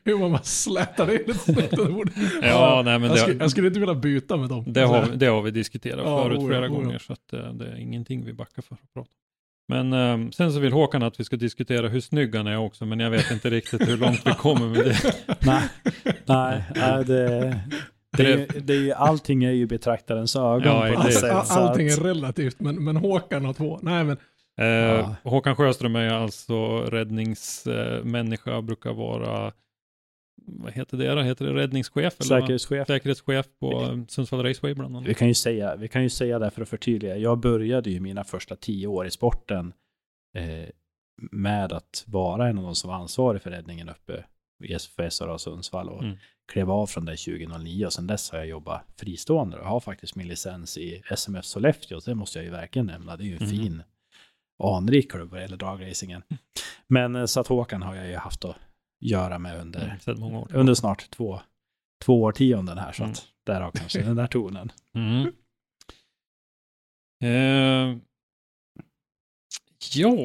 D: Hur man bara slätar in ett bordet.
B: Ja, nej, men
D: jag, skulle, jag skulle inte vilja byta med dem.
B: Det har, vi- det har vi diskuterat
D: Ja,
B: förut
D: oh ja,
B: flera
D: oh ja.
B: gånger, så att eh, det är ingenting vi backar för att prata. Men eh, sen så vill Håkan att vi ska diskutera hur snygg han är också, men jag vet inte riktigt hur långt vi kommer med det.
C: Nej, nej, nej det, det, är, ju- det är ju, allting är ju betraktarens ögon
B: Ja,
C: på
B: det-
C: något sätt.
D: All, allting är relativt, men, men Håkan har två. Nej, men
B: Eh,
C: Ja.
B: Håkan Sjöström är alltså räddningsmänniska, brukar vara, vad heter det då? Heter det räddningschef? Eller?
C: Säkerhetschef.
B: Säkerhetschef på Sundsvall Raceway bland annat.
C: Vi kan, ju säga, vi kan ju säga det för att förtydliga. Jag började ju mina första tio år i sporten eh, med att vara en av de som var ansvarig för räddningen uppe för SRA Sundsvall och
B: Mm.
C: klev av från det 2009 och sedan dess har jag jobbat fristående. Jag har faktiskt min licens i SMF Sollefteå, det måste jag ju verkligen nämna. Det är ju en
B: Mhm.
C: fin anrik klubb vad gäller dragracingen. Men eh, så att Håkan har jag ju haft att göra med under,
B: Mm,
C: under snart två, två årtionden här, så
B: Mm.
C: att därav kanske den där tonen.
B: Mm. Eh, ja,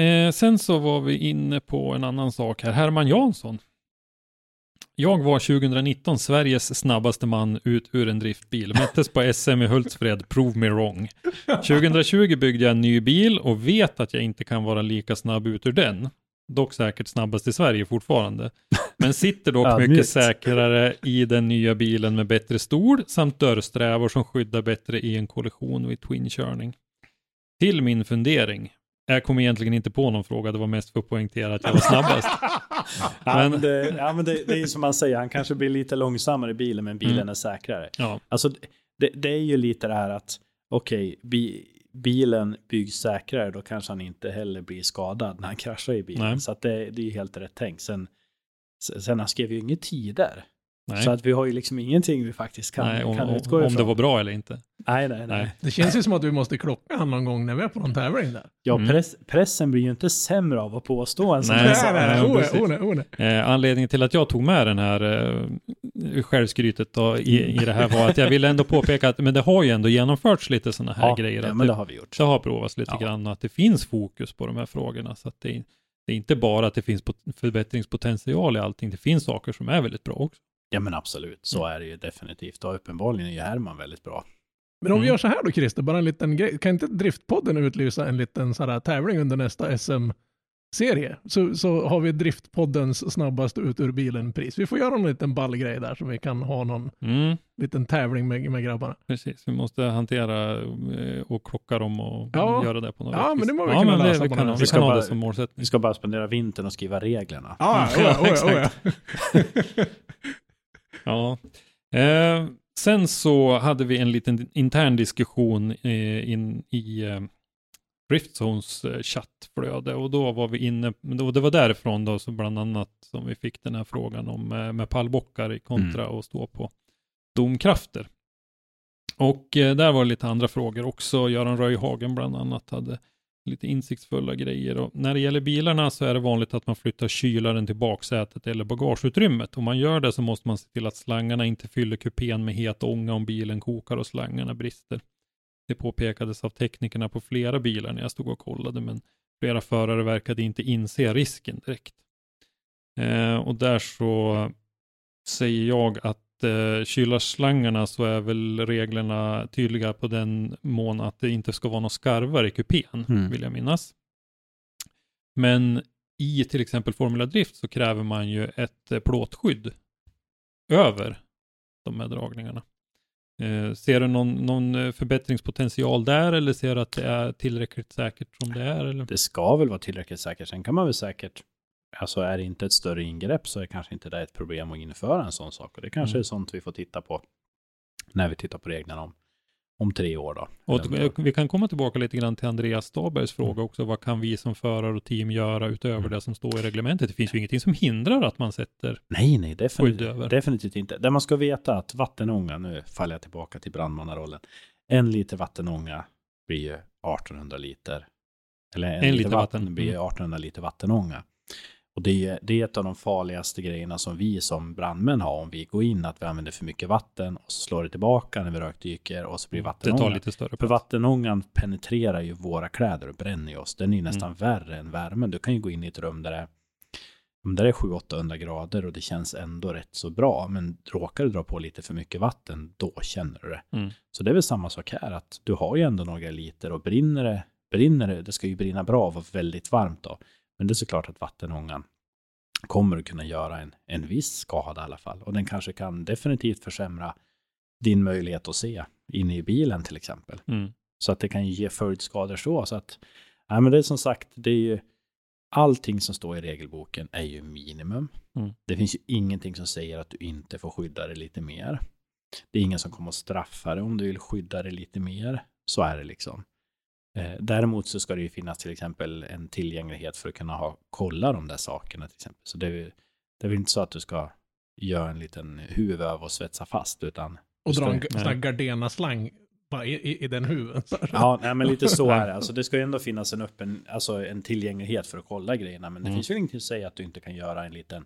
B: eh, sen så var vi inne på en annan sak här. Herman Jansson. Jag var 2019 Sveriges snabbaste man ut ur en driftbil. Mättes på SM i Hultsfred, prove me wrong. 2020 byggde jag en ny bil och vet att jag inte kan vara lika snabb ut ur den. Dock säkert snabbast i Sverige fortfarande. Men sitter dock mycket säkrare i den nya bilen med bättre stol samt dörrsträvor som skyddar bättre i en kollision vid twin-körning. Till min fundering. Jag kom egentligen inte på någon fråga, det var mest för att poängtera att jag var snabbast. Men-
C: det, ja, men det, det är som man säger, han kanske blir lite långsammare i bilen, men bilen
B: Mm.
C: är säkrare.
B: Ja,
C: Alltså, det, det är ju lite det här att, okej, bi, bilen byggs säkrare, då kanske han inte heller blir skadad när han kraschar i bilen.
B: Nej.
C: Så det, det är ju helt rätt tänkt. Sen, sen han skrev ju inga tider.
B: Nej.
C: Så att vi har ju liksom ingenting vi faktiskt kan,
B: nej om,
C: kan
B: om,
C: utgå
B: om
C: ifrån.
B: det var bra eller inte.
C: Nej, nej, nej.
B: Nej.
D: Det känns ju som att vi måste klocka han någon gång när vi är på någon tävling där.
C: Ja,
B: Mm.
C: press, pressen blir ju inte sämre av att påstå en sån
B: Nej,
C: här sak.
B: nej,
D: nej, oh, oh, oh.
B: Eh, anledningen till att jag tog med den här eh, självskrytet då, i, i det här var att jag ville ändå påpeka att men det har ju ändå genomförts lite sådana här
C: Ja,
B: grejer.
C: ja, men
B: det,
C: det har vi gjort.
B: det har provats lite
C: Ja.
B: grann och att det finns fokus på de här frågorna. Så att det, det är inte bara att det finns pot- förbättringspotential i allting, det finns saker som är väldigt bra också.
C: Ja, men absolut. Så är det ju definitivt. Och uppenbarligen är Herman väldigt bra.
D: Men om vi
B: Mm.
D: gör så här då Christer, bara en liten grej. Kan inte Driftpodden utlysa en liten så här tävling under nästa SM-serie? Så, så har vi Driftpoddens snabbast ut ur bilen-pris. Vi får göra en liten ball grej där så vi kan ha någon
B: Mm,
D: liten tävling med, med grabbarna.
B: precis, vi måste hantera eh, och klocka dem och
D: Ja.
B: göra det på något
D: Ja,
B: vis.
D: men det må vi kunna
B: men
D: lösa
B: vi
D: på
B: kan, vi ha
C: Vi
B: det
C: ska
B: som
C: bara-
B: målsättning.
C: Vi ska bara spendera vintern och skriva reglerna.
D: Ja,
B: Ja,
D: oh, ja, oh, ja, oh, ja.
B: Ja. Eh, sen så hade vi en liten intern diskussion eh, in i eh, Riftzones eh, chattflöde och då var vi inne, då, det var därifrån då så bland annat som vi fick den här frågan om eh, med pallbockar i kontra att stå på domkrafter. Och eh, där var det lite andra frågor också. Göran Röjhagen bland annat hade lite insiktsfulla grejer. Och när det gäller bilarna så är det vanligt att man flyttar kylaren till baksätet eller bagageutrymmet. Om man gör det så måste man se till att slangarna inte fyller kupén med het ånga om bilen kokar och slangarna brister. Det påpekades av teknikerna på flera bilar när jag stod och kollade, men flera förare verkade inte inse risken direkt. Eh, och där så säger jag att eh, kylarslangarna så är väl reglerna tydliga på den mån att det inte ska vara några skarvar i kupén,
C: Mm.
B: vill jag minnas. Men i till exempel Formula Drift så kräver man ju ett eh, plåtskydd över de här dragningarna. Eh, ser du någon, någon eh, förbättringspotential där eller ser du att det är tillräckligt säkert som det är? Eller?
C: Det ska väl vara tillräckligt säkert. Sen kan man väl säkert, alltså är det inte ett större ingrepp så är kanske inte det ett problem att införa en sån sak. Och det kanske
B: Mm.
C: är sånt vi får titta på när vi tittar på reglerna om, om tre år då.
B: Och
C: om-
B: vi kan komma tillbaka lite grann till Andreas Stabergs fråga också. Vad kan vi som förare och team göra utöver
C: Mm.
B: det som står i reglementet? Det finns ju ingenting som hindrar att man sätter
C: Nej, nej,
B: Skydd
C: definitivt,
B: över.
C: definitivt inte. Det man ska veta att vattenånga, nu faller jag tillbaka till brandmannarollen. En liter vattenånga blir ju 1800 liter. Eller en, liter, vatten,
B: vatten.
C: blir ju
B: Mm.
C: 1800 liter vattenånga. Och det är, det är ett av de farligaste grejerna som vi som brandmän har om vi går in, att vi använder för mycket vatten och så slår det tillbaka när vi rökdyker och så blir
B: Det
C: vattenånga.
B: tar lite större
C: För
B: plats.
C: vattenångan penetrerar ju våra kläder och bränner ju oss. Den är ju nästan
B: Mm.
C: värre än värmen. Du kan ju gå in i ett rum där det om det är 700-800 grader och det känns ändå rätt så bra. Men råkar du dra på lite för mycket vatten, då känner du det.
B: Mm.
C: Så det är väl samma sak här, att du har ju ändå några liter och brinner det, brinner det, det ska ju brinna bra och vara väldigt varmt då. Men det är såklart att vattenångan kommer att kunna göra en, en viss skada i alla fall. Och den kanske kan definitivt försämra din möjlighet att se inne i bilen till exempel.
B: Mm.
C: Så att det kan ju ge följdskador så. Så att Nej, men det är som sagt, det är ju allting som står i regelboken är ju minimum.
B: Mm.
C: Det finns ju ingenting som säger att du inte får skydda dig lite mer. Det är ingen som kommer att straffa dig om du vill skydda dig lite mer. Så är det liksom. Eh, däremot så ska det ju finnas till exempel en tillgänglighet för att kunna ha, kolla de där sakerna till exempel. Så det det är väl inte så att du ska göra en liten huvudöv och svetsa fast, utan
D: Och dra en sån här Gardena-slang i, i, i den huven.
C: Ja, nej, men lite så är det. Alltså, det ska ju ändå finnas en öppen, alltså en tillgänglighet för att kolla grejerna. Men det
B: Mm.
C: finns ju ingenting att säga att du inte kan göra en liten,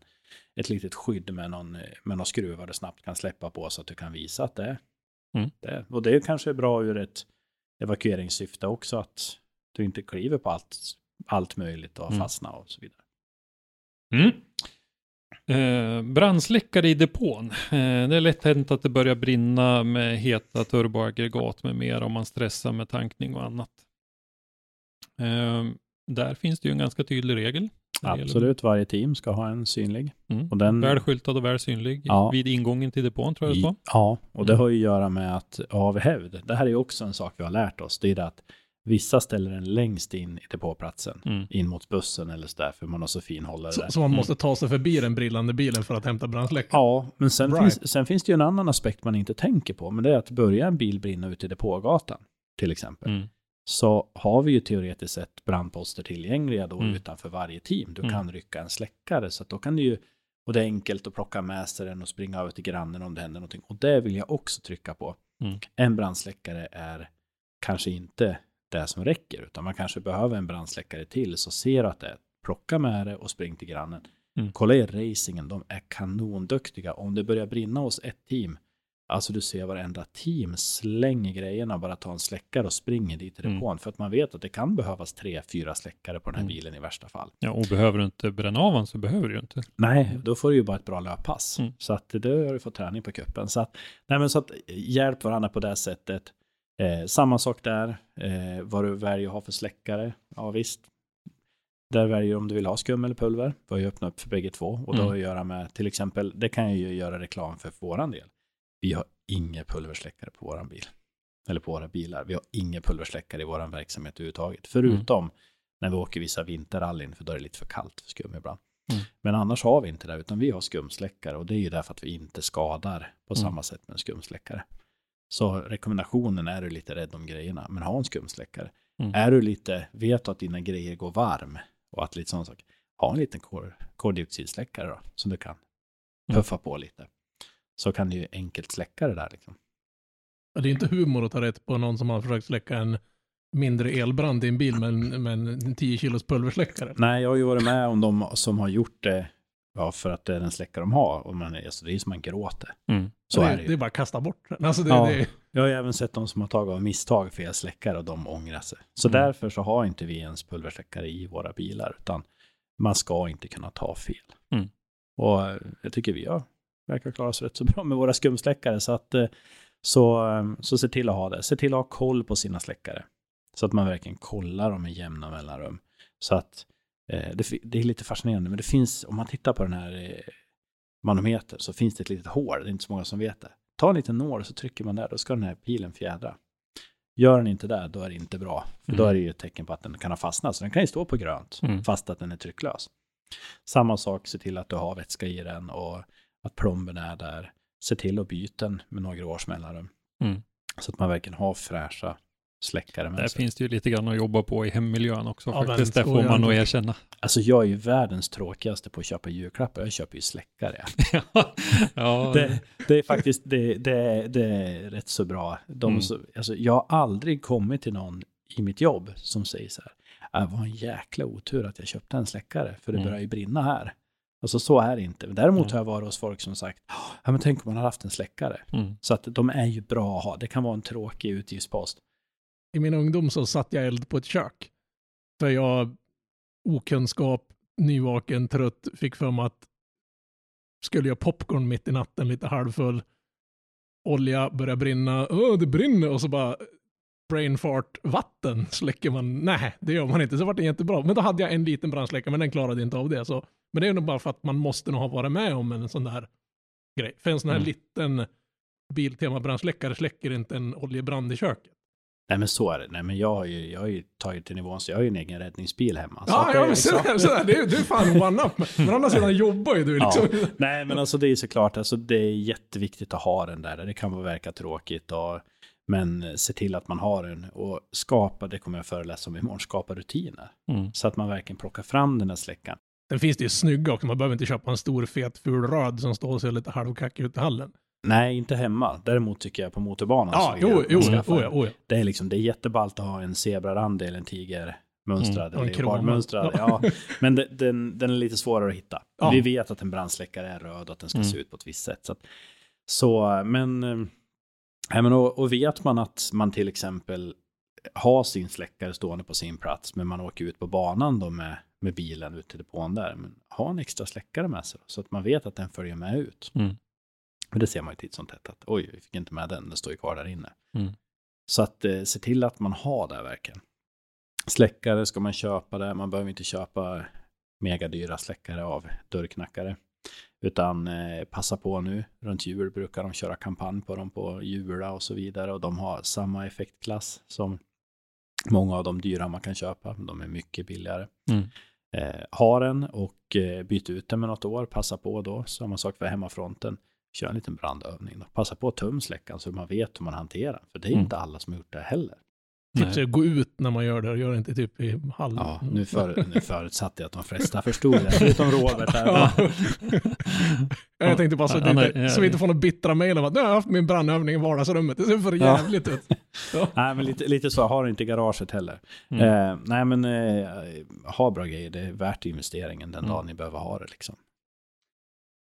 C: ett litet skydd med någon, med någon skruvar du snabbt kan släppa på så att du kan visa att det är
B: Mm.
C: det. Och det är kanske bra ur ett evakueringssyfte också att du inte kliver på allt, allt möjligt och
B: Mm.
C: fastna och så vidare.
B: Mm. Eh, brandsläckare i depån. Eh, det är lätt hänt att det börjar brinna med heta turboaggregat med mer om man stressar med tankning och annat. Eh, där finns det ju en ganska tydlig regel.
C: Absolut, varje team ska ha en synlig.
B: Mm.
C: Och den-
B: Väl skyltad och väl synlig
C: Ja.
B: vid ingången till depån tror jag det står.
C: Ja, och det
B: Mm.
C: har ju att göra med att av hävd, det här är ju också en sak vi har lärt oss, det är det att vissa ställer den längst in i depåplatsen,
B: Mm.
C: in mot bussen eller sådär, för man har så fin hållare
D: Så,
C: där.
D: så man måste ta sig förbi den brillande bilen för att hämta brandsläckare.
C: Ja, men sen,
D: Right.
C: finns, sen finns det ju en annan aspekt man inte tänker på, men det är att börja en bil brinna ute i depågatan, till exempel,
B: Mm.
C: Så har vi ju teoretiskt sett brandposter tillgängliga då
B: Mm.
C: utanför varje team. Du
B: Mm.
C: kan rycka en släckare, så att då kan du ju, och det är enkelt att plocka med sig den och springa över till grannen om det händer någonting. Och det vill jag också trycka på.
B: Mm.
C: En brandsläckare är kanske inte det som räcker, utan man kanske behöver en brandsläckare till, så ser att det är, plocka med det och spring till grannen.
B: Mm.
C: Kolla i racingen, de är kanonduktiga. Om det börjar brinna hos ett team, alltså du ser varenda team slänger grejerna, bara tar en släckare och springer dit till
B: Mm.
C: depån. För att man vet att det kan behövas tre, fyra släckare på den här
B: Mm.
C: bilen i värsta fall.
B: Ja, och behöver du inte bränna av den så behöver du ju inte.
C: Nej, då får du ju bara ett bra löppass.
B: Mm.
C: Så att det har du fått träning på kuppen. Så att, nej men så att hjälp varandra på det sättet. Eh, samma sak där, eh, vad du väljer att ha för släckare. Ja visst, där väljer du om du vill ha skum eller pulver. Vi har ju öppnat upp för bägge två. Och det
B: Mm.
C: att göra med, till exempel, det kan jag ju göra reklam för för våran del. Vi har inga pulversläckare på våran bil. Eller på våra bilar. Vi har inga pulversläckare i våran verksamhet överhuvudtaget. Förutom när vi åker vissa vinterrallyn, för då är det lite för kallt för skum ibland.
B: Mm.
C: Men annars har vi inte det, utan vi har skumsläckare. Och det är ju därför att vi inte skadar på
B: Mm.
C: samma sätt med en skumsläckare. Så rekommendationen är du lite rädd om grejerna, men ha en skumsläckare.
B: Mm.
C: Är du lite, vet du att dina grejer går varm och att lite sån sak, ha en liten kol, koldioxidsläckare då, som du kan
B: Mm.
C: puffa på lite. Så kan du ju enkelt släcka det där liksom.
D: Det är inte humor att ta rätt på någon som har försökt släcka en mindre elbrand i en bil med en, med en 10 kilos pulversläckare.
C: Nej, jag har ju varit med om de som har gjort det, ja, för att det är den släckare de har. Och man, alltså, det är ju som man gråter.
B: Mm.
C: Så
D: det,
C: är det ju.
D: det är bara att kasta bort den. Alltså det,
C: Ja.
D: det,
C: Jag har ju även sett de som har tagit av misstag fel släckare och de ångrar sig. Så
B: Mm.
C: därför så har inte vi ens pulversläckare i våra bilar, utan man ska inte kunna ta fel.
B: Mm.
C: Och eh, jag tycker vi har verkar klara oss rätt så bra med våra skumsläckare. Så, att, eh, så, eh, så se till att ha det. Se till att ha koll på sina släckare. Så att man verkligen kollar dem i jämna mellanrum. Så att eh, det, det är lite fascinerande, men det finns, om man tittar på den här manometern så finns det ett litet hål, det är inte så många som vet det. Ta en liten nål så trycker man där, då ska den här pilen fjädra. Gör den inte det, då är det inte bra. För då
B: Mm.
C: är det ju ett tecken på att den kan ha fastnat. Så den kan ju stå på grönt,
B: Mm.
C: fast att den är trycklös. Samma sak, se till att du har vätska i den och att plomben är där. Se till att byta den med några års mellanrum.
B: Mm.
C: Så att man verkligen har fräscha släckare
B: Där
C: med sig.
B: finns det ju lite grann att jobba på i hemmiljön också
D: Ja,
B: faktiskt. Det får man nog erkänna.
C: Alltså jag är ju världens tråkigaste på att köpa julklappar. Jag köper ju släckare.
B: ja,
C: Det, det är faktiskt, det, det, är- det är rätt så bra. De,
B: Mm.
C: så, alltså, jag har aldrig kommit till någon i mitt jobb som säger så här, "Äh, det var en jäkla otur att jag köpte en släckare, för det
B: Mm.
C: börjar ju brinna här. Alltså så är det inte. Däremot
B: Mm.
C: har jag varit hos folk som sagt, ja men tänk om man hade haft en släckare.
B: mm.
C: Så att de är ju bra att ha. Det kan vara en tråkig utgiftspost.
D: I min ungdom så satt jag eld på ett kök. För jag, okunskap, nyvaken, trött, fick för mig att skulle jag popcorn mitt i natten, lite halvfull, olja börjar brinna, Åh, det brinner och så bara brain fart, vatten släcker man. Nej, det gör man inte. Så var det jättebra. Men då hade jag en liten brandsläckare, men den klarade inte av det. Så. Men det är nog bara för att man måste nog ha varit med om en sån där grej. För en sån här
B: Mm.
D: liten Biltema brandsläckare släcker inte en oljebrand i köket.
C: Nej men så är det. Nej men jag har ju, jag har ju tagit till nivån så jag har ju en egen räddningsbil hemma.
D: Ja, ja men
C: liksom-
D: sådär, sådär. Det är, du är fan one-up. Men å andra sidan jobbar ju du liksom.
C: Ja. Nej, men alltså det är såklart, alltså det är jätteviktigt att ha den där. Det kan vara verka tråkigt, och, men se till att man har den. Och skapa, det kommer jag föreläsa om imorgon, skapa rutiner.
B: Mm.
C: Så att man verkligen plockar fram den där släckaren.
D: Sen finns det ju snygga också. Man behöver inte köpa en stor fet ful röd som står och ser lite halvkackig ut i hallen.
C: Nej, inte hemma. Däremot tycker jag på motorbanan.
D: Ja, jo, jo, ja,
C: en.
D: oh ja.
C: Det är liksom, det är jätteballt att ha en zebrarand eller en tigermönstrad
D: Mm, och en
C: eller
D: krona.
C: leopardmönstrad. Ja. Men det, den, den är lite svårare att hitta.
D: Ja.
C: Vi vet att en brandsläckare är röd och att den ska
B: Mm.
C: se ut på ett visst sätt. Så, att, så men, eh, nej, men och, och vet man att man till exempel har sin släckare stående på sin plats, men man åker ut på banan då med, med bilen ut till depån där, men ha en extra släckare med sig så att man vet att den följer med ut.
B: Mm.
C: Men det ser man ju titt som tätt att oj, vi fick inte med den, den står ju kvar där inne.
B: Mm.
C: Så att eh, se till att man har det verkligen. Släckare ska man köpa det, man behöver inte köpa megadyra släckare av dörrknackare. Utan eh, passa på nu, runt jul brukar de köra kampanj på dem på Jula och så vidare. Och de har samma effektklass som många av de dyra man kan köpa. De är mycket billigare.
B: Mm.
C: Eh, ha den och eh, byt ut den med något år. Passa på då, samma sak för hemmafronten. Kör en liten brandövning då. Passa på att tumsläckan så man vet hur man hanterar. För det är
B: Mm.
C: inte alla som har gjort det heller.
D: Tips är att gå ut när man gör det och gör det inte typ i hallen.
C: Ja, nu, för, nu förutsatte jag att de flesta förstod det, förutom Robert. Här.
D: Ja. Jag tänkte bara så, att
B: Ja,
D: inte, så vi inte får några bittra mejl om att nu har jag haft min brandövning i vardagsrummet. Det ser för
C: Ja.
D: jävligt ut. Ja.
C: Nej, men lite, lite så. Har inte garaget heller.
B: Mm.
C: Eh, nej, men eh, ha bra grejer. Det är värt investeringen den
B: Mm.
C: dagen ni behöver ha det. Liksom.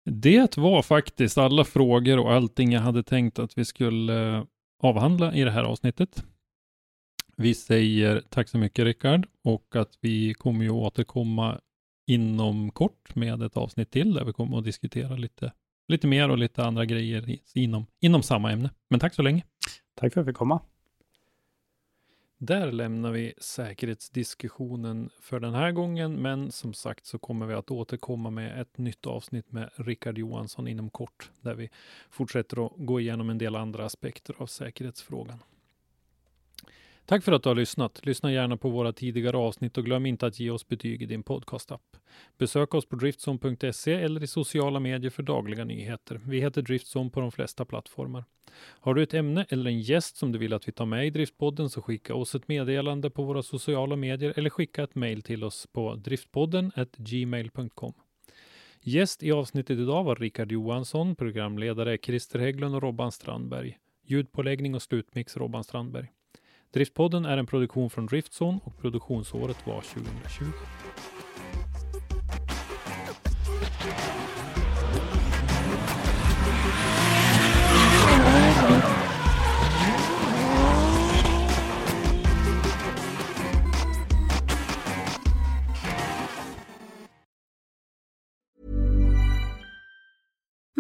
B: Det var faktiskt alla frågor och allting jag hade tänkt att vi skulle eh, avhandla i det här avsnittet. Vi säger tack så mycket Rickard och att vi kommer ju återkomma inom kort med ett avsnitt till där vi kommer att diskutera lite, lite mer och lite andra grejer inom, inom samma ämne. Men tack så länge.
C: Tack för att jag fick komma.
B: Där lämnar vi säkerhetsdiskussionen för den här gången, men som sagt så kommer vi att återkomma med ett nytt avsnitt med Rickard Johansson inom kort, där vi fortsätter att gå igenom en del andra aspekter av säkerhetsfrågan. Tack för att du har lyssnat. Lyssna gärna på våra tidigare avsnitt och glöm inte att ge oss betyg i din podcastapp. Besök oss på driftzone.se eller i sociala medier för dagliga nyheter. Vi heter Driftzone på de flesta plattformar. Har du ett ämne eller en gäst som du vill att vi tar med i Driftpodden så skicka oss ett meddelande på våra sociala medier eller skicka ett mejl till oss på driftpodden gmail.com. Gäst i avsnittet idag var Rickard Johansson, programledare Christer Hägglund och Robban Strandberg. Ljudpåläggning och slutmix Robban Strandberg. Driftpodden är en produktion från Driftzone och produktionsåret var 2020.